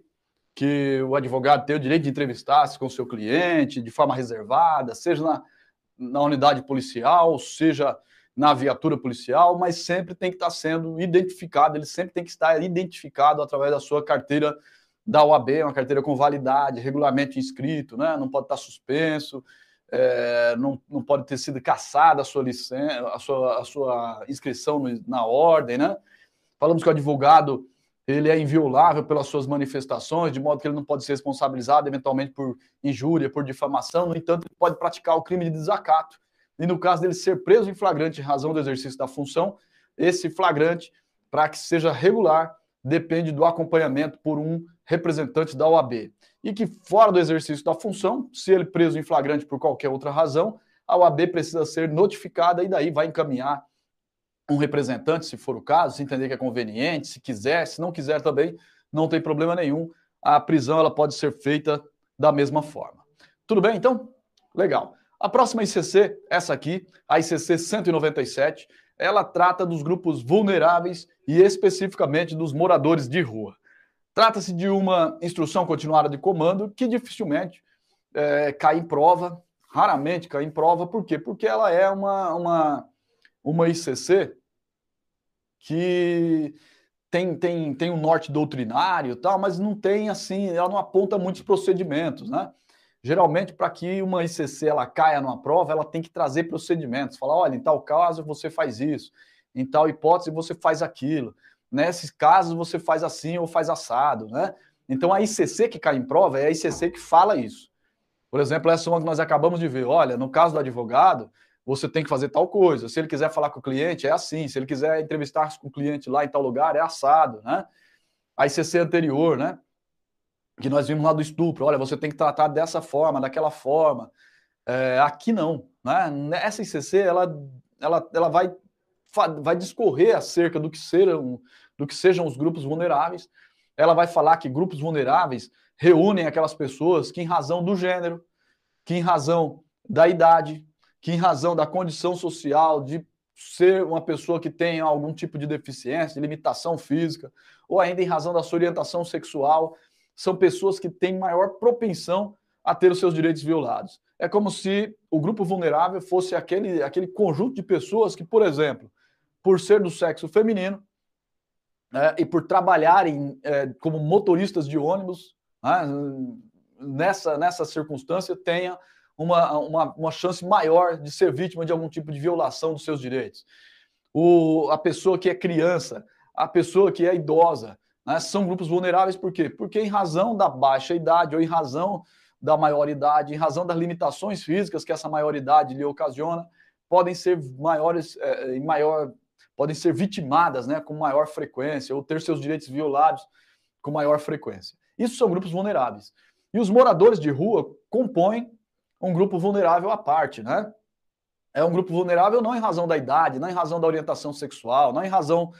que o advogado tem o direito de entrevistar-se com o seu cliente de forma reservada, seja na, na unidade policial, seja na viatura policial, mas sempre tem que estar sendo identificado, ele sempre tem que estar identificado através da sua carteira da OAB, uma carteira com validade, regulamento inscrito, né? não pode estar suspenso, é, não, não pode ter sido caçada a sua licença, a sua, a sua inscrição na ordem, né? Falamos que o advogado ele é inviolável pelas suas manifestações, de modo que ele não pode ser responsabilizado eventualmente por injúria, por difamação, no entanto, ele pode praticar o crime de desacato. E no caso dele ser preso em flagrante em razão do exercício da função, esse flagrante, para que seja regular, depende do acompanhamento por um representante da OAB. E que, fora do exercício da função, se ele preso em flagrante por qualquer outra razão, a OAB precisa ser notificada e daí vai encaminhar um representante, se for o caso, se entender que é conveniente, se quiser, se não quiser também, não tem problema nenhum. A prisão ela pode ser feita da mesma forma. Tudo bem, então? Legal. A próxima ICC, essa aqui, a ICC 197, ela trata dos grupos vulneráveis e especificamente dos moradores de rua. Trata-se de uma instrução continuada de comando que dificilmente é, cai em prova, raramente cai em prova, por quê? Porque ela é uma, uma, uma ICC que tem, tem, tem um norte doutrinário e tal, mas não tem assim, ela não aponta muitos procedimentos, né? Geralmente, para que uma ICC ela caia numa prova, ela tem que trazer procedimentos, falar, olha, em tal caso você faz isso, em tal hipótese você faz aquilo, nesses casos você faz assim ou faz assado, né? Então a ICC que cai em prova é a ICC que fala isso. Por exemplo, essa uma que nós acabamos de ver, olha, no caso do advogado, você tem que fazer tal coisa. Se ele quiser falar com o cliente, é assim. Se ele quiser entrevistar com o cliente lá em tal lugar, é assado, né? A ICC anterior, né? Que nós vimos lá do estupro. Olha, você tem que tratar dessa forma, daquela forma. É, aqui não, né? Essa ICC, ela, ela, ela vai, vai discorrer acerca do que, serão, do que sejam os grupos vulneráveis. Ela vai falar que grupos vulneráveis reúnem aquelas pessoas que, em razão do gênero, que, em razão da idade, que, em razão da condição social, de ser uma pessoa que tem algum tipo de deficiência, de limitação física, ou ainda em razão da sua orientação sexual, são pessoas que têm maior propensão a ter os seus direitos violados. É como se o grupo vulnerável fosse aquele, aquele conjunto de pessoas que, por exemplo, por ser do sexo feminino né, e por trabalharem é, como motoristas de ônibus, né, nessa, nessa circunstância, tenha uma, uma, uma chance maior de ser vítima de algum tipo de violação dos seus direitos. O, a pessoa que é criança, a pessoa que é idosa, né, são grupos vulneráveis por quê? Porque em razão da baixa idade ou em razão da maioridade, em razão das limitações físicas que essa maioridade lhe ocasiona, podem ser maiores, é, maior, podem ser vitimadas, né, com maior frequência ou ter seus direitos violados com maior frequência. Isso são grupos vulneráveis. E os moradores de rua compõem um grupo vulnerável à parte, né? É um grupo vulnerável não em razão da idade, não em razão da orientação sexual, não em razão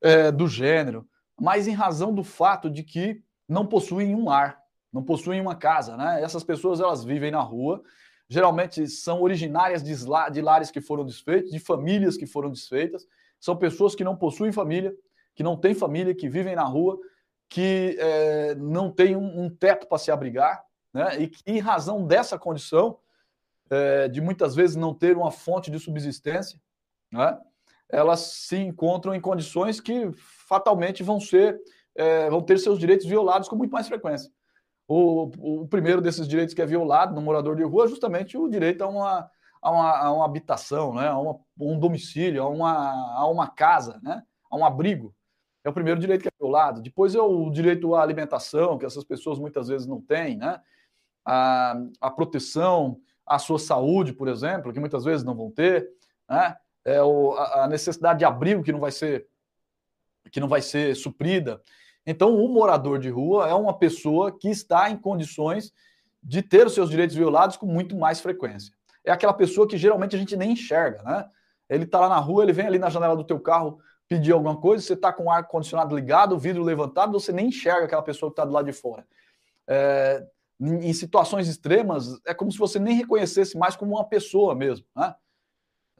é, do gênero, mas em razão do fato de que não possuem um lar, não possuem uma casa, né? Essas pessoas elas vivem na rua, geralmente são originárias de, de lares que foram desfeitos, de famílias que foram desfeitas, são pessoas que não possuem família, que não têm família, que vivem na rua, que é, não têm um, um teto para se abrigar, né? e que, em razão dessa condição, é, de muitas vezes não ter uma fonte de subsistência, né? Elas se encontram em condições que fatalmente vão ser é, vão ter seus direitos violados com muito mais frequência. O, o, primeiro desses direitos que é violado no morador de rua é justamente o direito a uma, a uma, a uma habitação, né? a uma, um domicílio, a uma, a uma casa, né? a um abrigo. É o primeiro direito que é violado. Depois é o direito à alimentação, que essas pessoas muitas vezes não têm, né? a, a proteção à sua saúde, por exemplo, que muitas vezes não vão ter, né? É o, a necessidade de abrigo que não vai ser que não vai ser suprida. Então, o morador de rua é uma pessoa que está em condições de ter os seus direitos violados com muito mais frequência. É aquela pessoa que geralmente a gente nem enxerga, né? Ele está lá na rua, ele vem ali na janela do teu carro pedir alguma coisa, você está com o ar-condicionado ligado, o vidro levantado, você nem enxerga aquela pessoa que está do lado de fora. É, em situações extremas, é como se você nem reconhecesse mais como uma pessoa mesmo. Né?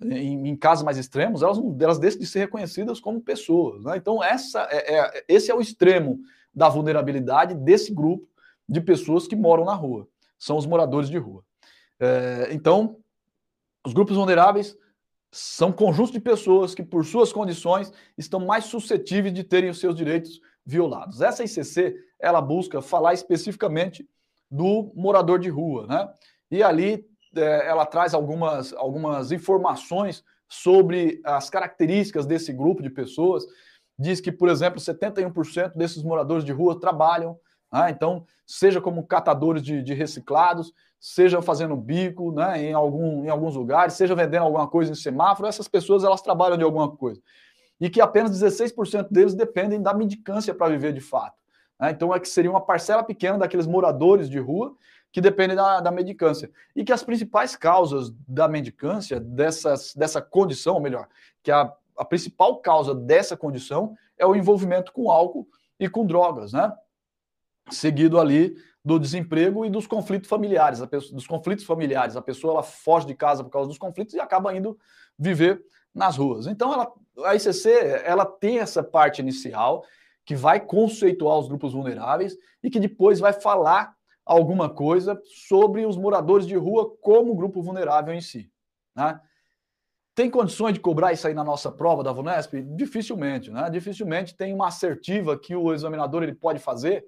Em, em, casos mais extremos, elas, elas deixam de ser reconhecidas como pessoas. Né? Então, essa é, é, esse é o extremo da vulnerabilidade desse grupo de pessoas que moram na rua. São os moradores de rua. É, então, os grupos vulneráveis são conjuntos de pessoas que, por suas condições, estão mais suscetíveis de terem os seus direitos violados. Essa ICC, ela busca falar especificamente do morador de rua, né? E ali é, ela traz algumas, algumas informações sobre as características desse grupo de pessoas. Diz que, por exemplo, 71% desses moradores de rua trabalham, né? então, seja como catadores de, de reciclados, seja fazendo bico né, em, algum, em alguns lugares, seja vendendo alguma coisa em semáforo, essas pessoas elas trabalham de alguma coisa. E que apenas 16% deles dependem da mendicância para viver de fato. Né? Então é que seria uma parcela pequena daqueles moradores de rua que dependem da, da mendicância. E que as principais causas da mendicância, dessas, dessa condição, ou melhor, que a, a principal causa dessa condição é o envolvimento com álcool e com drogas, né? Seguido ali do desemprego e dos conflitos familiares, pessoa, dos conflitos familiares. A pessoa ela foge de casa por causa dos conflitos e acaba indo viver nas ruas. Então, ela, a ICC ela tem essa parte inicial que vai conceituar os grupos vulneráveis e que depois vai falar alguma coisa sobre os moradores de rua como grupo vulnerável em si. Né? Tem condições de cobrar isso aí na nossa prova da VUNESP? Dificilmente, né? Dificilmente tem uma assertiva que o examinador ele pode fazer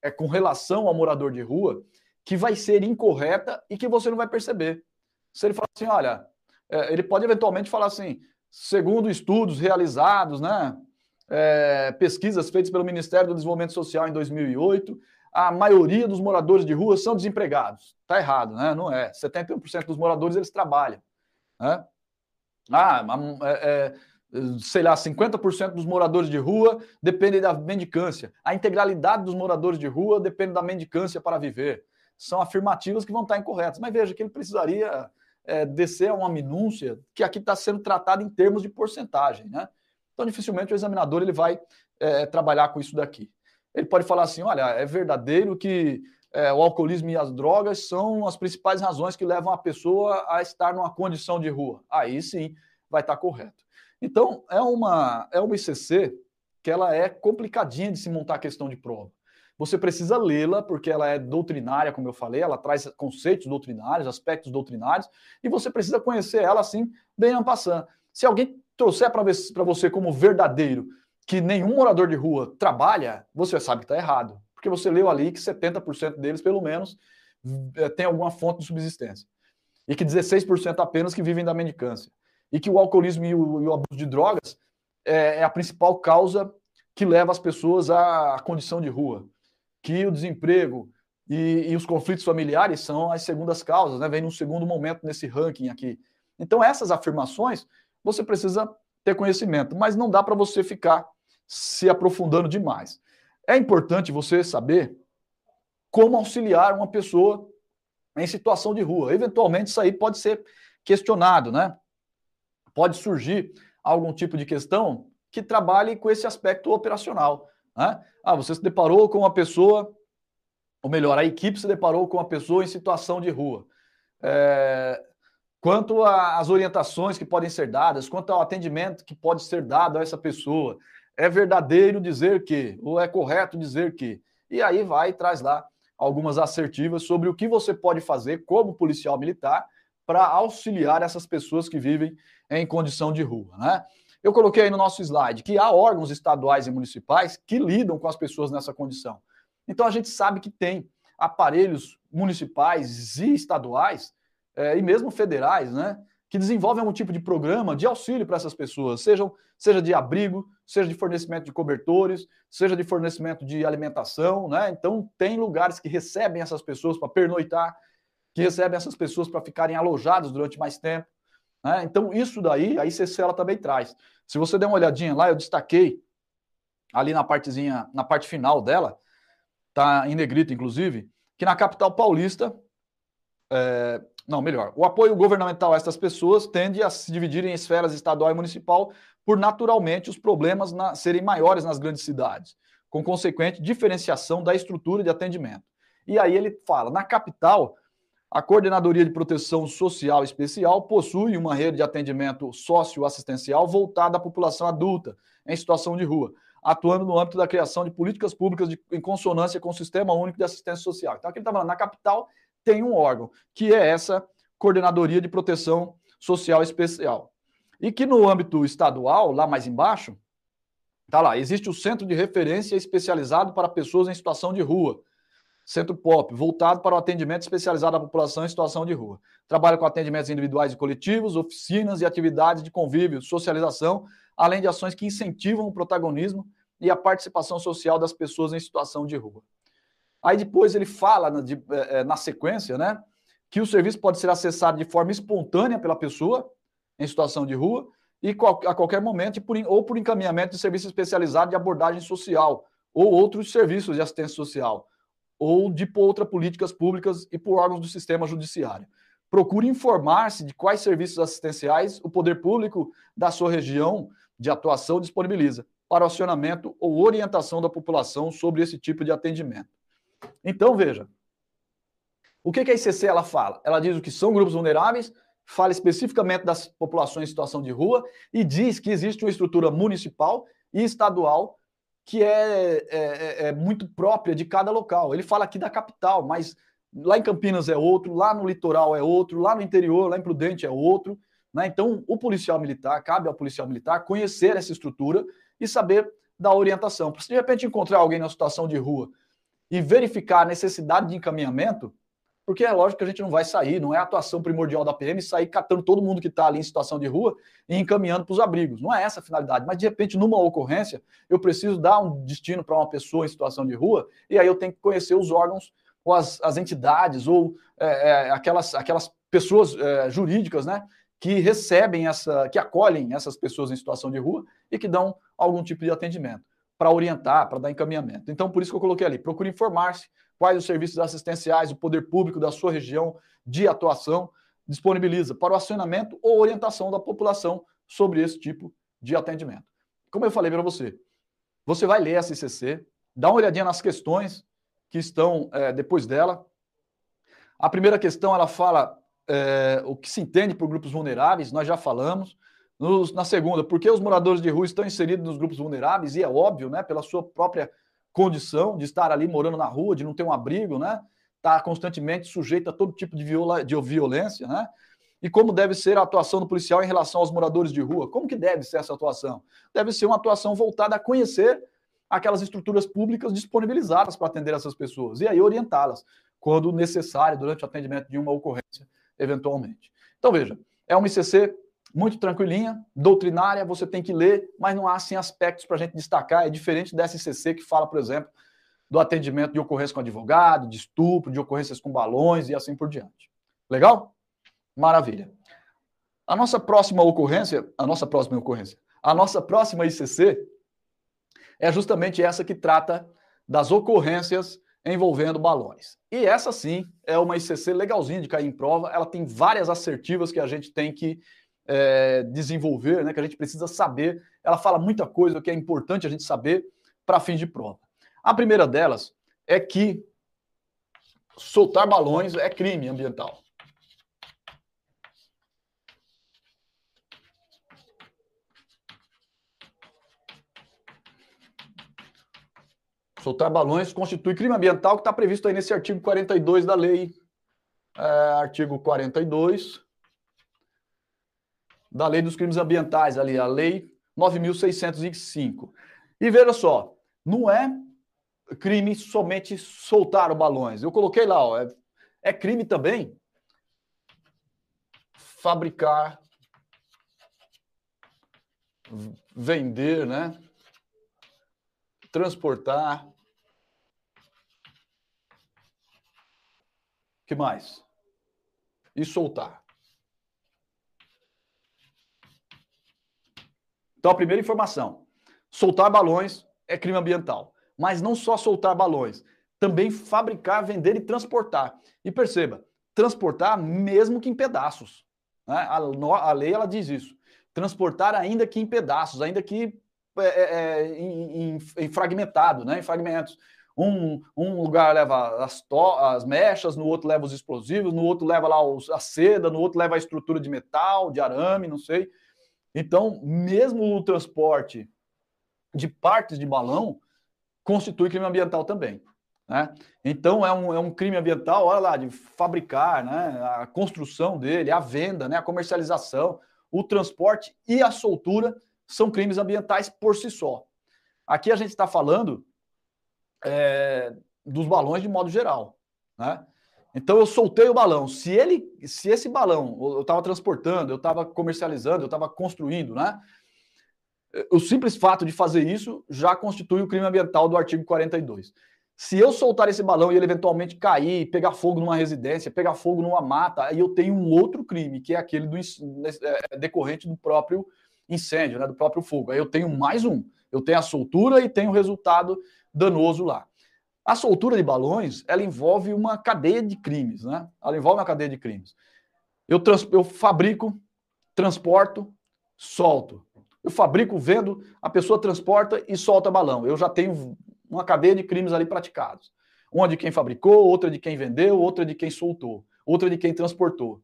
é, com relação ao morador de rua que vai ser incorreta e que você não vai perceber. Se ele falar assim, olha, é, ele pode eventualmente falar assim, segundo estudos realizados, né, é, pesquisas feitas pelo Ministério do Desenvolvimento Social em 2008, a maioria dos moradores de rua são desempregados. Está errado, né? Não é. 71% dos moradores eles trabalham. Né? Ah, é, é sei lá, 50% dos moradores de rua dependem da mendicância. A integralidade dos moradores de rua depende da mendicância para viver. São afirmativas que vão estar incorretas. Mas veja que ele precisaria é, descer a uma minúcia que aqui está sendo tratada em termos de porcentagem. Né? Então, dificilmente o examinador ele vai é, trabalhar com isso daqui. Ele pode falar assim: olha, é verdadeiro que é, o alcoolismo e as drogas são as principais razões que levam a pessoa a estar numa condição de rua. Aí sim vai estar correto. Então, é uma, é uma ICC que ela é complicadinha de se montar a questão de prova. Você precisa lê-la, porque ela é doutrinária, como eu falei, ela traz conceitos doutrinários, aspectos doutrinários, e você precisa conhecer ela assim, bem ampassando. Se alguém trouxer para você como verdadeiro que nenhum morador de rua trabalha, você sabe que está errado. Porque você leu ali que 70% deles, pelo menos, eh, tem alguma fonte de subsistência. E que 16% apenas que vivem da mendicância e que o alcoolismo e o, e o abuso de drogas é, é, a principal causa que leva as pessoas à condição de rua, que o desemprego e, e os conflitos familiares são as segundas causas, né? Vem num segundo momento nesse ranking aqui. Então essas afirmações você precisa ter conhecimento, mas não dá para você ficar se aprofundando demais. É importante você saber como auxiliar uma pessoa em situação de rua. Eventualmente isso aí pode ser questionado, né? pode surgir algum tipo de questão que trabalhe com esse aspecto operacional. Né? Ah, você se deparou com uma pessoa, ou melhor, a equipe se deparou com uma pessoa em situação de rua. É, quanto às orientações que podem ser dadas, quanto ao atendimento que pode ser dado a essa pessoa, é verdadeiro dizer que, ou é correto dizer que. E aí vai e traz lá algumas assertivas sobre o que você pode fazer como policial militar para auxiliar essas pessoas que vivem em condição de rua. Né? Eu coloquei aí no nosso slide que há órgãos estaduais e municipais que lidam com as pessoas nessa condição. Então a gente sabe que tem aparelhos municipais e estaduais, é, e mesmo federais, né, que desenvolvem algum tipo de programa de auxílio para essas pessoas, sejam, seja de abrigo, seja de fornecimento de cobertores, seja de fornecimento de alimentação. Né? Então, tem lugares que recebem essas pessoas para pernoitar, que recebem essas pessoas para ficarem alojadas durante mais tempo. Né? Então, isso daí, a ICC ela também traz. Se você der uma olhadinha lá, eu destaquei ali na partezinha, na parte final dela, tá em negrito, inclusive, que na capital paulista, é, Não, melhor. O apoio governamental a estas pessoas tende a se dividir em esferas estadual e municipal, por naturalmente os problemas na, serem maiores nas grandes cidades, com consequente diferenciação da estrutura de atendimento. E aí ele fala: na capital, a Coordenadoria de Proteção Social Especial possui uma rede de atendimento socioassistencial voltada à população adulta em situação de rua, atuando no âmbito da criação de políticas públicas de, em consonância com o Sistema Único de Assistência Social. Então, aqui ele está falando, na capital tem um órgão, que é essa Coordenadoria de Proteção Social Especial. E que no âmbito estadual, lá mais embaixo, tá lá, existe o Centro de Referência Especializado para Pessoas em Situação de Rua, Centro POP, voltado para o atendimento especializado à população em situação de rua. Trabalha com atendimentos individuais e coletivos, oficinas e atividades de convívio, socialização, além de ações que incentivam o protagonismo e a participação social das pessoas em situação de rua. Aí depois ele fala na, de, é, na sequência, né, que o serviço pode ser acessado de forma espontânea pela pessoa em situação de rua e a qualquer momento por, ou por encaminhamento de serviço especializado de abordagem social ou outros serviços de assistência social ou de outras políticas públicas e por órgãos do sistema judiciário. Procure informar-se de quais serviços assistenciais o poder público da sua região de atuação disponibiliza para o acionamento ou orientação da população sobre esse tipo de atendimento. Então, veja, o que, que a ICC ela fala? Ela diz o que são grupos vulneráveis, fala especificamente das populações em situação de rua e diz que existe uma estrutura municipal e estadual que é, é, é, é muito própria de cada local. Ele fala aqui da capital, mas lá em Campinas é outro, lá no litoral é outro, lá no interior, lá em Prudente é outro. Né? Então, o policial militar, cabe ao policial militar conhecer essa estrutura e saber da orientação. Se de repente encontrar alguém na situação de rua e verificar a necessidade de encaminhamento, porque é lógico que a gente não vai sair, não é a atuação primordial da PM sair catando todo mundo que está ali em situação de rua e encaminhando para os abrigos. Não é essa a finalidade. Mas, de repente, numa ocorrência, eu preciso dar um destino para uma pessoa em situação de rua, e aí eu tenho que conhecer os órgãos, ou as, as entidades, ou é, é, aquelas, aquelas pessoas é, jurídicas, né? Que recebem essa, que acolhem essas pessoas em situação de rua e que dão algum tipo de atendimento para orientar, para dar encaminhamento. Então, por isso que eu coloquei ali, procure informar-se quais os serviços assistenciais o poder público da sua região de atuação disponibiliza para o acionamento ou orientação da população sobre esse tipo de atendimento. Como eu falei para você, você vai ler a CCC, dá uma olhadinha nas questões que estão é, depois dela. A primeira questão, ela fala é, o que se entende por grupos vulneráveis, nós já falamos. Na segunda, por que os moradores de rua estão inseridos nos grupos vulneráveis? E é óbvio, né, pela sua própria condição de estar ali morando na rua, de não ter um abrigo, né? Estar tá constantemente sujeito a todo tipo de, viola, de violência, né? E como deve ser a atuação do policial em relação aos moradores de rua? Como que deve ser essa atuação? Deve ser uma atuação voltada a conhecer aquelas estruturas públicas disponibilizadas para atender essas pessoas e aí orientá-las quando necessário durante o atendimento de uma ocorrência, eventualmente. Então veja, é uma ICC muito tranquilinha, doutrinária, você tem que ler, mas não há assim aspectos para a gente destacar. É diferente da SCC que fala, por exemplo, do atendimento de ocorrência com advogado, de estupro, de ocorrências com balões e assim por diante. Legal? Maravilha. A nossa próxima ocorrência, a nossa próxima ocorrência, a nossa próxima ICC é justamente essa que trata das ocorrências envolvendo balões. E essa sim é uma ICC legalzinha de cair em prova, ela tem várias assertivas que a gente tem que é, desenvolver, né, que a gente precisa saber. Ela fala muita coisa que é importante a gente saber para fins de prova. A primeira delas é que soltar balões é crime ambiental. Soltar balões constitui crime ambiental que está previsto aí nesse artigo 42 da lei. É, artigo 42 da Lei dos Crimes Ambientais, ali, a Lei 9.605. E veja só, não é crime somente soltar balões. Eu coloquei lá, ó, é, é crime também fabricar, vender, né? Transportar. que mais? E soltar. Então, a primeira informação: soltar balões é crime ambiental. Mas não só soltar balões, também fabricar, vender e transportar. E perceba, transportar mesmo que em pedaços. Né? A, a, lei ela diz isso. Transportar ainda que em pedaços, ainda que é, é, é em, em, fragmentado, né? em fragmentos. Um, um lugar leva as, to, as mechas, no outro leva os explosivos, no outro leva lá os, a seda, no outro leva a estrutura de metal, de arame, não sei. Então, mesmo o transporte de partes de balão constitui crime ambiental também. Né? Então, é um, é um crime ambiental, olha lá, de fabricar, né? a construção dele, a venda, né? a comercialização, o transporte e a soltura são crimes ambientais por si só. Aqui a gente está falando é, dos balões de modo geral. Né? Então eu soltei o balão. Se ele, se esse balão eu estava transportando, eu estava comercializando, eu estava construindo, né? O simples fato de fazer isso já constitui o crime ambiental do artigo 42. Se eu soltar esse balão e ele eventualmente cair, pegar fogo numa residência, pegar fogo numa mata, aí eu tenho um outro crime, que é aquele do, é, decorrente do próprio incêndio, né, do próprio fogo. Aí eu tenho mais um. Eu tenho a soltura e tenho o resultado danoso lá. A soltura de balões, ela envolve uma cadeia de crimes, né? Ela envolve uma cadeia de crimes. Eu, trans, eu fabrico, transporto, solto. Eu fabrico, vendo, a pessoa transporta e solta balão. Eu já tenho uma cadeia de crimes ali praticados. Uma de quem fabricou, outra de quem vendeu, outra de quem soltou, outra de quem transportou.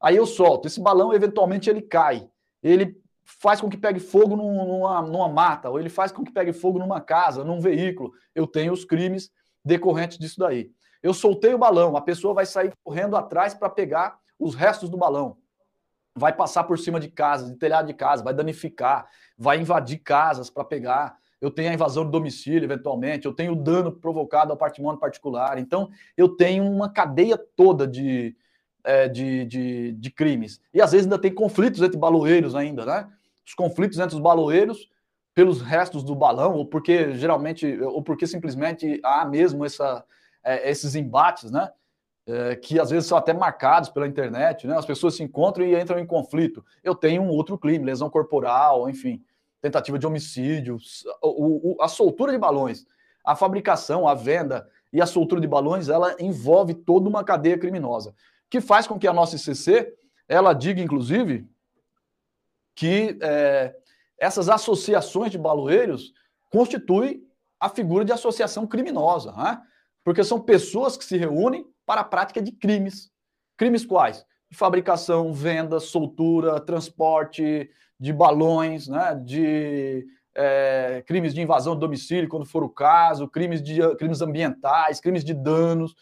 Aí eu solto. Esse balão, eventualmente, ele cai. Ele faz com que pegue fogo numa, numa mata, ou ele faz com que pegue fogo numa casa, num veículo. Eu tenho os crimes decorrentes disso daí. Eu soltei o balão, a pessoa vai sair correndo atrás para pegar os restos do balão. Vai passar por cima de casas, de telhado de casa, vai danificar, vai invadir casas para pegar. Eu tenho a invasão do domicílio, eventualmente, eu tenho o dano provocado ao patrimônio particular. Então, eu tenho uma cadeia toda de, é, de, de, de, crimes. E às vezes ainda tem conflitos entre baloeiros ainda, né? Os conflitos entre os baloeiros pelos restos do balão, ou porque geralmente, ou porque simplesmente há mesmo essa, é, esses embates, né? É, que às vezes são até marcados pela internet, né? As pessoas se encontram e entram em conflito. Eu tenho um outro crime, lesão corporal, enfim, tentativa de homicídio, o, o, a soltura de balões, a fabricação, a venda e a soltura de balões, ela envolve toda uma cadeia criminosa, que faz com que a nossa ICC, ela diga, inclusive, que é, essas associações de baloeiros constituem a figura de associação criminosa, né? porque são pessoas que se reúnem para a prática de crimes. Crimes quais? De fabricação, venda, soltura, transporte de balões, né? de é, crimes de invasão de domicílio, quando for o caso, crimes, de, crimes ambientais, crimes de danos.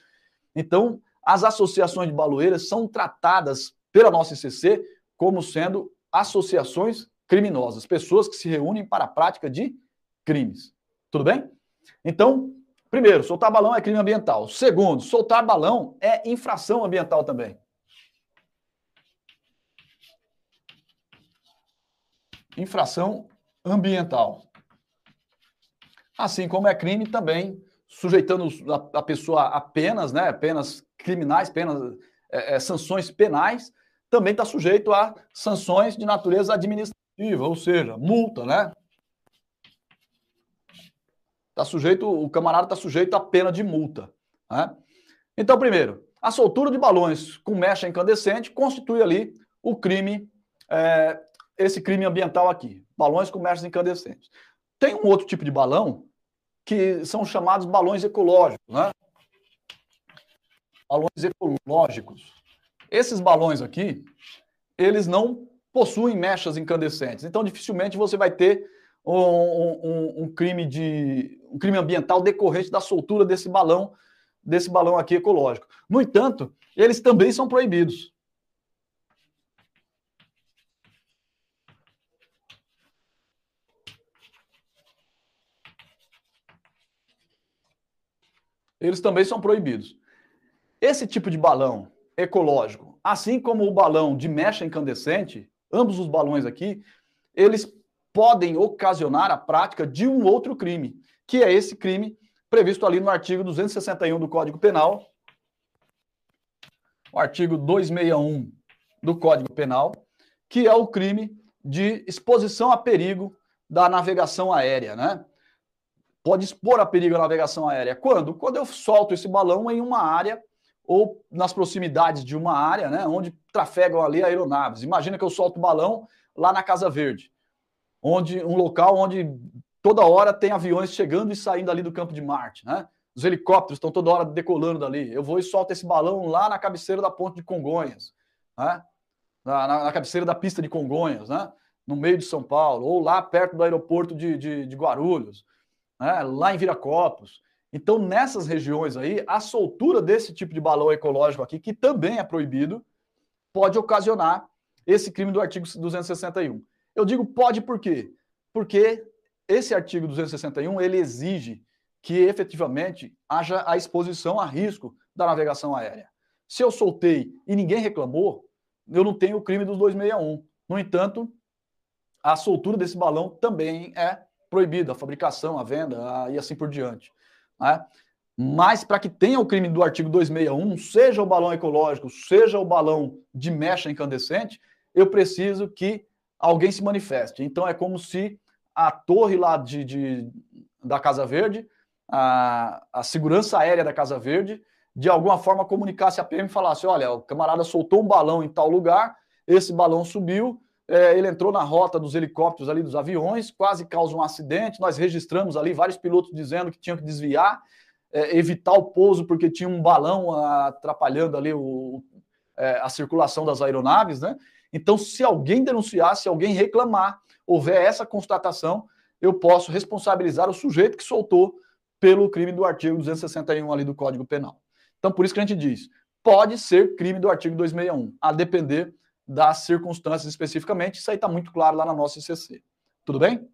Então, as associações de baloeiras são tratadas pela nossa ICC como sendo associações criminosas, pessoas que se reúnem para a prática de crimes. Tudo bem? Então, primeiro, soltar balão é crime ambiental. Segundo, soltar balão é infração ambiental também. Infração ambiental. Assim como é crime também, sujeitando a, pessoa a penas, né, penas criminais, penas, é, é, sanções penais, também está sujeito a sanções de natureza administrativa ou seja, multa, né? Tá sujeito, o camarada está sujeito a pena de multa. Né? Então, primeiro, a soltura de balões com mecha incandescente constitui ali o crime, é, esse crime ambiental aqui, balões com mechas incandescentes. Tem um outro tipo de balão que são chamados balões ecológicos, né? Balões ecológicos. Esses balões aqui, eles não possuem mechas incandescentes. Então, dificilmente você vai ter um, um, um, crime de um crime ambiental decorrente da soltura desse balão, desse balão aqui ecológico. No entanto, eles também são proibidos. Eles também são proibidos. Esse tipo de balão ecológico, assim como o balão de mecha incandescente, ambos os balões aqui, eles podem ocasionar a prática de um outro crime, que é esse crime previsto ali no artigo 261 do Código Penal, o artigo 261 do Código Penal, que é o crime de exposição a perigo da navegação aérea, né? Pode expor a perigo a navegação aérea. Quando? Quando eu solto esse balão em uma área ou nas proximidades de uma área, né, onde trafegam ali aeronaves. Imagina que eu solto balão lá na Casa Verde, onde um local onde toda hora tem aviões chegando e saindo ali do campo de Marte, né? Os helicópteros estão toda hora decolando dali. Eu vou e solto esse balão lá na cabeceira da ponte de Congonhas, né? na, na, na cabeceira da pista de Congonhas, né? no meio de São Paulo, ou lá perto do aeroporto de, de, de Guarulhos, né? lá em Viracopos. Então, nessas regiões aí, a soltura desse tipo de balão ecológico aqui, que também é proibido, pode ocasionar esse crime do artigo 261. Eu digo pode por quê? Porque esse artigo 261 ele exige que efetivamente haja a exposição a risco da navegação aérea. Se eu soltei e ninguém reclamou, eu não tenho o crime dos 261. No entanto, a soltura desse balão também é proibida, a fabricação, a venda a, e assim por diante. Né? Mas para que tenha o crime do artigo 261, seja o balão ecológico, seja o balão de mecha incandescente, eu preciso que alguém se manifeste. Então é como se a torre lá de, de da Casa Verde, a, a segurança aérea da Casa Verde, de alguma forma comunicasse a PM e falasse: olha, o camarada soltou um balão em tal lugar, esse balão subiu, é, ele entrou na rota dos helicópteros ali, dos aviões, quase causa um acidente. Nós registramos ali vários pilotos dizendo que tinham que desviar é, evitar o pouso porque tinha um balão atrapalhando ali o, é, a circulação das aeronaves, né? Então, se alguém denunciar, se alguém reclamar, houver essa constatação, eu posso responsabilizar o sujeito que soltou pelo crime do artigo 261 ali do Código Penal. Então, por isso que a gente diz, pode ser crime do artigo 261, a depender das circunstâncias especificamente. Isso aí está muito claro lá na nossa ICC. Tudo bem?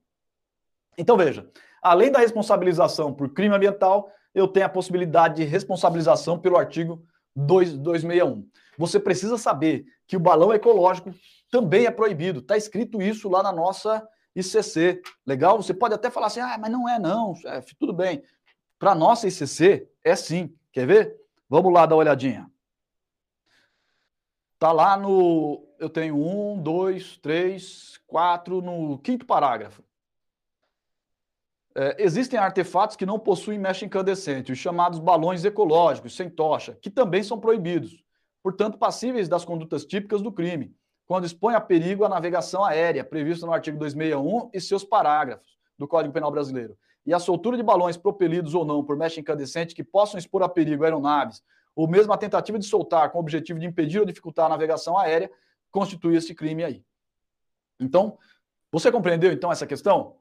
Então, veja, além da responsabilização por crime ambiental, eu tenho a possibilidade de responsabilização pelo artigo 261. Você precisa saber que o balão ecológico também é proibido. Está escrito isso lá na nossa ICC. Legal? Você pode até falar assim, ah, mas não é não, chefe, tudo bem. Para a nossa ICC, é sim. Quer ver? Vamos lá dar uma olhadinha. Está lá no. Eu tenho um, dois, três, quatro, no quinto parágrafo. É, existem artefatos que não possuem mecha incandescente, os chamados balões ecológicos, sem tocha, que também são proibidos, portanto, passíveis das condutas típicas do crime, quando expõe a perigo a navegação aérea, previsto no artigo 261 e seus parágrafos do Código Penal Brasileiro. E a soltura de balões propelidos ou não por mecha incandescente que possam expor a perigo aeronaves, ou mesmo a tentativa de soltar com o objetivo de impedir ou dificultar a navegação aérea, constitui esse crime aí. Então, você compreendeu então essa questão?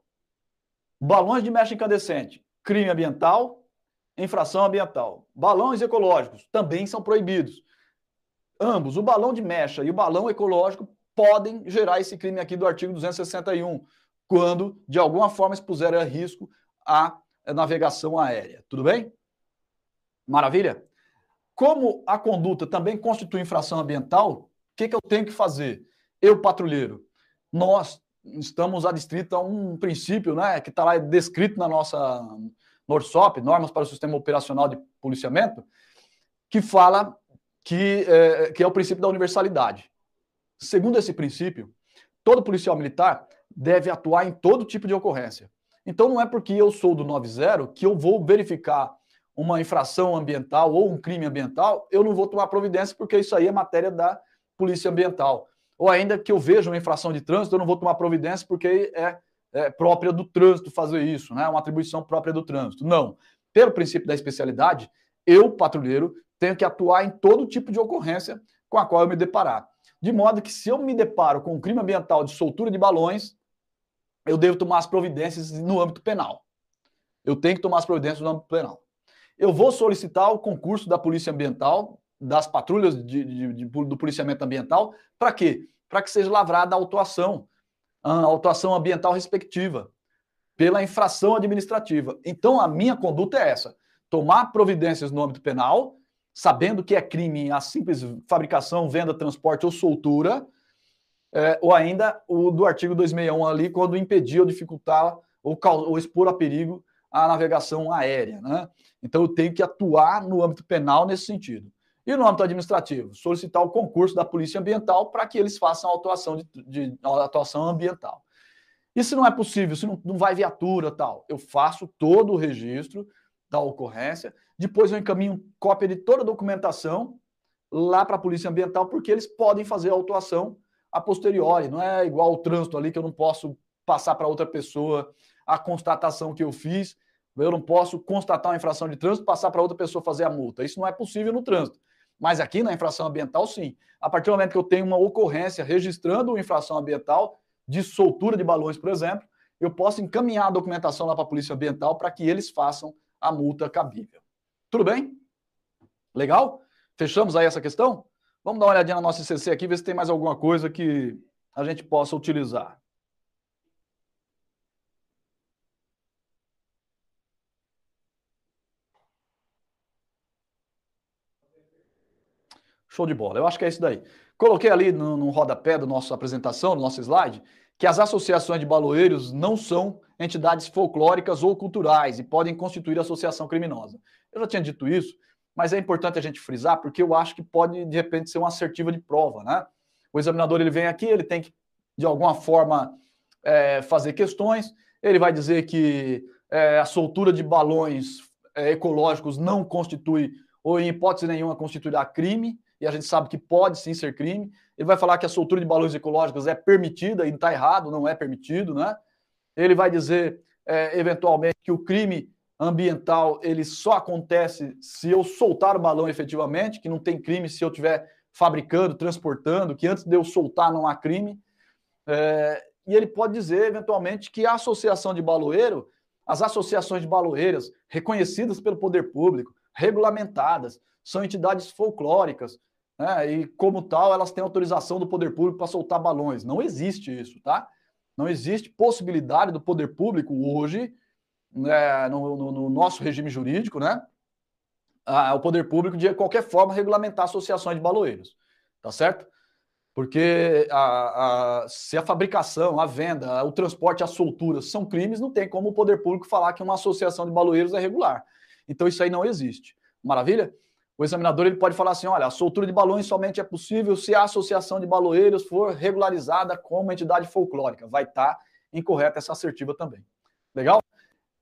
Balões de mecha incandescente, crime ambiental, infração ambiental. Balões ecológicos também são proibidos. Ambos, o balão de mecha e o balão ecológico, podem gerar esse crime aqui do artigo 261, quando de alguma forma expuserem a risco a navegação aérea. Tudo bem? Maravilha? Como a conduta também constitui infração ambiental, o que, que eu tenho que fazer? Eu, patrulheiro, nós estamos adstritos a um princípio né, que está lá descrito na nossa NORSOP, Normas para o Sistema Operacional de Policiamento, que fala que é, que é o princípio da universalidade. Segundo esse princípio, todo policial militar deve atuar em todo tipo de ocorrência. Então não é porque eu sou do 90 que eu vou verificar uma infração ambiental ou um crime ambiental, eu não vou tomar providência porque isso aí é matéria da Polícia Ambiental ou ainda que eu veja uma infração de trânsito, eu não vou tomar providência porque é, é própria do trânsito fazer isso, né? Uma atribuição própria do trânsito. Não. Pelo princípio da especialidade, eu, patrulheiro, tenho que atuar em todo tipo de ocorrência com a qual eu me deparar. De modo que, se eu me deparo com um crime ambiental de soltura de balões, eu devo tomar as providências no âmbito penal. Eu tenho que tomar as providências no âmbito penal. Eu vou solicitar o concurso da Polícia Ambiental das patrulhas de, de, de, do policiamento ambiental, para quê? Para que seja lavrada a autuação, a autuação ambiental respectiva, pela infração administrativa. Então, a minha conduta é essa: tomar providências no âmbito penal, sabendo que é crime a simples fabricação, venda, transporte ou soltura, é, ou ainda o do artigo 261 ali, quando impedir ou dificultar ou, ou expor a perigo a navegação aérea. Né? Então, eu tenho que atuar no âmbito penal nesse sentido. E no âmbito administrativo, solicitar o concurso da Polícia Ambiental para que eles façam a atuação, de, de, a atuação ambiental. E se não é possível, se não, não vai viatura tal, eu faço todo o registro da ocorrência, depois eu encaminho cópia de toda a documentação lá para a Polícia Ambiental, porque eles podem fazer a autuação a posteriori, não é igual o trânsito ali que eu não posso passar para outra pessoa a constatação que eu fiz, eu não posso constatar uma infração de trânsito, passar para outra pessoa fazer a multa. Isso não é possível no trânsito. Mas aqui na infração ambiental, sim. A partir do momento que eu tenho uma ocorrência registrando uma infração ambiental de soltura de balões, por exemplo, eu posso encaminhar a documentação lá para a Polícia Ambiental para que eles façam a multa cabível. Tudo bem? Legal? Fechamos aí essa questão? Vamos dar uma olhadinha na nossa ICC aqui, ver se tem mais alguma coisa que a gente possa utilizar. Show de bola. Eu acho que é isso daí. Coloquei ali no, no rodapé da nossa apresentação, no nosso slide, que as associações de baloeiros não são entidades folclóricas ou culturais e podem constituir associação criminosa. Eu já tinha dito isso, mas é importante a gente frisar porque eu acho que pode de repente ser uma assertiva de prova, né? O examinador ele vem aqui, ele tem que de alguma forma é, fazer questões, ele vai dizer que é, a soltura de balões é, ecológicos não constitui ou em hipótese nenhuma constituirá crime e a gente sabe que pode sim ser crime. Ele vai falar que a soltura de balões ecológicos é permitida e está errado, não é permitido, né? Ele vai dizer, é, eventualmente, que o crime ambiental ele só acontece se eu soltar o balão efetivamente, que não tem crime se eu estiver fabricando, transportando, que antes de eu soltar não há crime. É, e ele pode dizer, eventualmente, que a associação de baloeiro, as associações de baloeiras reconhecidas pelo poder público, regulamentadas, são entidades folclóricas, né? e como tal, elas têm autorização do poder público para soltar balões. Não existe isso, tá? Não existe possibilidade do poder público hoje, né, no, no, no, nosso regime jurídico, né? o poder público de qualquer forma regulamentar associações de baloeiros, tá certo? Porque a, a, se a fabricação, a venda, o transporte, a soltura são crimes, não tem como o poder público falar que uma associação de baloeiros é regular. Então isso aí não existe. Maravilha? O examinador ele pode falar assim: olha, a soltura de balões somente é possível se a associação de baloeiros for regularizada como entidade folclórica. Vai estar tá incorreta essa assertiva também. Legal?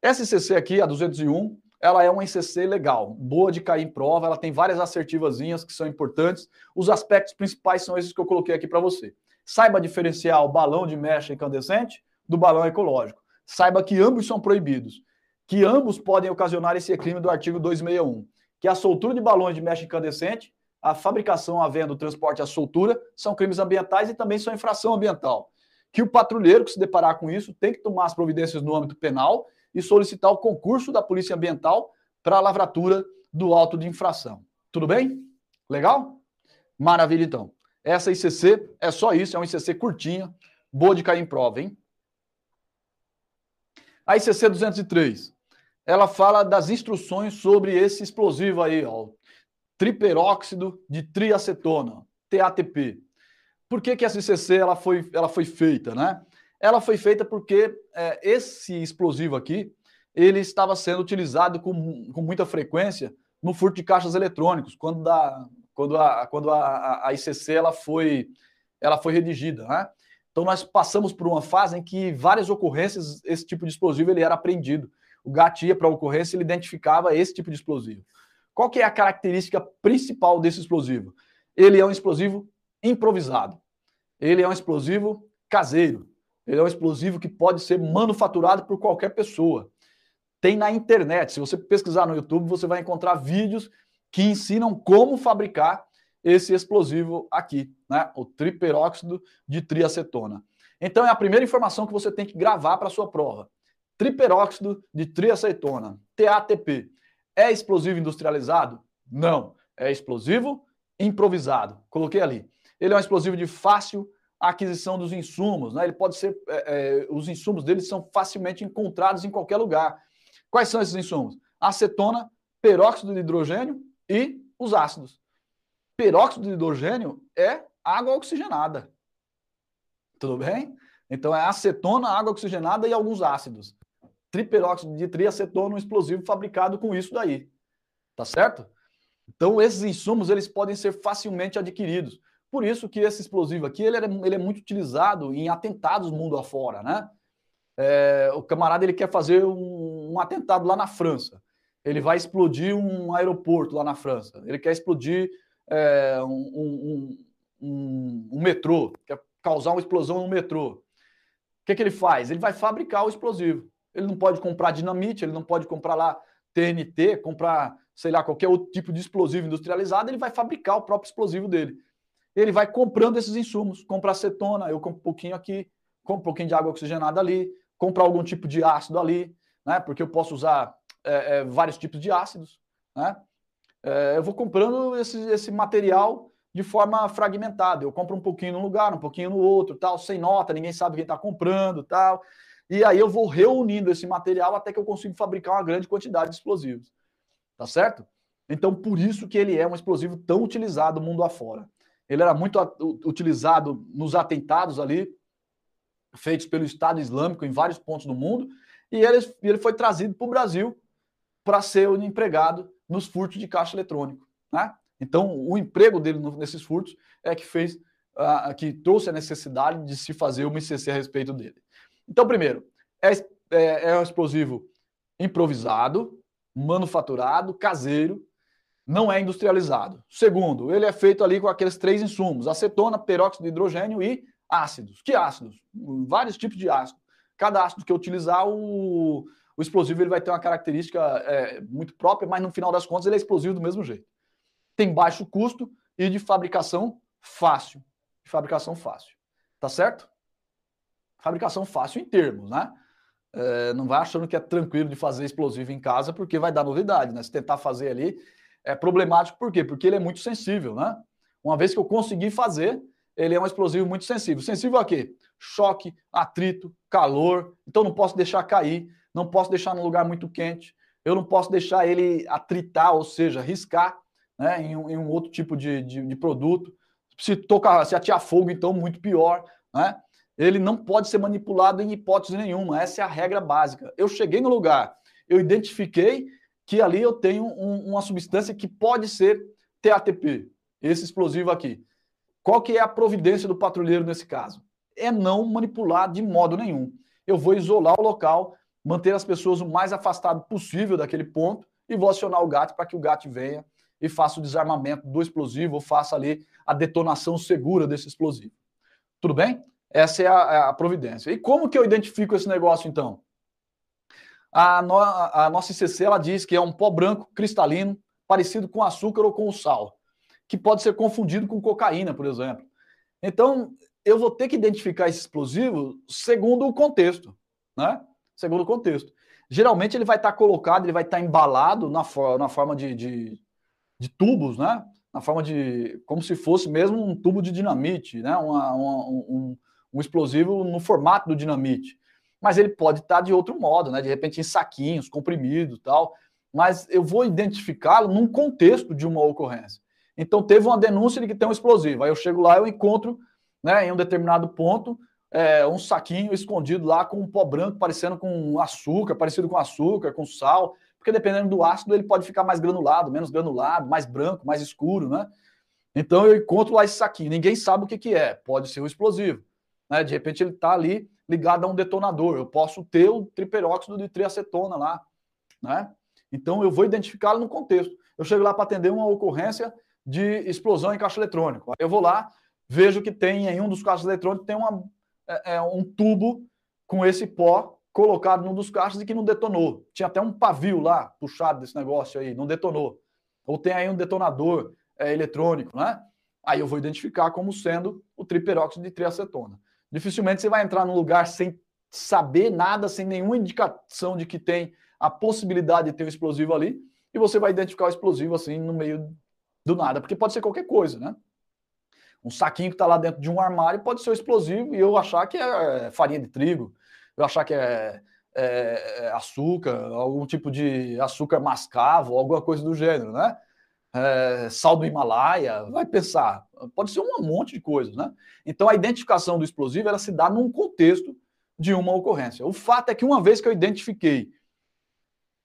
Essa aqui, a 201, ela é uma ICC legal, boa de cair em prova, ela tem várias assertivazinhas que são importantes. Os aspectos principais são esses que eu coloquei aqui para você. Saiba diferenciar o balão de mecha incandescente do balão ecológico. Saiba que ambos são proibidos, que ambos podem ocasionar esse crime do artigo 261 que a soltura de balões de mecha incandescente, a fabricação, a venda, o transporte e a soltura são crimes ambientais e também são infração ambiental. Que o patrulheiro que se deparar com isso tem que tomar as providências no âmbito penal e solicitar o concurso da Polícia Ambiental para a lavratura do auto de infração. Tudo bem? Legal? Maravilha, então. Essa ICC é só isso, é uma ICC curtinha, boa de cair em prova, hein? A ICC 203 ela fala das instruções sobre esse explosivo aí, ó, triperóxido de triacetona, TATP. Por que, que essa ICC ela foi, ela foi feita, né? Ela foi feita porque é, esse explosivo aqui, ele estava sendo utilizado com, com muita frequência no furto de caixas eletrônicos, quando, da, quando, a, quando a, a ICC ela foi, ela foi redigida, né? Então nós passamos por uma fase em que várias ocorrências esse tipo de explosivo ele era apreendido o GAT ia para a ocorrência, ele identificava esse tipo de explosivo. Qual que é a característica principal desse explosivo? Ele é um explosivo improvisado. Ele é um explosivo caseiro. Ele é um explosivo que pode ser manufaturado por qualquer pessoa. Tem na internet. Se você pesquisar no YouTube, você vai encontrar vídeos que ensinam como fabricar esse explosivo aqui, né? O triperóxido de triacetona. Então é a primeira informação que você tem que gravar para sua prova triperóxido de triacetona, TATP. É explosivo industrializado? Não. É explosivo improvisado. Coloquei ali. Ele é um explosivo de fácil aquisição dos insumos. Né? Ele pode ser. É, é, os insumos dele são facilmente encontrados em qualquer lugar. Quais são esses insumos? Acetona, peróxido de hidrogênio e os ácidos. Peróxido de hidrogênio é água oxigenada. Tudo bem? Então é acetona, água oxigenada e alguns ácidos triperóxido de triacetona, um explosivo fabricado com isso daí. Tá certo? Então, esses insumos eles podem ser facilmente adquiridos. Por isso que esse explosivo aqui ele é, ele é muito utilizado em atentados mundo afora, né? É, o camarada ele quer fazer um, um, atentado lá na França. Ele vai explodir um aeroporto lá na França. Ele quer explodir é, um, um, um, metrô, quer causar uma explosão no metrô. O que, que ele faz? Ele vai fabricar o explosivo. Ele não pode comprar dinamite, ele não pode comprar lá TNT, comprar, sei lá, qualquer outro tipo de explosivo industrializado, ele vai fabricar o próprio explosivo dele. Ele vai comprando esses insumos, compra acetona, eu compro um pouquinho aqui, compro um pouquinho de água oxigenada ali, comprar algum tipo de ácido ali, né? Porque eu posso usar é, é, vários tipos de ácidos, né? É, eu vou comprando esse, esse material de forma fragmentada. Eu compro um pouquinho num lugar, um pouquinho no outro, tal, sem nota, ninguém sabe quem está comprando, tal. E aí eu vou reunindo esse material até que eu consigo fabricar uma grande quantidade de explosivos. Tá certo? Então, por isso que ele é um explosivo tão utilizado mundo afora. Ele era muito utilizado nos atentados ali, feitos pelo Estado Islâmico em vários pontos do mundo, e ele, ele foi trazido para o Brasil para ser empregado nos furtos de caixa eletrônico. Né? Então, o emprego dele nesses furtos é que fez, uh, que trouxe a necessidade de se fazer uma ICC a respeito dele. Então, primeiro, é, é, é um explosivo improvisado, manufaturado, caseiro, não é industrializado. Segundo, ele é feito ali com aqueles três insumos: acetona, peróxido de hidrogênio e ácidos. Que ácidos? Vários tipos de ácido. Cada ácido que eu utilizar, o, o explosivo ele vai ter uma característica é, muito própria, mas no final das contas ele é explosivo do mesmo jeito. Tem baixo custo e de fabricação fácil. De fabricação fácil. Tá certo? Fabricação fácil em termos, né? É, não vai achando que é tranquilo de fazer explosivo em casa, porque vai dar novidade, né? Se tentar fazer ali, é problemático, por quê? Porque ele é muito sensível, né? Uma vez que eu consegui fazer, ele é um explosivo muito sensível. Sensível a quê? Choque, atrito, calor. Então não posso deixar cair, não posso deixar num lugar muito quente, eu não posso deixar ele atritar, ou seja, riscar né, em, um, em um outro tipo de, de, de, produto. Se tocar, se atear fogo, então muito pior, né? Ele não pode ser manipulado em hipótese nenhuma. Essa é a regra básica. Eu cheguei no lugar, eu identifiquei que ali eu tenho um, uma substância que pode ser TATP, esse explosivo aqui. Qual que é a providência do patrulheiro nesse caso? É não manipular de modo nenhum. Eu vou isolar o local, manter as pessoas o mais afastado possível daquele ponto e vou acionar o gato para que o gato venha e faça o desarmamento do explosivo ou faça ali a detonação segura desse explosivo. Tudo bem? Essa é a, a providência. E como que eu identifico esse negócio então? A, no, a nossa ICC ela diz que é um pó branco cristalino, parecido com açúcar ou com sal, que pode ser confundido com cocaína, por exemplo. Então, eu vou ter que identificar esse explosivo segundo o contexto, né? Segundo o contexto. Geralmente ele vai estar colocado, ele vai estar embalado na, for na forma de, de, de, tubos, né? Na forma de. como se fosse mesmo um tubo de dinamite, né? Uma, uma, um, um explosivo no formato do dinamite mas ele pode estar de outro modo, né? De repente em saquinhos, comprimidos, tal. Mas eu vou identificá-lo num contexto de uma ocorrência. Então teve uma denúncia de que tem um explosivo. Aí eu chego lá, eu encontro, né, em um determinado ponto, é, um saquinho escondido lá com um pó branco parecendo com açúcar, parecido com açúcar, com sal, porque dependendo do ácido ele pode ficar mais granulado, menos granulado, mais branco, mais escuro, né? Então eu encontro lá esse saquinho. Ninguém sabe o que, que é. Pode ser um explosivo. Né? De repente ele está ali ligado a um detonador. Eu posso ter o triperóxido de triacetona lá, né? Então eu vou identificá-lo no contexto. Eu chego lá para atender uma ocorrência de explosão em caixa eletrônico. Eu vou lá, vejo que tem em um dos caixas eletrônicos tem uma, é, é, um tubo com esse pó colocado num dos caixas e que não detonou. Tinha até um pavio lá puxado desse negócio aí, não detonou. Ou tem aí um detonador é, eletrônico, né? Aí eu vou identificar como sendo o triperóxido de triacetona. Dificilmente você vai entrar num lugar sem saber nada, sem nenhuma indicação de que tem a possibilidade de ter um explosivo ali, e você vai identificar o explosivo assim no meio do nada, porque pode ser qualquer coisa, né? Um saquinho que está lá dentro de um armário pode ser um explosivo e eu achar que é farinha de trigo, eu achar que é, é, é açúcar, algum tipo de açúcar mascavo, alguma coisa do gênero, né? É, sal do Himalaia, vai pensar, pode ser um monte de coisas, né? Então a identificação do explosivo ela se dá num contexto de uma ocorrência. O fato é que uma vez que eu identifiquei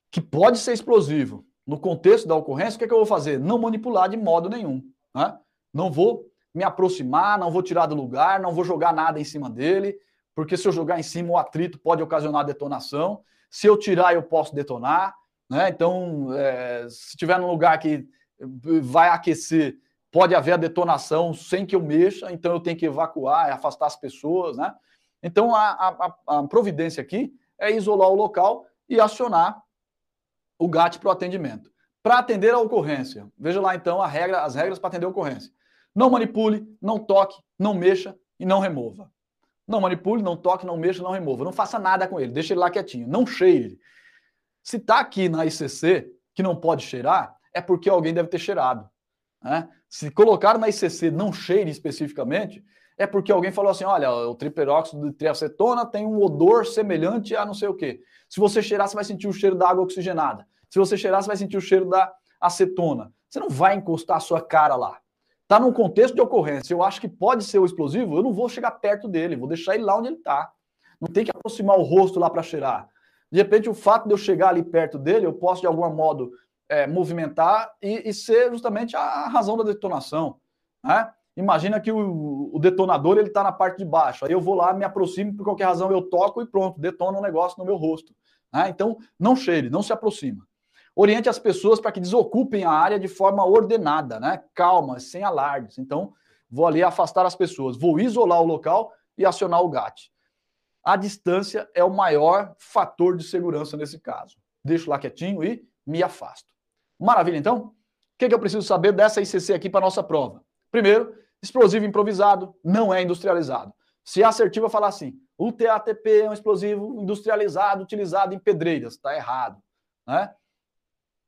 que pode ser explosivo no contexto da ocorrência, o que, é que eu vou fazer? Não manipular de modo nenhum, né? Não vou me aproximar, não vou tirar do lugar, não vou jogar nada em cima dele, porque se eu jogar em cima o atrito pode ocasionar detonação. Se eu tirar, eu posso detonar. Né? Então, é, se estiver num lugar que vai aquecer, pode haver a detonação sem que eu mexa, então eu tenho que evacuar, afastar as pessoas. Né? Então, a, a, a providência aqui é isolar o local e acionar o GAT para o atendimento. Para atender a ocorrência, veja lá então a regra, as regras para atender a ocorrência. Não manipule, não toque, não mexa e não remova. Não manipule, não toque, não mexa, não remova. Não faça nada com ele, deixe ele lá quietinho. Não cheire. Se está aqui na ICC que não pode cheirar, é porque alguém deve ter cheirado. Né? Se colocar na ICC não cheire especificamente, é porque alguém falou assim: olha, o triperóxido de triacetona tem um odor semelhante a não sei o quê. Se você cheirar, você vai sentir o cheiro da água oxigenada. Se você cheirar, você vai sentir o cheiro da acetona. Você não vai encostar a sua cara lá. Está num contexto de ocorrência. Eu acho que pode ser o explosivo, eu não vou chegar perto dele, vou deixar ele lá onde ele está. Não tem que aproximar o rosto lá para cheirar. De repente, o fato de eu chegar ali perto dele, eu posso, de algum modo, é, movimentar e, e, ser justamente a razão da detonação. Né? Imagina que o, o detonador ele está na parte de baixo. Aí eu vou lá, me aproximo, por qualquer razão eu toco e pronto, detona um negócio no meu rosto. Né? Então, não cheire, não se aproxima. Oriente as pessoas para que desocupem a área de forma ordenada, né? calma, sem alardes. Então, vou ali afastar as pessoas, vou isolar o local e acionar o GAT. A distância é o maior fator de segurança nesse caso. Deixo lá quietinho e me afasto. Maravilha, então? O que, que eu preciso saber dessa ICC aqui para nossa prova? Primeiro, Explosivo improvisado não é industrializado. Se a assertiva falar assim, o TATP é um explosivo industrializado utilizado em pedreiras, está errado. Né?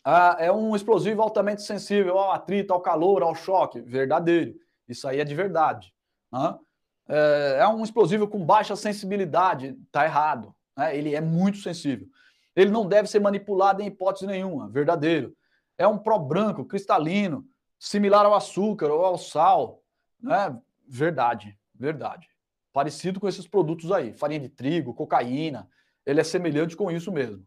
Ah, é um explosivo altamente sensível ao atrito, ao calor, ao choque, verdadeiro. Isso aí é de verdade. Né? É, é um explosivo com baixa sensibilidade, está errado. Né? Ele é muito sensível. Ele não deve ser manipulado em hipótese nenhuma, verdadeiro. É um pró branco, cristalino, similar ao açúcar ou ao sal, né? Verdade, verdade. Parecido com esses produtos aí, farinha de trigo, cocaína, ele é semelhante com isso mesmo. O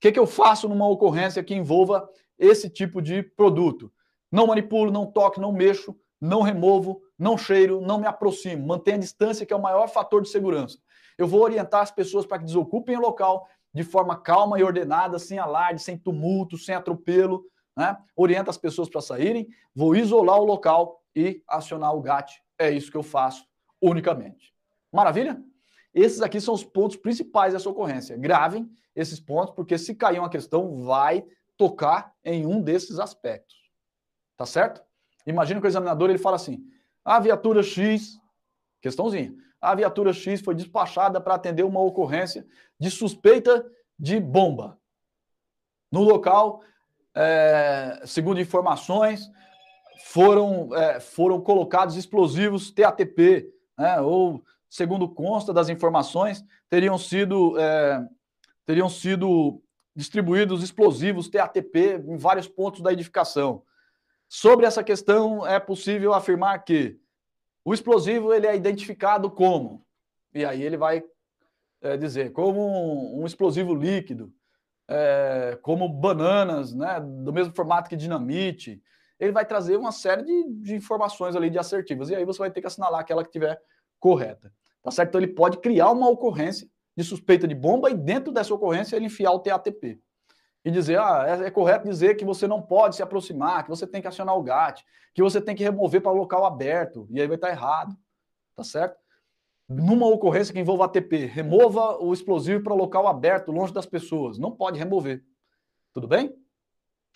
que, que eu faço numa ocorrência que envolva esse tipo de produto? Não manipulo, não toco, não mexo, não removo, não cheiro, não me aproximo, mantenho a distância, que é o maior fator de segurança. Eu vou orientar as pessoas para que desocupem o local de forma calma e ordenada, sem alarde, sem tumulto, sem atropelo. Né? Orienta as pessoas para saírem, vou isolar o local e acionar o GAT. É isso que eu faço unicamente. Maravilha? Esses aqui são os pontos principais dessa ocorrência. Gravem esses pontos, porque se cair uma questão, vai tocar em um desses aspectos. Tá certo? Imagina que o examinador ele fala assim: a viatura X, questãozinha, a viatura X foi despachada para atender uma ocorrência de suspeita de bomba. No local, é, segundo informações, foram, é, foram colocados explosivos TATP, né, ou, segundo consta das informações, teriam sido, é, teriam sido distribuídos explosivos TATP em vários pontos da edificação. Sobre essa questão, é possível afirmar que o explosivo ele é identificado como, e aí ele vai é, dizer, como um, um explosivo líquido, é, como bananas, né, do mesmo formato que dinamite, ele vai trazer uma série de, de informações ali de assertivas. E aí você vai ter que assinalar aquela que tiver correta. Tá certo? Então ele pode criar uma ocorrência de suspeita de bomba e dentro dessa ocorrência ele enfiar o TATP. E dizer, ah, é, é correto dizer que você não pode se aproximar, que você tem que acionar o GAT, que você tem que remover para o local aberto, e aí vai estar errado. Tá certo? Numa ocorrência que envolva ATP, remova o explosivo para local aberto, longe das pessoas. Não pode remover. Tudo bem?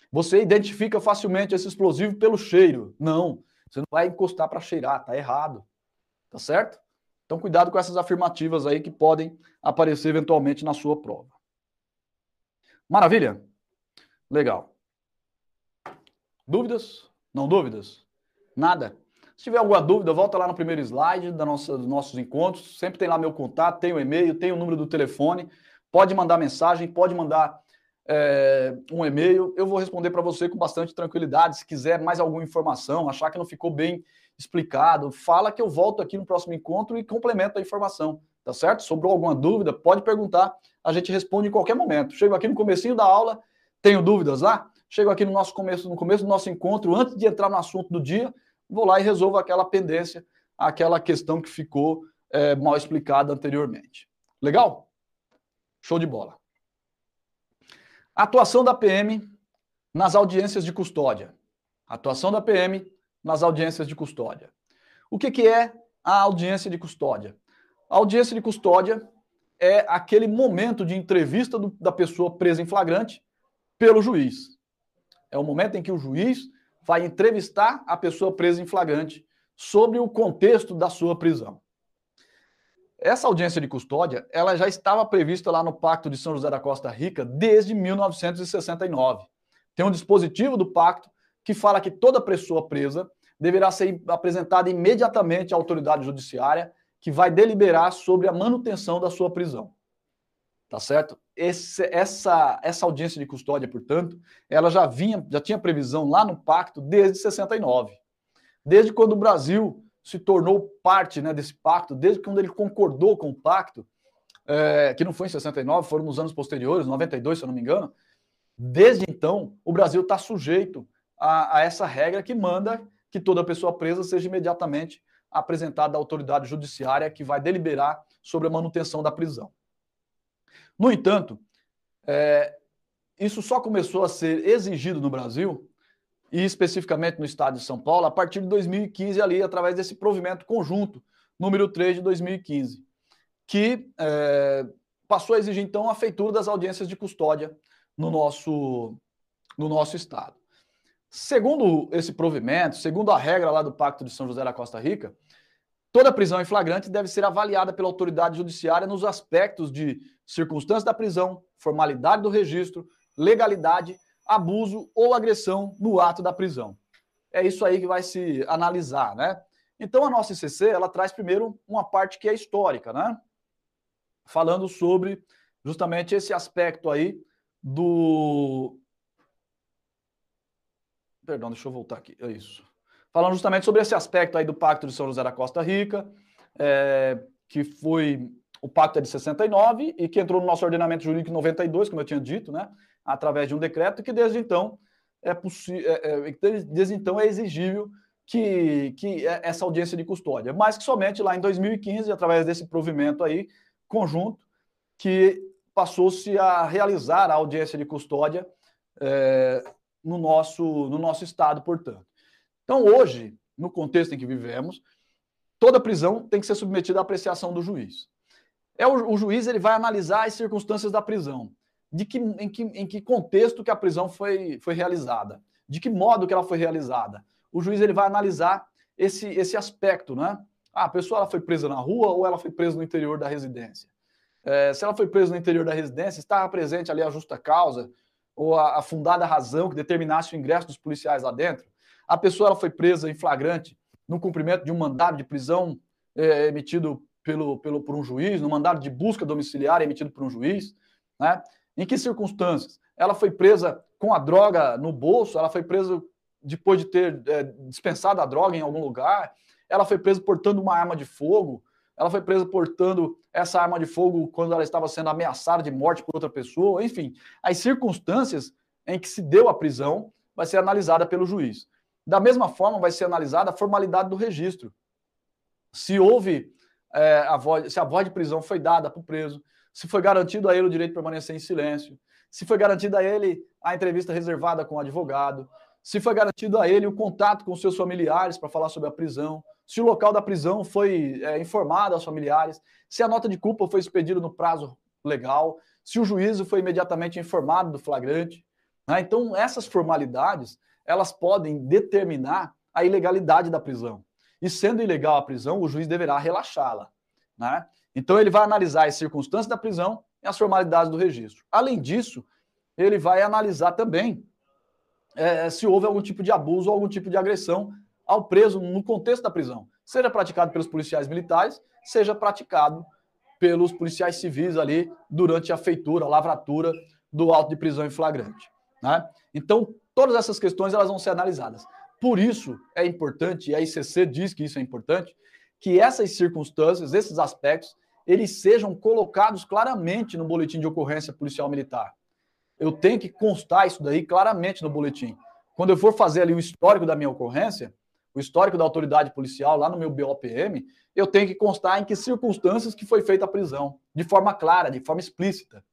Você identifica facilmente esse explosivo pelo cheiro. Não, você não vai encostar para cheirar, tá errado. Tá certo? Então cuidado com essas afirmativas aí que podem aparecer eventualmente na sua prova. Maravilha? Legal. Dúvidas? Não dúvidas? Nada? Se tiver alguma dúvida, volta lá no primeiro slide da nossa, dos nossos encontros. Sempre tem lá meu contato, tem o e-mail, tem o número do telefone. Pode mandar mensagem, pode mandar é, um e-mail, eu vou responder para você com bastante tranquilidade. Se quiser mais alguma informação, achar que não ficou bem explicado, fala que eu volto aqui no próximo encontro e complemento a informação, tá certo? Sobrou alguma dúvida, pode perguntar, a gente responde em qualquer momento. Chego aqui no comecinho da aula, tenho dúvidas lá? Chego aqui no nosso começo, no começo do nosso encontro, antes de entrar no assunto do dia, vou lá e resolvo aquela pendência, aquela questão que ficou é, mal explicada anteriormente. Legal? Show de bola. Atuação da PM nas audiências de custódia. Atuação da PM nas audiências de custódia. O que, que é a audiência de custódia? A audiência de custódia é aquele momento de entrevista do, da pessoa presa em flagrante pelo juiz. É o momento em que o juiz vai entrevistar a pessoa presa em flagrante sobre o contexto da sua prisão. Essa audiência de custódia, ela já estava prevista lá no Pacto de São José da Costa Rica desde 1969. Tem um dispositivo do pacto que fala que toda pessoa presa deverá ser apresentada imediatamente à autoridade judiciária que vai deliberar sobre a manutenção da sua prisão. Tá certo? Esse, essa, essa audiência de custódia, portanto, ela já vinha, já tinha previsão lá no pacto desde 69. Desde quando o Brasil se tornou parte né, desse pacto, desde quando ele concordou com o pacto, é, que não foi em 69, foram nos anos posteriores, 92, se eu não me engano. Desde então, o Brasil está sujeito a, a, essa regra que manda que toda pessoa presa seja imediatamente apresentada à autoridade judiciária que vai deliberar sobre a manutenção da prisão. No entanto, é, isso só começou a ser exigido no Brasil e especificamente no estado de São Paulo, a partir de 2015, ali, através desse provimento conjunto, número 3 de 2015, que é, passou a exigir, então, a feitura das audiências de custódia no nosso, no nosso estado. Segundo esse provimento, segundo a regra lá do Pacto de São José da Costa Rica, toda prisão em flagrante deve ser avaliada pela autoridade judiciária nos aspectos de circunstância da prisão, formalidade do registro, legalidade abuso ou agressão no ato da prisão. É isso aí que vai se analisar, né? Então a nossa ICC, ela traz primeiro uma parte que é histórica, né? Falando sobre justamente esse aspecto aí do Perdão, deixa eu voltar aqui. É isso. Falando justamente sobre esse aspecto aí do Pacto de São José da Costa Rica, é, que foi o pacto é de 69 e que entrou no nosso ordenamento jurídico em 92, como eu tinha dito, né? através de um decreto, que desde então é possível, é, é, desde então é exigível que, que é essa audiência de custódia, mas que somente lá em 2015, através desse provimento aí conjunto, que passou-se a realizar a audiência de custódia é, no, nosso, no nosso estado, portanto. Então, hoje, no contexto em que vivemos, toda prisão tem que ser submetida à apreciação do juiz. É o, o juiz ele vai analisar as circunstâncias da prisão de que, em, que, em que contexto que a prisão foi, foi realizada, de que modo que ela foi realizada. O juiz ele vai analisar esse, esse aspecto, né? Ah, a pessoa ela foi presa na rua ou ela foi presa no interior da residência? É, se ela foi presa no interior da residência, estava presente ali a justa causa ou a, a, fundada razão que determinasse o ingresso dos policiais lá dentro? A pessoa ela foi presa em flagrante no cumprimento de um mandado de prisão é, emitido pelo, pelo, por um juiz, no mandado de busca domiciliar emitido por um juiz, né? Em que circunstâncias? Ela foi presa com a droga no bolso, ela foi presa depois de ter é, dispensado a droga em algum lugar, ela foi presa portando uma arma de fogo, ela foi presa portando essa arma de fogo quando ela estava sendo ameaçada de morte por outra pessoa, enfim, as circunstâncias em que se deu a prisão vai ser analisada pelo juiz. Da mesma forma, vai ser analisada a formalidade do registro. Se houve é, a voz, se a voz de prisão foi dada para o preso, se foi garantido a ele o direito de permanecer em silêncio, se foi garantido a ele a entrevista reservada com o advogado, se foi garantido a ele o contato com seus familiares para falar sobre a prisão, se o local da prisão foi é, informado aos familiares, se a nota de culpa foi expedida no prazo legal, se o juízo foi imediatamente informado do flagrante. Né? Então, essas formalidades, elas podem determinar a ilegalidade da prisão. E sendo ilegal a prisão, o juiz deverá relaxá-la. Né? Então, ele vai analisar as circunstâncias da prisão e as formalidades do registro. Além disso, ele vai analisar também é, se houve algum tipo de abuso ou algum tipo de agressão ao preso no contexto da prisão, seja praticado pelos policiais militares, seja praticado pelos policiais civis ali durante a feitura, a lavratura do auto de prisão em flagrante. Né? Então, todas essas questões elas vão ser analisadas. Por isso é importante, e a ICC diz que isso é importante, que essas circunstâncias, esses aspectos, eles sejam colocados claramente no boletim de ocorrência policial militar. Eu tenho que constar isso daí claramente no boletim. Quando eu for fazer ali o histórico da minha ocorrência, o histórico da autoridade policial lá no meu BOPM, eu tenho que constar em que circunstâncias que foi feita a prisão, de forma clara, de forma explícita.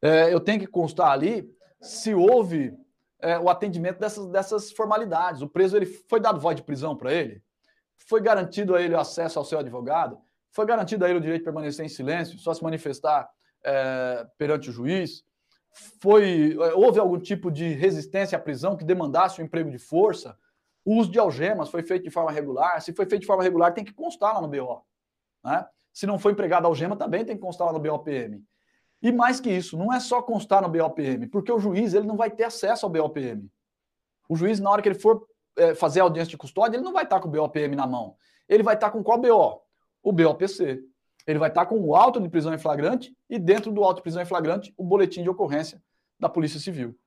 É, eu tenho que constar ali se houve é, o atendimento dessas, dessas formalidades. O preso ele foi dado voz de prisão para ele? Foi garantido a ele o acesso ao seu advogado? Foi garantido a ele o direito de permanecer em silêncio, só se manifestar é, perante o juiz? Foi, é, houve algum tipo de resistência à prisão que demandasse o um emprego de força? O uso de algemas foi feito de forma regular? Se foi feito de forma regular, tem que constar lá no BO. Né? Se não foi empregado algema, também tem que constar lá no BOPM. E mais que isso, não é só constar no BOPM, porque o juiz ele não vai ter acesso ao BOPM. O juiz, na hora que ele for é, fazer a audiência de custódia, ele não vai estar com o BOPM na mão. Ele vai estar com qual BO? O BOPC. Ele vai estar com o auto de prisão em flagrante e dentro do auto de prisão em flagrante, o boletim de ocorrência da Polícia Civil.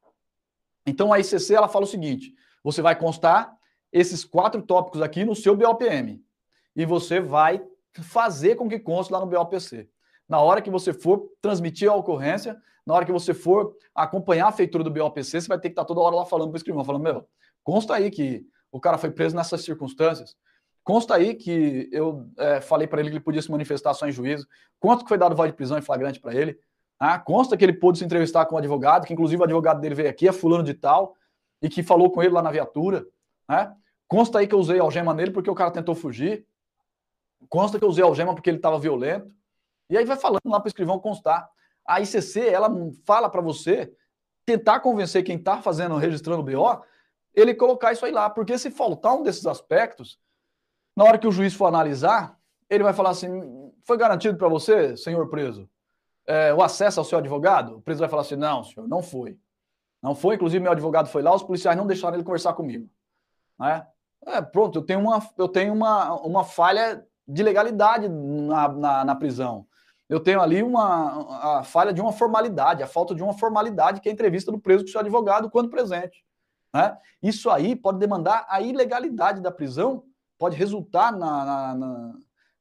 Então a ICC ela fala o seguinte: você vai constar esses quatro tópicos aqui no seu BOPM e você vai fazer com que conste lá no BOPC na hora que você for transmitir a ocorrência, na hora que você for acompanhar a feitura do BOPC, você vai ter que estar toda hora lá falando para o escrivão, falando, meu, consta aí que o cara foi preso nessas circunstâncias, consta aí que eu é, falei para ele que ele podia se manifestar só em juízo, quanto que foi dado voz de prisão em flagrante para ele, ah, consta que ele pôde se entrevistar com o um advogado, que inclusive o advogado dele veio aqui, é fulano de tal, e que falou com ele lá na viatura, né? Consta aí que eu usei algema nele porque o cara tentou fugir, consta que eu usei algema porque ele estava violento, e aí vai falando lá para o escrivão constar. A ICC, ela fala para você tentar convencer quem está fazendo, registrando o BO, ele colocar isso aí lá. Porque se faltar um desses aspectos, na hora que o juiz for analisar, ele vai falar assim: foi garantido para você, senhor preso, é, o acesso ao seu advogado? O preso vai falar assim: não, senhor, não foi. Não foi, inclusive meu advogado foi lá, os policiais não deixaram ele conversar comigo. Né? É, pronto, eu tenho uma, eu tenho uma, uma falha de legalidade na, na, na prisão eu tenho ali uma a falha de uma formalidade, a falta de uma formalidade que é a entrevista do preso com seu advogado quando presente. Né? Isso aí pode demandar a ilegalidade da prisão, pode resultar na. na, na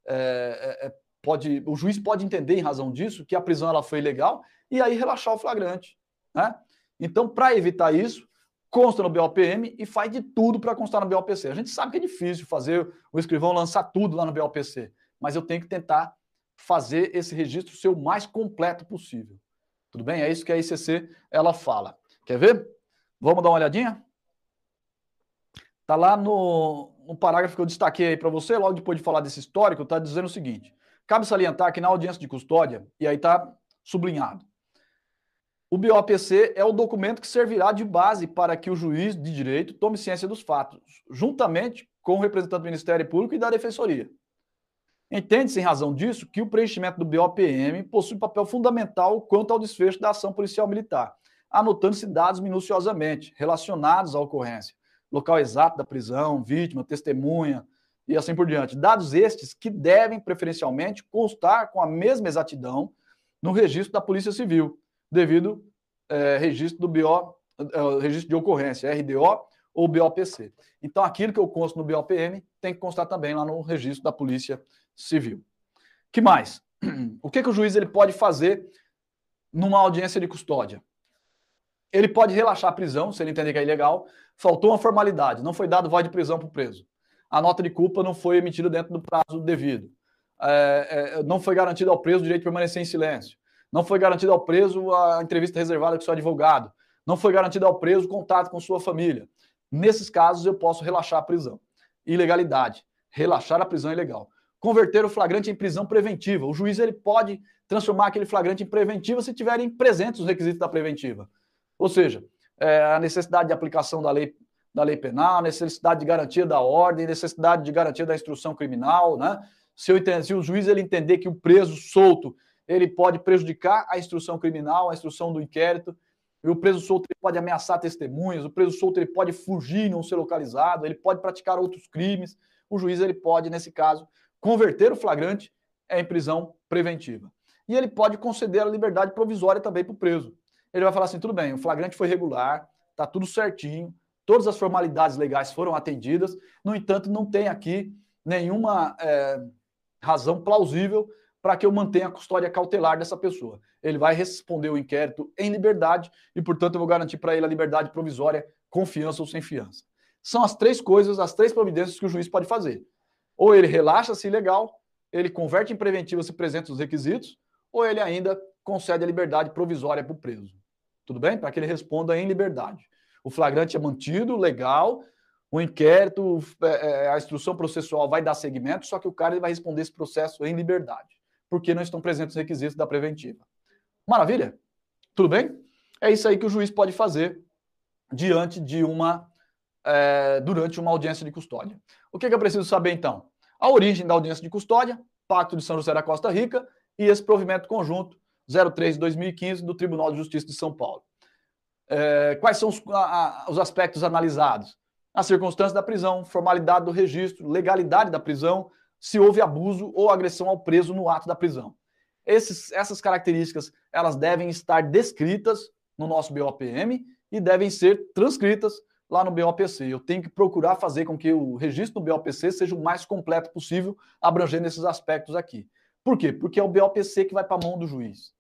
é, é, é, pode, o juiz pode entender, em razão disso, que a prisão ela foi ilegal e aí relaxar o flagrante. Né? Então, para evitar isso, consta no BOPM e faz de tudo para constar no BOPC. A gente sabe que é difícil fazer o escrivão lançar tudo lá no BOPC, mas eu tenho que tentar fazer esse registro ser o mais completo possível. Tudo bem? É isso que a ICC ela fala. Quer ver? Vamos dar uma olhadinha? Tá lá no, no parágrafo que eu destaquei aí para você, logo depois de falar desse histórico, tá dizendo o seguinte: cabe salientar que na audiência de custódia, e aí tá sublinhado, o BOPC é o documento que servirá de base para que o juiz de direito tome ciência dos fatos, juntamente com o representante do Ministério Público e da Defensoria. Entende-se, em razão disso, que o preenchimento do BOPM possui papel fundamental quanto ao desfecho da ação policial militar, anotando-se dados minuciosamente relacionados à ocorrência, local exato da prisão, vítima, testemunha e assim por diante. Dados estes que devem, preferencialmente, constar com a mesma exatidão no registro da Polícia Civil, devido é, registro do BO, é, registro de ocorrência, RDO ou BOPC. Então, aquilo que eu consto no BOPM tem que constar também lá no registro da Polícia Civil civil. Que mais? O que, que o juiz ele pode fazer numa audiência de custódia? Ele pode relaxar a prisão, se ele entender que é ilegal. Faltou uma formalidade, não foi dado voz de prisão para o preso. A nota de culpa não foi emitida dentro do prazo devido. É, é, não foi garantido ao preso o direito de permanecer em silêncio. Não foi garantido ao preso a entrevista reservada com seu advogado. Não foi garantido ao preso contato com sua família. Nesses casos, eu posso relaxar a prisão. Ilegalidade. Relaxar a prisão é ilegal converter o flagrante em prisão preventiva. O juiz ele pode transformar aquele flagrante em preventiva se tiverem presentes os requisitos da preventiva. Ou seja, é, a necessidade de aplicação da lei, da lei penal, a necessidade de garantia da ordem, necessidade de garantia da instrução criminal, né? Se, eu, se o juiz ele entender que o preso solto ele pode prejudicar a instrução criminal, a instrução do inquérito, e o preso solto ele pode ameaçar testemunhas, o preso solto ele pode fugir, não ser localizado, ele pode praticar outros crimes. O juiz ele pode, nesse caso, converter o flagrante em prisão preventiva. E ele pode conceder a liberdade provisória também para o preso. Ele vai falar assim: tudo bem, o flagrante foi regular, está tudo certinho, todas as formalidades legais foram atendidas, no entanto, não tem aqui nenhuma é, razão plausível para que eu mantenha a custódia cautelar dessa pessoa. Ele vai responder o inquérito em liberdade e, portanto, eu vou garantir para ele a liberdade provisória, confiança ou sem fiança. São as três coisas, as três providências que o juiz pode fazer. Ou ele relaxa se legal, ele converte em preventiva se presente os requisitos, ou ele ainda concede a liberdade provisória para o preso. tudo bem? Para que ele responda em liberdade. O flagrante é mantido, legal, o inquérito, é, é, a instrução processual vai dar seguimento, só que o cara vai responder esse processo em liberdade, porque não estão presentes os requisitos da preventiva. Maravilha? Tudo bem? É isso aí que o juiz pode fazer diante de uma. É, durante uma audiência de custódia. O que, que eu preciso saber então? A origem da audiência de custódia, Pacto de São José da Costa Rica e esse provimento conjunto 03 de 2015 do Tribunal de Justiça de São Paulo. É, quais são os, a, os aspectos analisados? A circunstância da prisão, formalidade do registro, legalidade da prisão, se houve abuso ou agressão ao preso no ato da prisão. Esses, essas características elas devem estar descritas no nosso BOPM e devem ser transcritas lá no BOPC. Eu tenho que procurar fazer com que o registro do BOPC seja o mais completo possível, abrangendo esses aspectos aqui. Por quê? Porque é o BOPC que vai para a mão do juiz.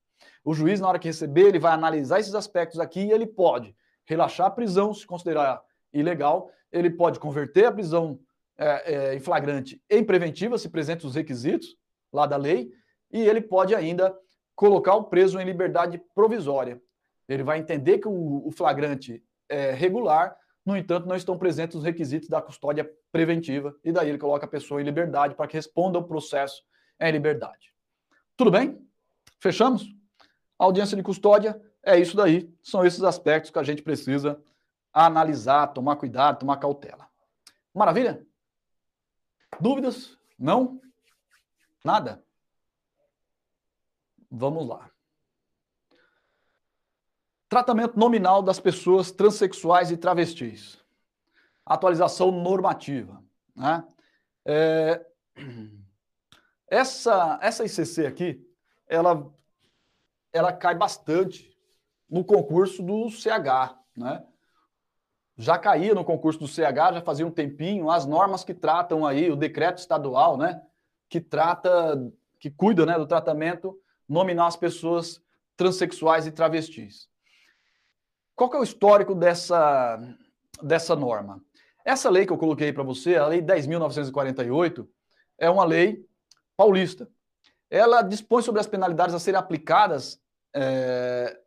O juiz, na hora que receber, ele vai analisar esses aspectos aqui e ele pode relaxar a prisão, se considerar ilegal, ele pode converter a prisão é, é, em flagrante em preventiva, se presentes os requisitos lá da lei, e ele pode ainda colocar o preso em liberdade provisória. Ele vai entender que o, o flagrante é regular, no entanto, não estão presentes os requisitos da custódia preventiva, e daí ele coloca a pessoa em liberdade para que responda ao processo em liberdade. Tudo bem? Fechamos? A audiência de custódia é isso daí, são esses aspectos que a gente precisa analisar, tomar cuidado, tomar cautela. Maravilha? Dúvidas? Não? Nada? Vamos lá. Tratamento nominal das pessoas transexuais e travestis. Atualização normativa. Né? É... Essa, essa ICC aqui, ela, ela cai bastante no concurso do CH. Né? Já caía no concurso do CH, já fazia um tempinho, as normas que tratam aí, o decreto estadual, né? Que trata, que cuida né, do tratamento nominar as pessoas transexuais e travestis. Qual é o histórico dessa, dessa norma? Essa lei que eu coloquei para você, a Lei 10.948, é uma lei paulista. Ela dispõe sobre as penalidades a serem aplicadas é,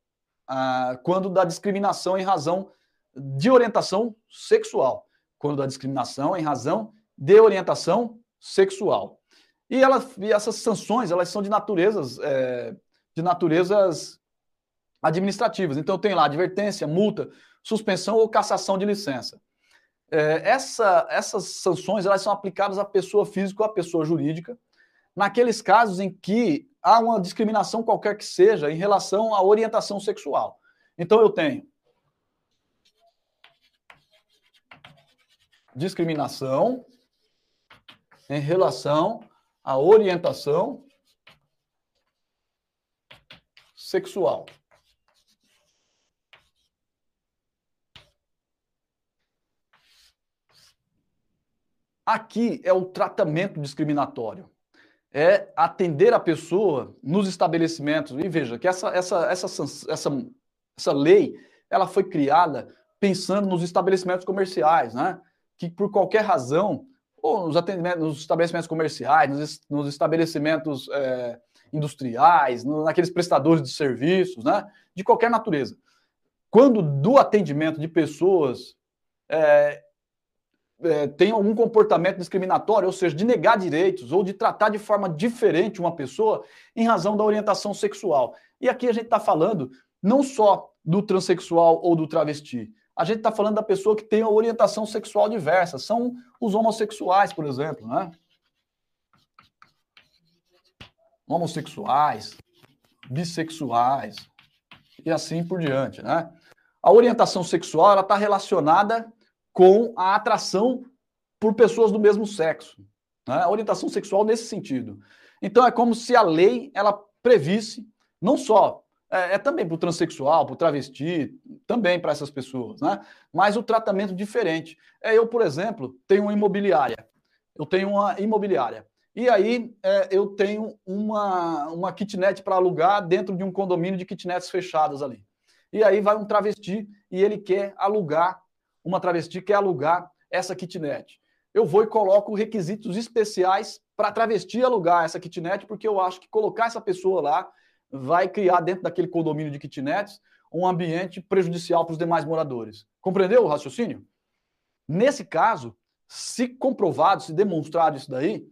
a, quando da discriminação em razão de orientação sexual. Quando da discriminação em razão de orientação sexual. E, ela, e essas sanções, elas são de naturezas, é, de naturezas administrativas. Então, tem lá advertência, multa, suspensão ou cassação de licença. É, essa, essas sanções, elas são aplicadas à pessoa física ou à pessoa jurídica, naqueles casos em que há uma discriminação qualquer que seja em relação à orientação sexual. Então, eu tenho discriminação em relação a orientação sexual. Aqui é o tratamento discriminatório. É atender a pessoa nos estabelecimentos. E veja que essa, essa, essa, essa, essa lei ela foi criada pensando nos estabelecimentos comerciais, né? Que por qualquer razão ou nos, nos estabelecimentos comerciais, nos, nos estabelecimentos é, industriais, no, naqueles prestadores de serviços, né, de qualquer natureza. Quando do atendimento de pessoas é, é, tem algum comportamento discriminatório, ou seja, de negar direitos ou de tratar de forma diferente uma pessoa em razão da orientação sexual. E aqui a gente está falando não só do transexual ou do travesti, a gente está falando da pessoa que tem a orientação sexual diversa. São os homossexuais, por exemplo, né? Homossexuais, bissexuais e assim por diante, né? A orientação sexual está relacionada com a atração por pessoas do mesmo sexo. Né? A orientação sexual nesse sentido. Então é como se a lei ela previsse não só é, é também para o transexual, para o travesti, também para essas pessoas, né? Mas o tratamento diferente. É, eu, por exemplo, tenho uma imobiliária. Eu tenho uma imobiliária. E aí é, eu tenho uma, uma kitnet para alugar dentro de um condomínio de kitnets fechadas ali. E aí vai um travesti e ele quer alugar, uma travesti quer alugar essa kitnet. Eu vou e coloco requisitos especiais para travesti alugar essa kitnet, porque eu acho que colocar essa pessoa lá vai criar dentro daquele condomínio de kitnets um ambiente prejudicial para os demais moradores. Compreendeu o raciocínio? Nesse caso, se comprovado, se demonstrado isso daí,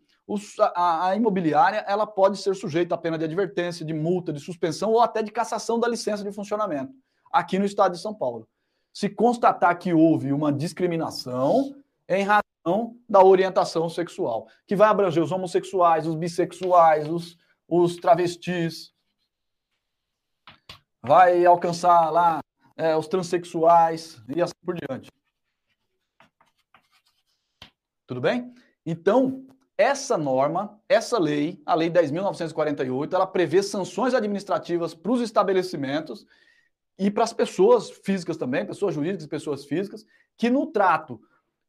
a, imobiliária ela pode ser sujeita a pena de advertência, de multa, de suspensão ou até de cassação da licença de funcionamento, aqui no estado de São Paulo. Se constatar que houve uma discriminação em razão da orientação sexual, que vai abranger os homossexuais, os bissexuais, os, os travestis, vai alcançar lá é, os transexuais e assim por diante. Tudo bem? Então, essa norma, essa lei, a Lei 10.948, ela prevê sanções administrativas para os estabelecimentos e para as pessoas físicas também, pessoas jurídicas e pessoas físicas, que no trato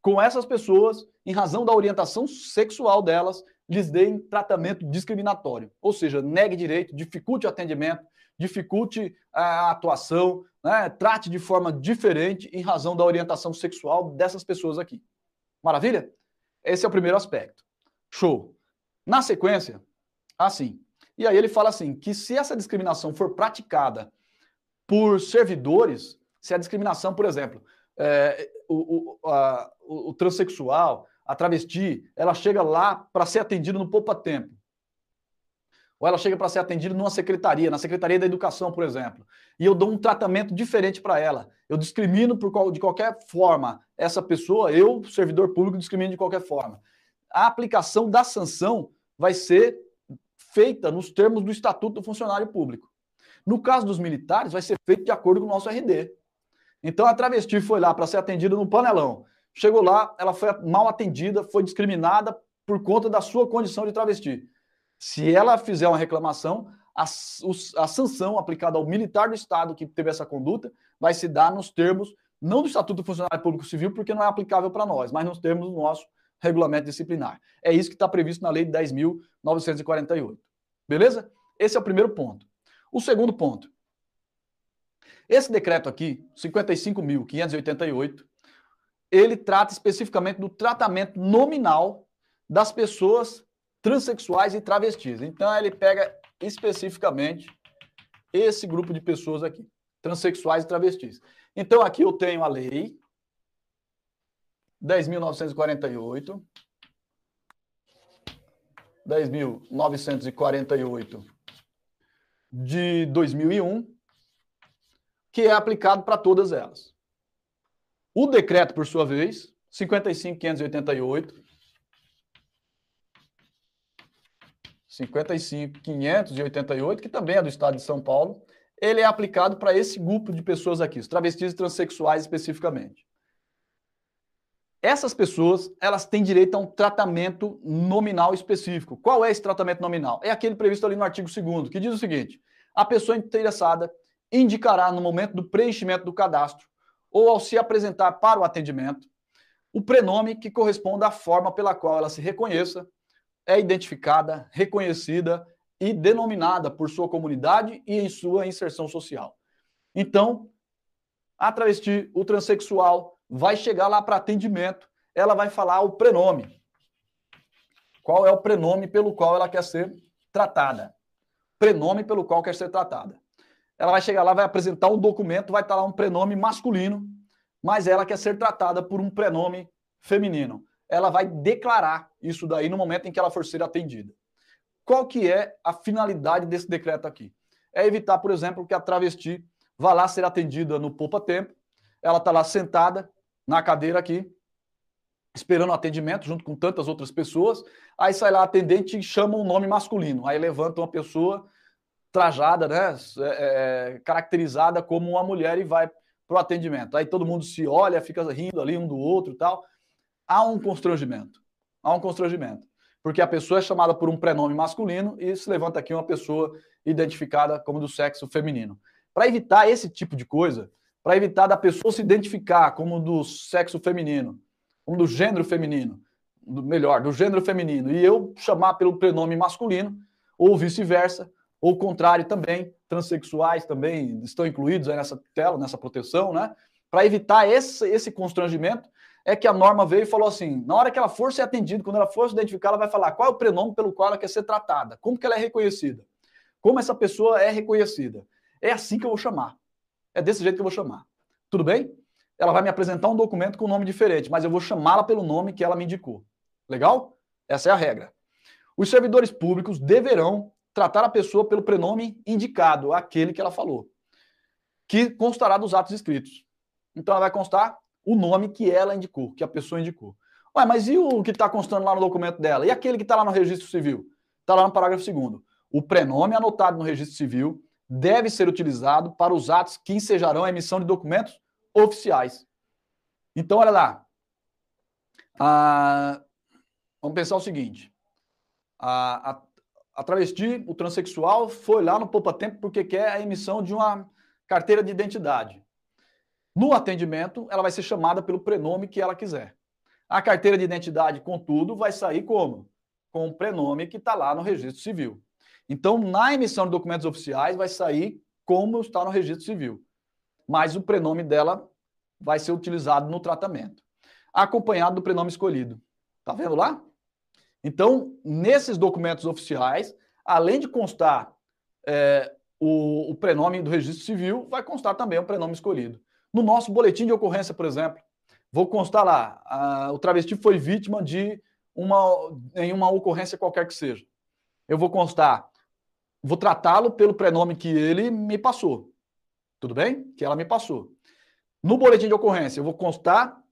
com essas pessoas, em razão da orientação sexual delas, lhes deem tratamento discriminatório. Ou seja, negue direito, dificulte o atendimento, dificulte a atuação, né? trate de forma diferente em razão da orientação sexual dessas pessoas aqui. Maravilha? Esse é o primeiro aspecto. Show. Na sequência, assim. E aí ele fala assim: que se essa discriminação for praticada por servidores, se a discriminação, por exemplo, é, o, o, a, o, transexual, a travesti, ela chega lá para ser atendida no poupa-tempo. Ou ela chega para ser atendida numa secretaria, na Secretaria da Educação, por exemplo. E eu dou um tratamento diferente para ela. Eu discrimino por de qualquer forma essa pessoa, eu, servidor público, discrimino de qualquer forma. A aplicação da sanção vai ser feita nos termos do Estatuto do Funcionário Público. No caso dos militares, vai ser feito de acordo com o nosso RD. Então a travesti foi lá para ser atendida no panelão. Chegou lá, ela foi mal atendida, foi discriminada por conta da sua condição de travesti. Se ela fizer uma reclamação, a, a, sanção aplicada ao militar do Estado que teve essa conduta vai se dar nos termos, não do Estatuto do Funcionário Público Civil, porque não é aplicável para nós, mas nos termos do nosso regulamento disciplinar. É isso que está previsto na Lei 10.948. Beleza? Esse é o primeiro ponto. O segundo ponto. Esse decreto aqui, 55.588, ele trata especificamente do tratamento nominal das pessoas transexuais e travestis. Então, ele pega especificamente esse grupo de pessoas aqui, transexuais e travestis. Então, aqui eu tenho a lei 10.948, 10.948 de 2001, que é aplicado para todas elas. O decreto, por sua vez, 55.588, 55.588, que também é do estado de São Paulo, ele é aplicado para esse grupo de pessoas aqui, os travestis e transexuais especificamente. Essas pessoas, elas têm direito a um tratamento nominal específico. Qual é esse tratamento nominal? É aquele previsto ali no artigo 2 que diz o seguinte: a pessoa interessada indicará no momento do preenchimento do cadastro ou ao se apresentar para o atendimento o prenome que corresponda à forma pela qual ela se reconheça é identificada, reconhecida e denominada por sua comunidade e em sua inserção social. Então, a travesti, o transexual, vai chegar lá para atendimento, ela vai falar o prenome. Qual é o prenome pelo qual ela quer ser tratada? Prenome pelo qual quer ser tratada. Ela vai chegar lá, vai apresentar um documento, vai estar lá um prenome masculino, mas ela quer ser tratada por um prenome feminino ela vai declarar isso daí no momento em que ela for ser atendida. Qual que é a finalidade desse decreto aqui? É evitar, por exemplo, que a travesti vá lá ser atendida no poupa-tempo, ela está lá sentada na cadeira aqui, esperando atendimento junto com tantas outras pessoas, aí sai lá atendente e chama um nome masculino, aí levanta uma pessoa trajada, né, é, é, caracterizada como uma mulher e vai para o atendimento. Aí todo mundo se olha, fica rindo ali um do outro e tal há um constrangimento. Há um constrangimento. Porque a pessoa é chamada por um prenome masculino e se levanta aqui uma pessoa identificada como do sexo feminino. Para evitar esse tipo de coisa, para evitar da pessoa se identificar como do sexo feminino, como do gênero feminino, do, melhor, do gênero feminino, e eu chamar pelo prenome masculino, ou vice-versa, ou contrário também, transexuais também estão incluídos nessa tela, nessa proteção, né? Para evitar esse, esse constrangimento, é que a norma veio e falou assim: na hora que ela for ser atendida, quando ela for se identificar, ela vai falar qual é o prenome pelo qual ela quer ser tratada, como que ela é reconhecida, como essa pessoa é reconhecida. É assim que eu vou chamar. É desse jeito que eu vou chamar. Tudo bem? Ela vai me apresentar um documento com um nome diferente, mas eu vou chamá-la pelo nome que ela me indicou. Legal? Essa é a regra. Os servidores públicos deverão tratar a pessoa pelo prenome indicado, aquele que ela falou, que constará dos atos escritos. Então ela vai constar o nome que ela indicou, que a pessoa indicou. Ué, mas e o que está constando lá no documento dela? E aquele que está lá no registro civil? Está lá no parágrafo 2 O prenome anotado no registro civil deve ser utilizado para os atos que ensejarão a emissão de documentos oficiais. Então, olha lá. Ah, vamos pensar o seguinte. A, a, a travesti, o transexual, foi lá no Poupa Tempo porque quer a emissão de uma carteira de identidade. No atendimento, ela vai ser chamada pelo prenome que ela quiser. A carteira de identidade, contudo, vai sair como? Com o prenome que está lá no registro civil. Então, na emissão de documentos oficiais, vai sair como está no registro civil. Mas o prenome dela vai ser utilizado no tratamento, acompanhado do prenome escolhido. Tá vendo lá? Então, nesses documentos oficiais, além de constar é, o, o prenome do registro civil, vai constar também o prenome escolhido. No nosso boletim de ocorrência, por exemplo, vou constar lá, a, o travesti foi vítima de uma, em uma ocorrência qualquer que seja. Eu vou constar, vou tratá-lo pelo prenome que ele me passou. Tudo bem? Que ela me passou. No boletim de ocorrência, eu vou constar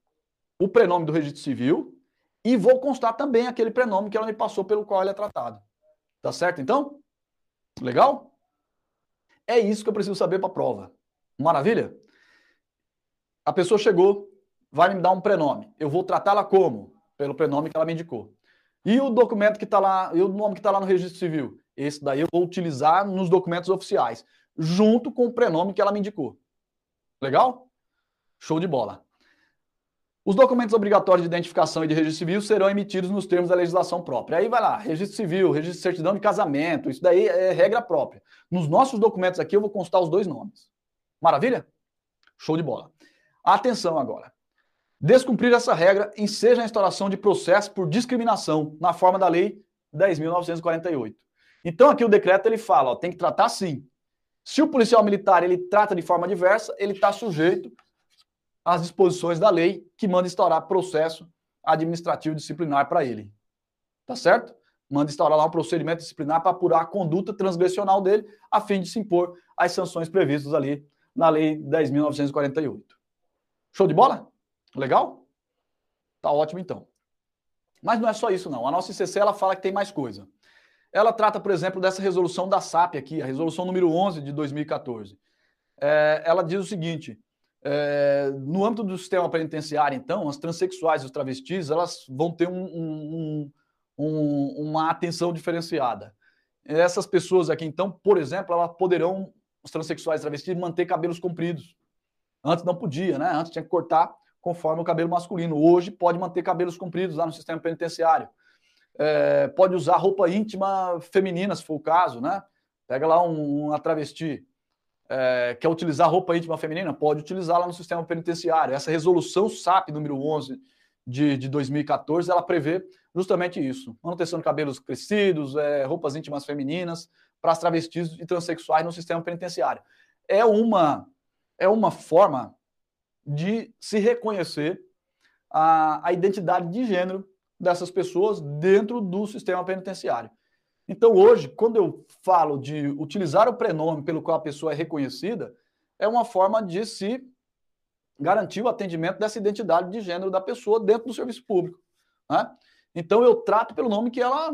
o prenome do registro civil e vou constar também aquele prenome que ela me passou pelo qual ele é tratado. Tá certo, então? Legal? É isso que eu preciso saber para a prova. Maravilha? A pessoa chegou, vai me dar um prenome. Eu vou tratá-la como? Pelo prenome que ela me indicou. E o documento que está lá, e o nome que está lá no registro civil? Esse daí eu vou utilizar nos documentos oficiais, junto com o prenome que ela me indicou. Legal? Show de bola. Os documentos obrigatórios de identificação e de registro civil serão emitidos nos termos da legislação própria. Aí vai lá, registro civil, registro de certidão de casamento, isso daí é regra própria. Nos nossos documentos aqui eu vou constar os dois nomes. Maravilha? Show de bola. Atenção agora. Descumprir essa regra enseja a instauração de processo por discriminação na forma da Lei 10.948. Então aqui o decreto ele fala, ó, tem que tratar assim. Se o policial militar ele trata de forma diversa, ele está sujeito às disposições da lei que manda instaurar processo administrativo disciplinar para ele. Tá certo? Manda instaurar lá um procedimento disciplinar para apurar a conduta transgressional dele, a fim de se impor as sanções previstas ali na Lei 10.948. Show de bola? Legal? Tá ótimo então. Mas não é só isso não. A nossa ICC ela fala que tem mais coisa. Ela trata, por exemplo, dessa resolução da SAP aqui, a resolução número 11 de 2014. É, ela diz o seguinte: é, no âmbito do sistema penitenciário, então, as transexuais e os travestis elas vão ter um, um, um, uma atenção diferenciada. Essas pessoas aqui, então, por exemplo, elas poderão, os transexuais e travestis, manter cabelos compridos. Antes não podia, né? Antes tinha que cortar conforme o cabelo masculino. Hoje pode manter cabelos compridos lá no sistema penitenciário. É, pode usar roupa íntima feminina, se for o caso, né? Pega lá um, uma travesti, é, quer utilizar roupa íntima feminina, pode utilizar lá no sistema penitenciário. Essa resolução SAP número 11 de, de 2014, ela prevê justamente isso. Manutenção de cabelos crescidos, é, roupas íntimas femininas para as travestis e transexuais no sistema penitenciário. É uma, é uma forma de se reconhecer a, a identidade de gênero dessas pessoas dentro do sistema penitenciário. Então, hoje, quando eu falo de utilizar o prenome pelo qual a pessoa é reconhecida, é uma forma de se garantir o atendimento dessa identidade de gênero da pessoa dentro do serviço público. Né? Então, eu trato pelo nome que ela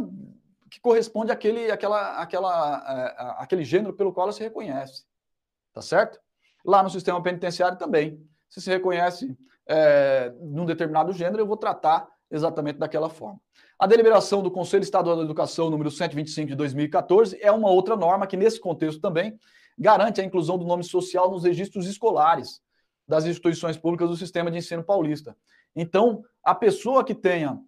que corresponde àquele, àquela, àquela, é, àquele gênero pelo qual ela se reconhece. Tá certo? Lá no sistema penitenciário também. Se se reconhece é, num determinado gênero, eu vou tratar exatamente daquela forma. A deliberação do Conselho Estadual da Educação, número 125 de 2014, é uma outra norma que, nesse contexto também, garante a inclusão do nome social nos registros escolares das instituições públicas do sistema de ensino paulista. Então, a pessoa que tenha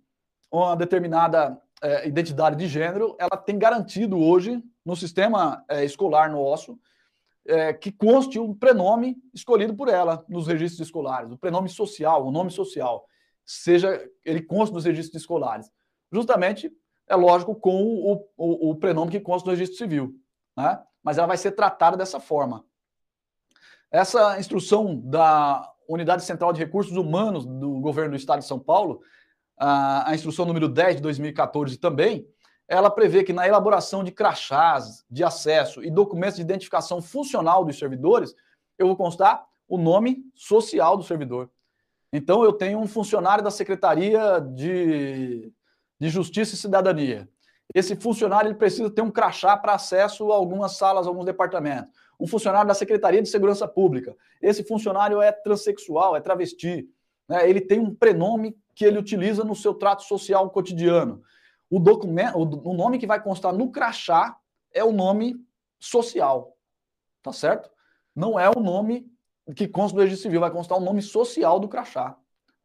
uma determinada é, identidade de gênero, ela tem garantido hoje, no sistema é, escolar nosso, é, que conste um prenome escolhido por ela nos registros escolares, o prenome social, o nome social, seja ele conste nos registros escolares. Justamente, é lógico, com o, o, o prenome que consta no registro civil. Né? Mas ela vai ser tratada dessa forma. Essa instrução da Unidade Central de Recursos Humanos do governo do Estado de São Paulo, a, a instrução número 10 de 2014 também, ela prevê que na elaboração de crachás de acesso e documentos de identificação funcional dos servidores, eu vou constar o nome social do servidor. Então, eu tenho um funcionário da Secretaria de, de Justiça e Cidadania. Esse funcionário ele precisa ter um crachá para acesso a algumas salas, alguns departamentos. Um funcionário da Secretaria de Segurança Pública. Esse funcionário é transexual, é travesti. Né? Ele tem um prenome que ele utiliza no seu trato social cotidiano. O documento, o, nome que vai constar no crachá é o nome social, tá certo? Não é o nome que consta do registro civil, vai constar o nome social do crachá.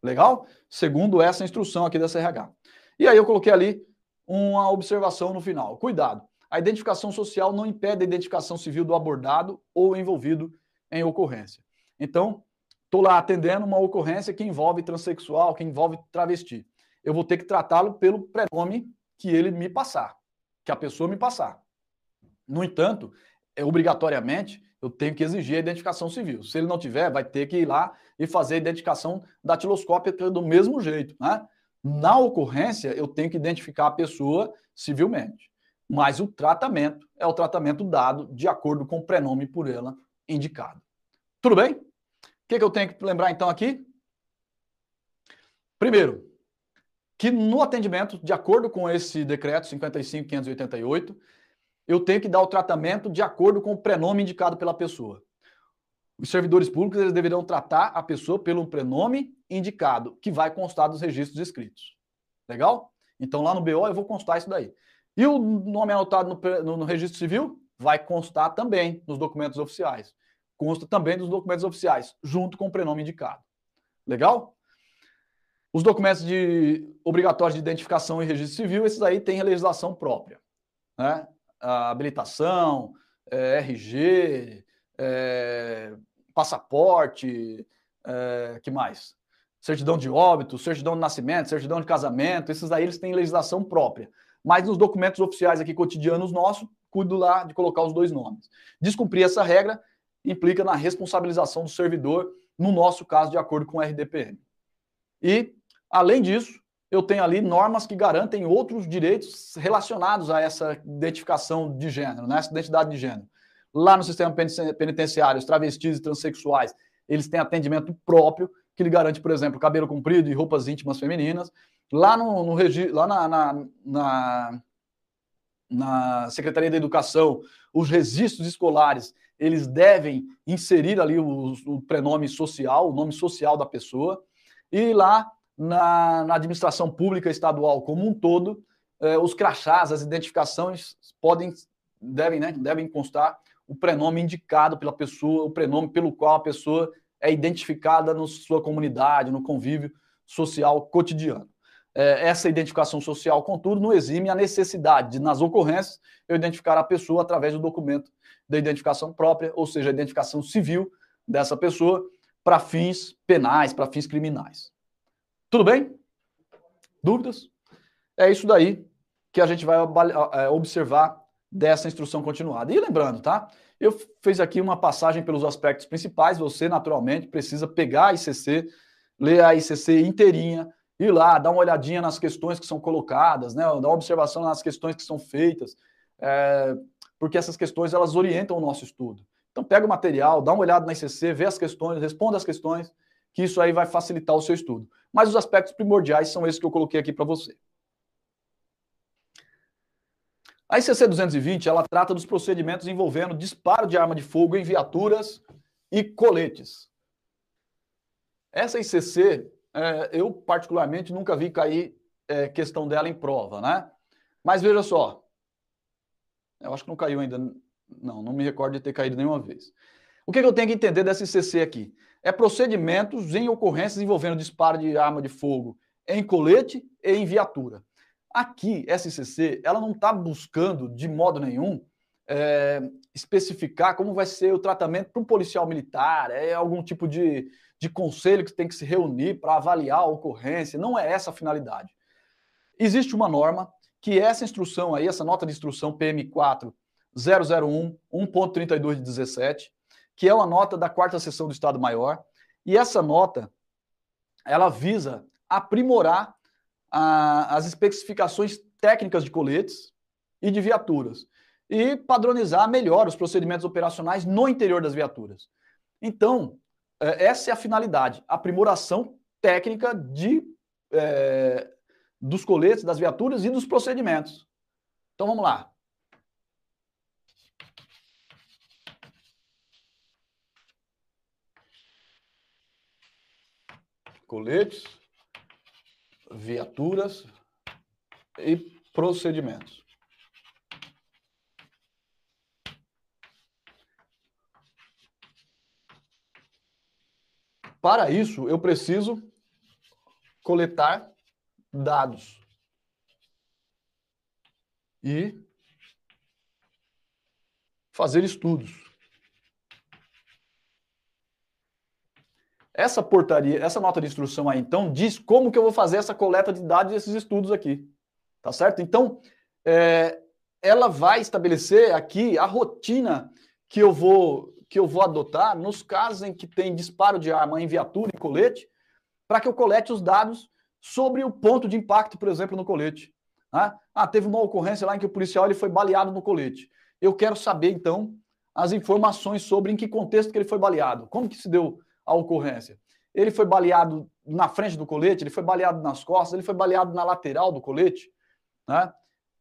Legal? Segundo essa instrução aqui da CRH. E aí eu coloquei ali uma observação no final. Cuidado. A identificação social não impede a identificação civil do abordado ou envolvido em ocorrência. Então, estou lá atendendo uma ocorrência que envolve transexual, que envolve travesti eu vou ter que tratá-lo pelo prenome que ele me passar, que a pessoa me passar. No entanto, é, obrigatoriamente, eu tenho que exigir a identificação civil. Se ele não tiver, vai ter que ir lá e fazer a identificação datiloscópica do mesmo jeito. Né? Na ocorrência, eu tenho que identificar a pessoa civilmente. Mas o tratamento é o tratamento dado de acordo com o prenome por ela indicado. Tudo bem? O que, que eu tenho que lembrar então aqui? Primeiro, que no atendimento, de acordo com esse decreto 55.588, eu tenho que dar o tratamento de acordo com o prenome indicado pela pessoa. Os servidores públicos eles deverão tratar a pessoa pelo prenome indicado, que vai constar dos registros escritos. Legal? Então lá no BO eu vou constar isso daí. E o nome anotado no, no, no registro civil vai constar também nos documentos oficiais. Consta também nos documentos oficiais, junto com o prenome indicado. Legal? Os documentos de obrigatórios de identificação e registro civil, esses aí têm legislação própria. Né? Habilitação, é, RG, é, passaporte, é, que mais? Certidão de óbito, certidão de nascimento, certidão de casamento, esses aí eles têm legislação própria. Mas nos documentos oficiais aqui cotidianos nossos, cuido lá de colocar os dois nomes. Descumprir essa regra implica na responsabilização do servidor, no nosso caso, de acordo com o RDPM. E Além disso, eu tenho ali normas que garantem outros direitos relacionados a essa identificação de gênero, né? essa identidade de gênero. Lá no sistema penitenciário, os travestis e transexuais, eles têm atendimento próprio, que lhe garante, por exemplo, cabelo comprido e roupas íntimas femininas. Lá, no, no lá na, na, na, na Secretaria da Educação, os registros escolares, eles devem inserir ali o, o prenome social, o nome social da pessoa. E lá na, na administração pública estadual como um todo, eh, os crachás, as identificações podem, devem, né, devem constar o prenome indicado pela pessoa, o prenome pelo qual a pessoa é identificada na sua comunidade, no convívio social cotidiano. Eh, essa identificação social, contudo, não exime a necessidade de, nas ocorrências, eu identificar a pessoa através do documento da identificação própria, ou seja, a identificação civil dessa pessoa, para fins penais, para fins criminais. Tudo bem? Dúvidas? É isso daí que a gente vai é, observar dessa instrução continuada. E lembrando, tá? Eu fiz aqui uma passagem pelos aspectos principais. Você, naturalmente, precisa pegar a ICC, ler a ICC inteirinha, ir lá, dar uma olhadinha nas questões que são colocadas, né? dar uma observação nas questões que são feitas, é, porque essas questões elas orientam o nosso estudo. Então, pega o material, dá uma olhada na ICC, vê as questões, responda as questões, que isso aí vai facilitar o seu estudo. Mas os aspectos primordiais são esses que eu coloquei aqui para você. A ICC 220, ela trata dos procedimentos envolvendo disparo de arma de fogo em viaturas e coletes. Essa ICC, é, eu particularmente nunca vi cair é, questão dela em prova, né? Mas veja só, eu acho que não caiu ainda, não, não me recordo de ter caído nenhuma vez. O que, que eu tenho que entender dessa ICC aqui? É procedimentos em ocorrências envolvendo disparo de arma de fogo em colete e em viatura. Aqui, SCC, ela não está buscando, de modo nenhum, é, especificar como vai ser o tratamento para um policial militar, é algum tipo de, de conselho que tem que se reunir para avaliar a ocorrência. Não é essa a finalidade. Existe uma norma que essa instrução aí, essa nota de instrução PM4 001 1.32 de 17, que é uma nota da quarta sessão do Estado-Maior, e essa nota ela visa aprimorar a, as especificações técnicas de coletes e de viaturas e padronizar melhor os procedimentos operacionais no interior das viaturas. Então, é, essa é a finalidade, aprimoração técnica de, é, dos coletes, das viaturas e dos procedimentos. Então vamos lá. Coletes, viaturas e procedimentos. Para isso, eu preciso coletar dados. E fazer estudos. Essa portaria, essa nota de instrução aí, então, diz como que eu vou fazer essa coleta de dados e esses estudos aqui. Tá certo? Então, é, ela vai estabelecer aqui a rotina que eu vou que eu vou adotar nos casos em que tem disparo de arma em viatura e colete, para que eu colete os dados sobre o ponto de impacto, por exemplo, no colete. Né? Ah, teve uma ocorrência lá em que o policial ele foi baleado no colete. Eu quero saber, então, as informações sobre em que contexto que ele foi baleado, como que se deu a ocorrência. Ele foi baleado na frente do colete, ele foi baleado nas costas, ele foi baleado na lateral do colete, né?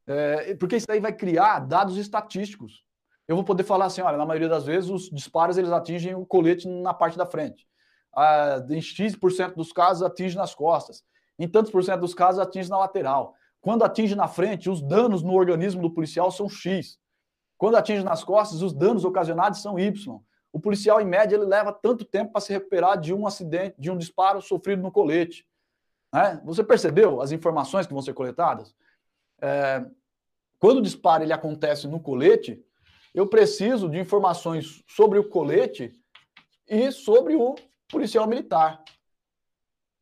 É, porque isso aí vai criar dados estatísticos eu vou poder falar assim, olha, na maioria das vezes os disparos eles atingem o colete na parte da frente. Ah, em X% dos casos atinge nas costas. Em tantos por cento dos casos atinge na lateral. Quando atinge na frente, os danos no organismo do policial são X. Quando atinge nas costas, os danos ocasionados são Y. O policial, em média, ele leva tanto tempo para se recuperar de um acidente, de um disparo sofrido no colete. Né? Você percebeu as informações que vão ser coletadas? É, quando o disparo ele acontece no colete, eu preciso de informações sobre o colete e sobre o policial militar.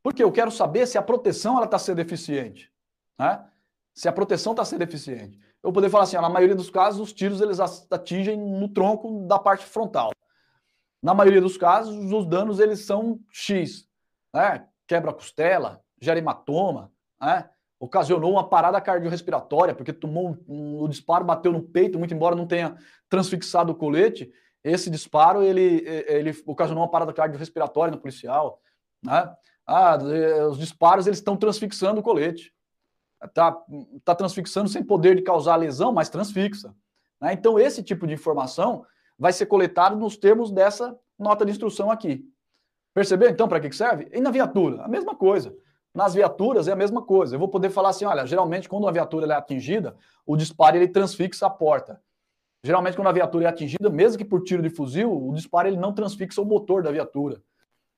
Porque eu quero saber se a proteção está sendo eficiente. Né? Se a proteção está sendo eficiente. Eu poder falar assim, ó, na maioria dos casos, os tiros eles atingem no tronco da parte frontal. Na maioria dos casos, os danos eles são X. Né? Quebra costela, gera hematoma, né? ocasionou uma parada cardiorrespiratória, porque tomou um, um, o disparo bateu no peito, muito embora não tenha transfixado o colete, esse disparo ele, ele ocasionou uma parada cardiorrespiratória no policial, né? Ah, os disparos eles estão transfixando o colete. Tá, tá transfixando sem poder de causar lesão, mas transfixa. Né? Então esse tipo de informação vai ser coletado nos termos dessa nota de instrução aqui. Percebeu então para que serve? E na viatura, a mesma coisa. Nas viaturas é a mesma coisa. Eu vou poder falar assim, olha, geralmente quando uma viatura é atingida, o disparo ele transfixa a porta. Geralmente quando a viatura é atingida, mesmo que por tiro de fuzil, o disparo ele não transfixa o motor da viatura.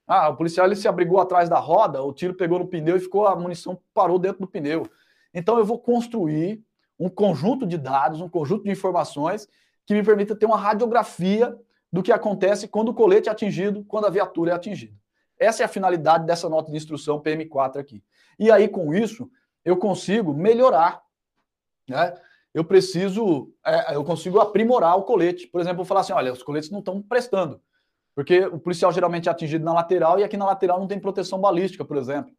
Ah, o policial ele se abrigou atrás da roda, o tiro pegou no pneu e ficou a munição parou dentro do pneu. Então eu vou construir um conjunto de dados, um conjunto de informações que me permita ter uma radiografia do que acontece quando o colete é atingido, quando a viatura é atingida. Essa é a finalidade dessa nota de instrução PM4 aqui. E aí, com isso, eu consigo melhorar, né? Eu preciso, é, eu consigo aprimorar o colete. Por exemplo, eu falar assim: olha, os coletes não estão prestando. Porque o policial geralmente é atingido na lateral e aqui na lateral não tem proteção balística, por exemplo.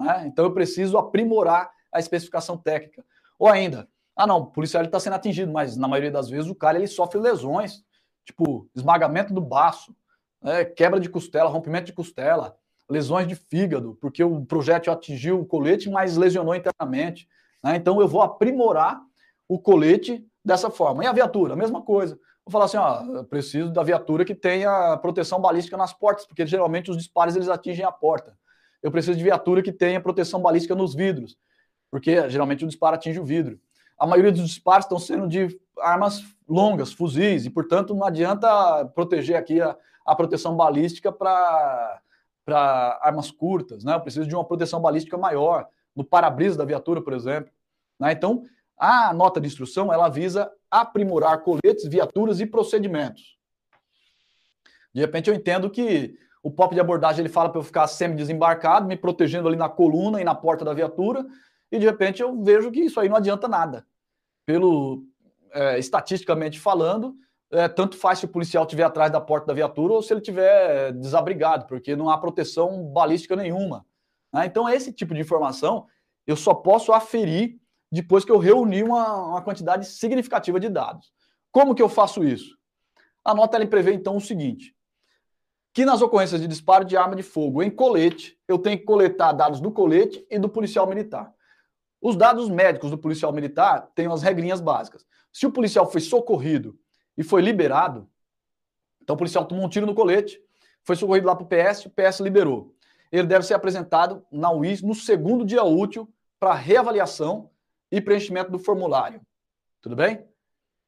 Né? Então eu preciso aprimorar a especificação técnica. Ou ainda, ah não, o policial está sendo atingido, mas na maioria das vezes o cara ele sofre lesões, tipo esmagamento do baço, é, quebra de costela, rompimento de costela, lesões de fígado, porque o projétil atingiu o colete, mas lesionou internamente. Né? Então eu vou aprimorar o colete dessa forma. E a viatura, a mesma coisa. Vou falar assim, ó, preciso da viatura que tenha proteção balística nas portas, porque geralmente os disparos eles atingem a porta. Eu preciso de viatura que tenha proteção balística nos vidros, porque geralmente o disparo atinge o vidro. A maioria dos disparos estão sendo de armas longas, fuzis, e portanto não adianta proteger aqui a, a proteção balística para armas curtas, né? Eu preciso de uma proteção balística maior, no para-brisa da viatura, por exemplo. Né? Então, a nota de instrução ela visa aprimorar coletes, viaturas e procedimentos. De repente eu entendo que o POP de abordagem ele fala para eu ficar semi-desembarcado, me protegendo ali na coluna e na porta da viatura, e de repente eu vejo que isso aí não adianta nada. Pelo é, estatisticamente falando, é, tanto faz se o policial estiver atrás da porta da viatura ou se ele estiver desabrigado, porque não há proteção balística nenhuma. Né? Então, esse tipo de informação eu só posso aferir depois que eu reunir uma, uma quantidade significativa de dados. Como que eu faço isso? A nota ela prevê então o seguinte: que nas ocorrências de disparo de arma de fogo em colete, eu tenho que coletar dados do colete e do policial militar. Os dados médicos do policial militar têm as regrinhas básicas. Se o policial foi socorrido e foi liberado, então o policial tomou um tiro no colete, foi socorrido lá para o PS, o PS liberou. Ele deve ser apresentado na UIS no segundo dia útil para reavaliação e preenchimento do formulário. Tudo bem?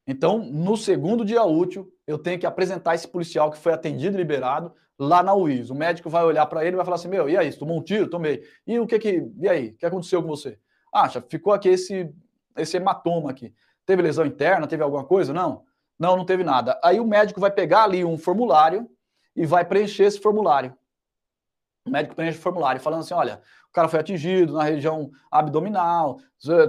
Então, no segundo dia útil, eu tenho que apresentar esse policial que foi atendido e liberado lá na UIS. O médico vai olhar para ele e vai falar assim: Meu, e aí? Você tomou um tiro? Tomei. E o que que. E aí? O que aconteceu com você? Ah, já ficou aqui esse, esse hematoma aqui. Teve lesão interna? Teve alguma coisa? Não. Não, não teve nada. Aí o médico vai pegar ali um formulário e vai preencher esse formulário. O médico preenche o formulário falando assim: olha, o cara foi atingido na região abdominal,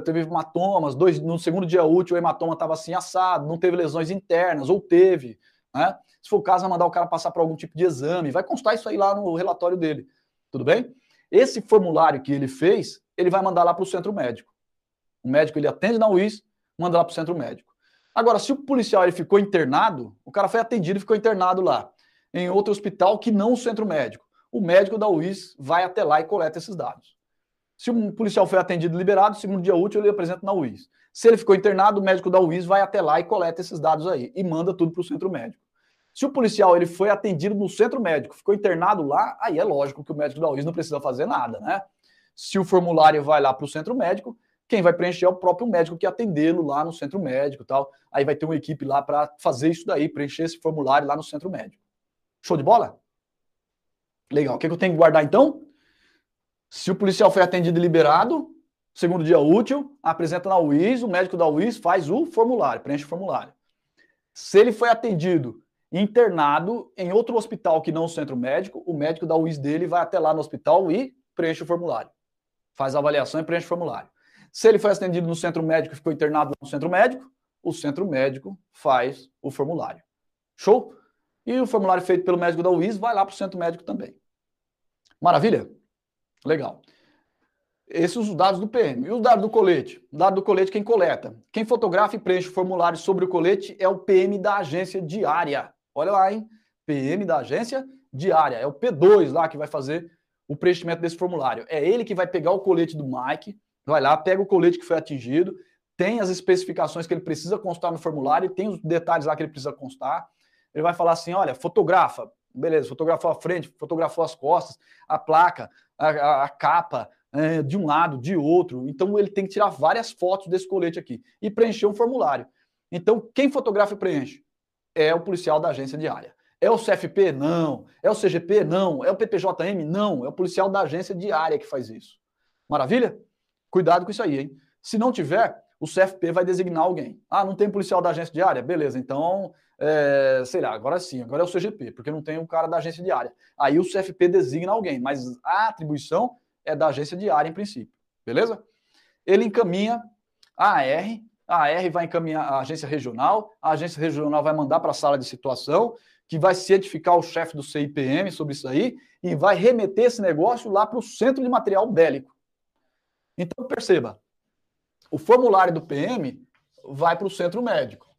teve hematomas, dois, no segundo dia útil o hematoma estava assim assado, não teve lesões internas, ou teve. Né? Se for o caso, vai mandar o cara passar por algum tipo de exame, vai constar isso aí lá no relatório dele. Tudo bem? Esse formulário que ele fez, ele vai mandar lá para o centro médico. O médico ele atende na UIS, manda lá para o centro médico. Agora, se o policial ele ficou internado, o cara foi atendido e ficou internado lá, em outro hospital que não o centro médico o médico da UIS vai até lá e coleta esses dados. Se um policial foi atendido e liberado, segundo dia útil, ele apresenta na UIS. Se ele ficou internado, o médico da UIS vai até lá e coleta esses dados aí e manda tudo para o centro médico. Se o policial ele foi atendido no centro médico, ficou internado lá, aí é lógico que o médico da UIS não precisa fazer nada, né? Se o formulário vai lá para o centro médico, quem vai preencher é o próprio médico que atendê-lo lá no centro médico tal. Aí vai ter uma equipe lá para fazer isso daí, preencher esse formulário lá no centro médico. Show de bola? Legal. O que, é que eu tenho que guardar então? Se o policial foi atendido e liberado, segundo dia útil, apresenta na UIS, o médico da UIS faz o formulário, preenche o formulário. Se ele foi atendido internado em outro hospital que não o centro médico, o médico da UIS dele vai até lá no hospital e preenche o formulário. Faz a avaliação e preenche o formulário. Se ele foi atendido no centro médico e ficou internado no centro médico, o centro médico faz o formulário. Show? E o formulário feito pelo médico da UIS vai lá para o centro médico também. Maravilha? Legal. Esses os dados do PM. E os dados do colete? O dado do colete, quem coleta? Quem fotografa e preenche o formulário sobre o colete é o PM da agência diária. Olha lá, hein? PM da agência diária. É o P2 lá que vai fazer o preenchimento desse formulário. É ele que vai pegar o colete do Mike, vai lá, pega o colete que foi atingido, tem as especificações que ele precisa constar no formulário, tem os detalhes lá que ele precisa constar, ele vai falar assim: olha, fotografa, beleza, fotografou a frente, fotografou as costas, a placa, a, a, a capa, é, de um lado, de outro. Então ele tem que tirar várias fotos desse colete aqui e preencher um formulário. Então, quem fotografa e preenche? É o policial da agência diária. É o CFP? Não. É o CGP? Não. É o PPJM? Não. É o policial da agência diária que faz isso. Maravilha? Cuidado com isso aí, hein? Se não tiver, o CFP vai designar alguém. Ah, não tem policial da agência diária? Beleza, então, é, sei lá, agora sim, agora é o CGP, porque não tem o cara da agência diária. Aí o CFP designa alguém, mas a atribuição é da agência diária em princípio, beleza? Ele encaminha a AR, a AR vai encaminhar a agência regional, a agência regional vai mandar para a sala de situação, que vai cientificar o chefe do CIPM sobre isso aí e vai remeter esse negócio lá para o centro de material bélico. Então, perceba, o formulário do PM vai para o centro médico.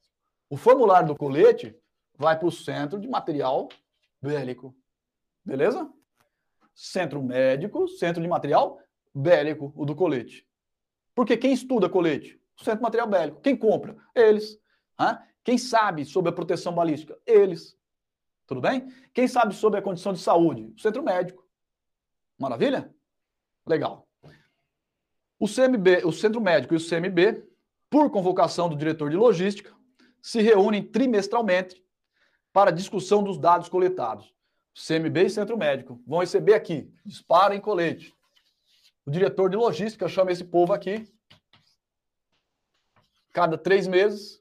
O formulário do colete vai para o centro de material bélico. Beleza? Centro médico, centro de material bélico, o do colete. Porque quem estuda colete? Centro material bélico. Quem compra? Eles. Quem sabe sobre a proteção balística? Eles. Tudo bem? Quem sabe sobre a condição de saúde? O centro médico. Maravilha? Legal. O CMB, o Centro Médico e o CMB, por convocação do diretor de logística, se reúnem trimestralmente para discussão dos dados coletados. CMB e Centro Médico vão receber aqui, disparo em colete. O diretor de logística chama esse povo aqui, cada três meses,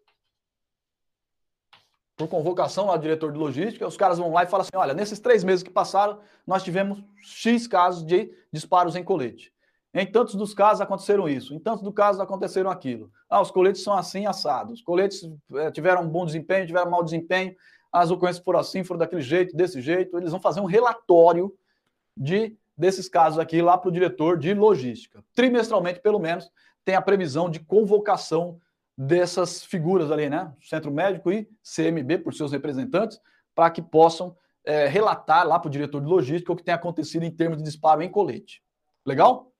por convocação lá do diretor de logística, os caras vão lá e falam assim: olha, nesses três meses que passaram, nós tivemos X casos de disparos em colete. Em tantos dos casos aconteceram isso, em tantos dos casos aconteceram aquilo. Ah, os coletes são assim assados. Os coletes é, tiveram bom desempenho, tiveram mau desempenho. As ocorrências foram assim, foram daquele jeito, desse jeito. Eles vão fazer um relatório de desses casos aqui lá para o diretor de logística. Trimestralmente, pelo menos, tem a previsão de convocação dessas figuras ali, né? Centro Médico e CMB, por seus representantes, para que possam é, relatar lá para o diretor de logística o que tem acontecido em termos de disparo em colete. Legal?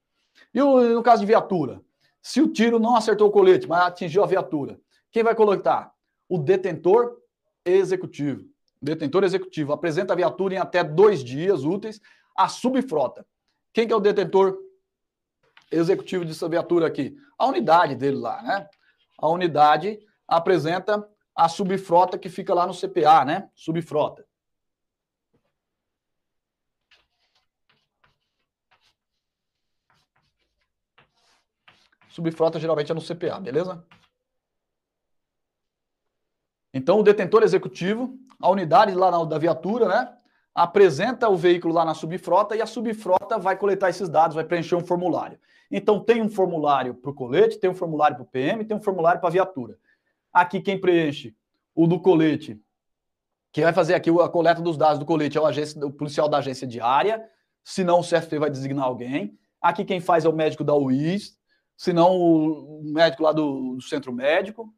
E o, no caso de viatura? Se o tiro não acertou o colete, mas atingiu a viatura, quem vai coletar? O detentor executivo. Detentor executivo apresenta a viatura em até dois dias úteis à subfrota. Quem que é o detentor executivo dessa viatura aqui? A unidade dele lá, né? A unidade apresenta a subfrota que fica lá no CPA, né? Subfrota. Subfrota geralmente é no CPA, beleza? Então, o detentor executivo, a unidade lá na, da viatura, né? Apresenta o veículo lá na subfrota e a subfrota vai coletar esses dados, vai preencher um formulário. Então, tem um formulário para o colete, tem um formulário para o PM, tem um formulário para a viatura. Aqui, quem preenche o do colete, quem vai fazer aqui a coleta dos dados do colete é o, agência, o policial da agência diária, se não o CFP vai designar alguém. Aqui, quem faz é o médico da UIS, se não o médico lá do, do, centro médico.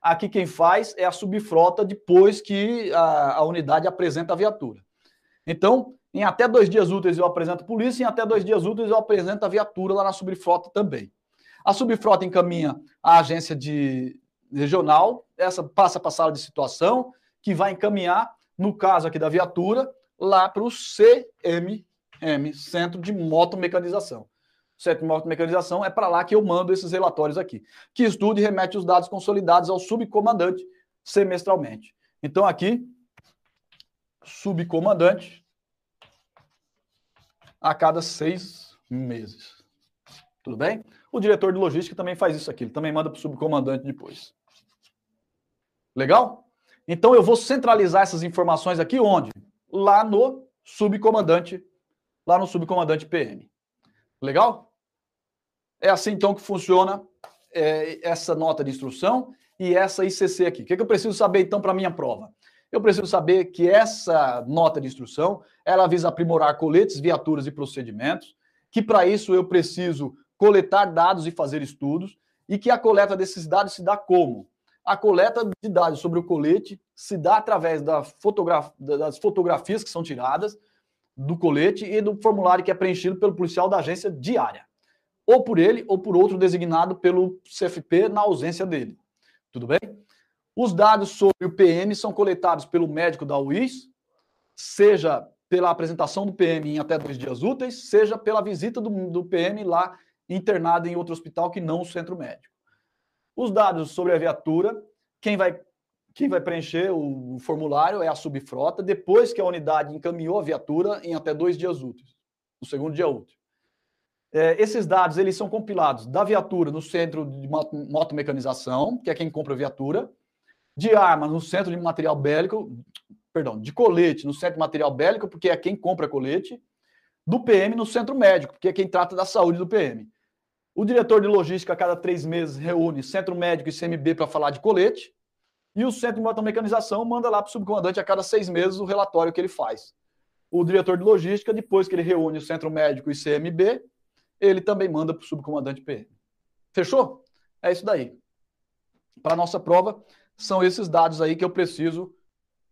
Aqui quem faz é a subfrota depois que a, a, unidade apresenta a viatura. Então, em até dois dias úteis eu apresento a polícia, em até dois dias úteis eu apresento a viatura lá na subfrota também. A subfrota encaminha a agência de regional, essa passa para a sala de situação, que vai encaminhar, no caso aqui da viatura, lá para o CMM, Centro de Motomecanização sétima mecanização, é para lá que eu mando esses relatórios aqui, que estuda e remete os dados consolidados ao subcomandante semestralmente. Então, aqui, subcomandante a cada seis meses. Tudo bem? O diretor de logística também faz isso aqui, ele também manda para o subcomandante depois. Legal? Então eu vou centralizar essas informações aqui onde? Lá no subcomandante, lá no subcomandante PM. Legal? É assim então que funciona é, essa nota de instrução e essa ICC aqui. O que, é que eu preciso saber então para minha prova? Eu preciso saber que essa nota de instrução ela visa aprimorar coletes, viaturas e procedimentos, que para isso eu preciso coletar dados e fazer estudos, e que a coleta desses dados se dá como? A coleta de dados sobre o colete se dá através da fotograf... das fotografias que são tiradas do colete e do formulário que é preenchido pelo policial da agência diária ou por ele ou por outro designado pelo CFP na ausência dele. Tudo bem? Os dados sobre o PM são coletados pelo médico da UIS, seja pela apresentação do PM em até dois dias úteis, seja pela visita do, do PM lá internado em outro hospital que não o centro médico. Os dados sobre a viatura, quem vai, quem vai preencher o, o formulário é a subfrota, depois que a unidade encaminhou a viatura em até dois dias úteis, no segundo dia útil. É, esses dados eles são compilados da viatura no centro de motomecanização, que é quem compra a viatura, de armas no centro de material bélico, perdão, de colete no centro de material bélico, porque é quem compra colete, do PM no centro médico, porque é quem trata da saúde do PM. O diretor de logística, a cada três meses, reúne centro médico e CMB para falar de colete, e o centro de motomecanização manda lá para o subcomandante a cada seis meses o relatório que ele faz. O diretor de logística, depois que ele reúne o centro médico e CMB, ele também manda para o subcomandante PM. Fechou? É isso daí. Para a nossa prova, são esses dados aí que eu preciso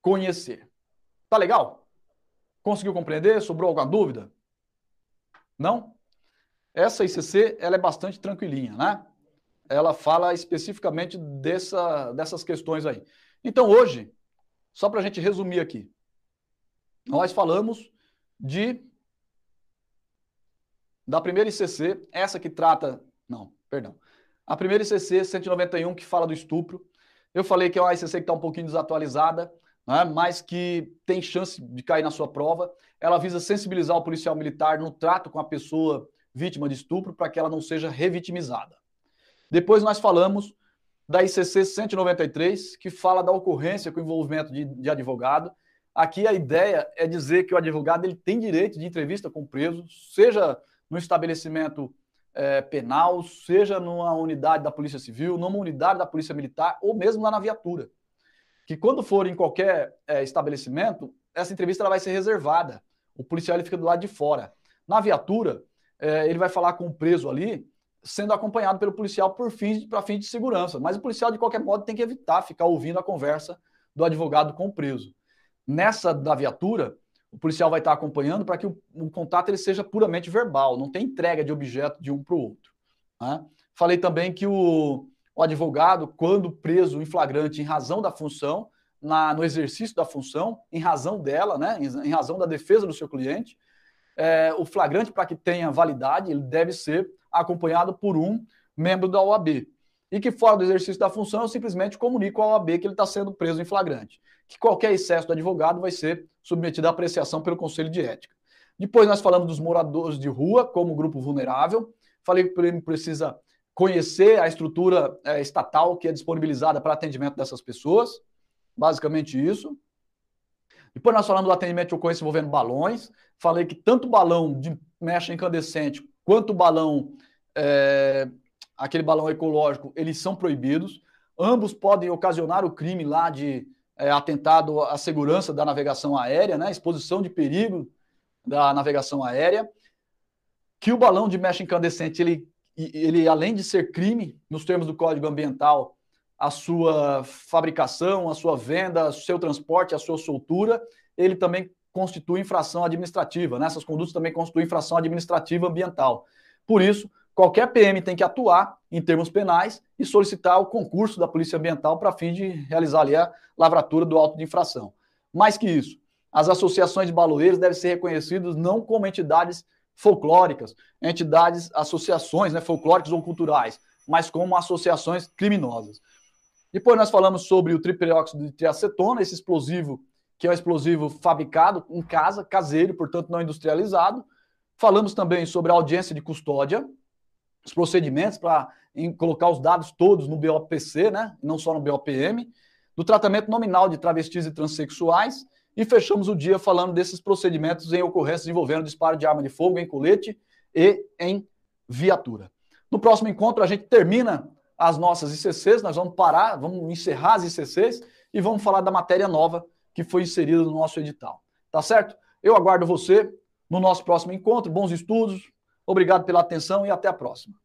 conhecer. Tá legal? Conseguiu compreender? Sobrou alguma dúvida? Não? Essa ICC ela é bastante tranquilinha, né? Ela fala especificamente dessa, dessas questões aí. Então, hoje, só para a gente resumir aqui, nós falamos de da primeira ICC, essa que trata. Não, perdão. A primeira ICC 191, que fala do estupro. Eu falei que é uma ICC que está um pouquinho desatualizada, né, mas que tem chance de cair na sua prova. Ela visa sensibilizar o policial militar no trato com a pessoa vítima de estupro para que ela não seja revitimizada. Depois nós falamos da ICC 193, que fala da ocorrência com envolvimento de, de advogado. Aqui a ideia é dizer que o advogado ele tem direito de entrevista com o preso, seja no estabelecimento é, penal, seja numa unidade da Polícia Civil, numa unidade da Polícia Militar ou mesmo lá na viatura. Que quando for em qualquer é, estabelecimento, essa entrevista ela vai ser reservada. O policial ele fica do lado de fora. Na viatura, é, ele vai falar com o preso ali, sendo acompanhado pelo policial por fins para fins de segurança. Mas o policial, de qualquer modo, tem que evitar ficar ouvindo a conversa do advogado com o preso. Nessa da viatura, o policial vai estar acompanhando para que o, o, contato ele seja puramente verbal, não tem entrega de objeto de um para o outro. Né? Falei também que o, o, advogado, quando preso em flagrante em razão da função, na, no exercício da função, em razão dela, né, em, em razão da defesa do seu cliente, é, o flagrante, para que tenha validade, ele deve ser acompanhado por um membro da OAB. E que fora do exercício da função, eu simplesmente comunico ao OAB que ele está sendo preso em flagrante que qualquer excesso do advogado vai ser submetido à apreciação pelo Conselho de Ética. Depois nós falamos dos moradores de rua como grupo vulnerável. Falei que ele precisa conhecer a estrutura é, estatal que é disponibilizada para atendimento dessas pessoas. Basicamente isso. Depois nós falamos do atendimento de ocorrência envolvendo balões. Falei que tanto balão de mecha incandescente quanto balão, é, aquele balão ecológico, eles são proibidos. Ambos podem ocasionar o crime lá de é, atentado à segurança da navegação aérea, né, exposição de perigo da navegação aérea, que o balão de mecha incandescente, ele, ele além de ser crime, nos termos do Código Ambiental, a sua fabricação, a sua venda, o seu transporte, a sua soltura, ele também constitui infração administrativa. Né? Essas condutas também constituem infração administrativa ambiental. Por isso, qualquer PM tem que atuar em termos penais e solicitar o concurso da Polícia Ambiental para fim de realizar ali a lavratura do auto de infração. Mais que isso, as associações de baloeiros devem ser reconhecidas não como entidades folclóricas, entidades, associações né, folclóricas ou culturais, mas como associações criminosas. Depois nós falamos sobre o triperóxido de triacetona, esse explosivo que é um explosivo fabricado em casa, caseiro, portanto não industrializado. Falamos também sobre a audiência de custódia, os procedimentos para colocar os dados todos no BOPC, né? não só no BOPM, do tratamento nominal de travestis e transexuais, e fechamos o dia falando desses procedimentos em ocorrências envolvendo disparo de arma de fogo em colete e em viatura. No próximo encontro, a gente termina as nossas ICCs, nós vamos parar, vamos encerrar as ICCs e vamos falar da matéria nova que foi inserida no nosso edital. Tá certo? Eu aguardo você no nosso próximo encontro. Bons estudos, Obrigado pela atenção e até a próxima.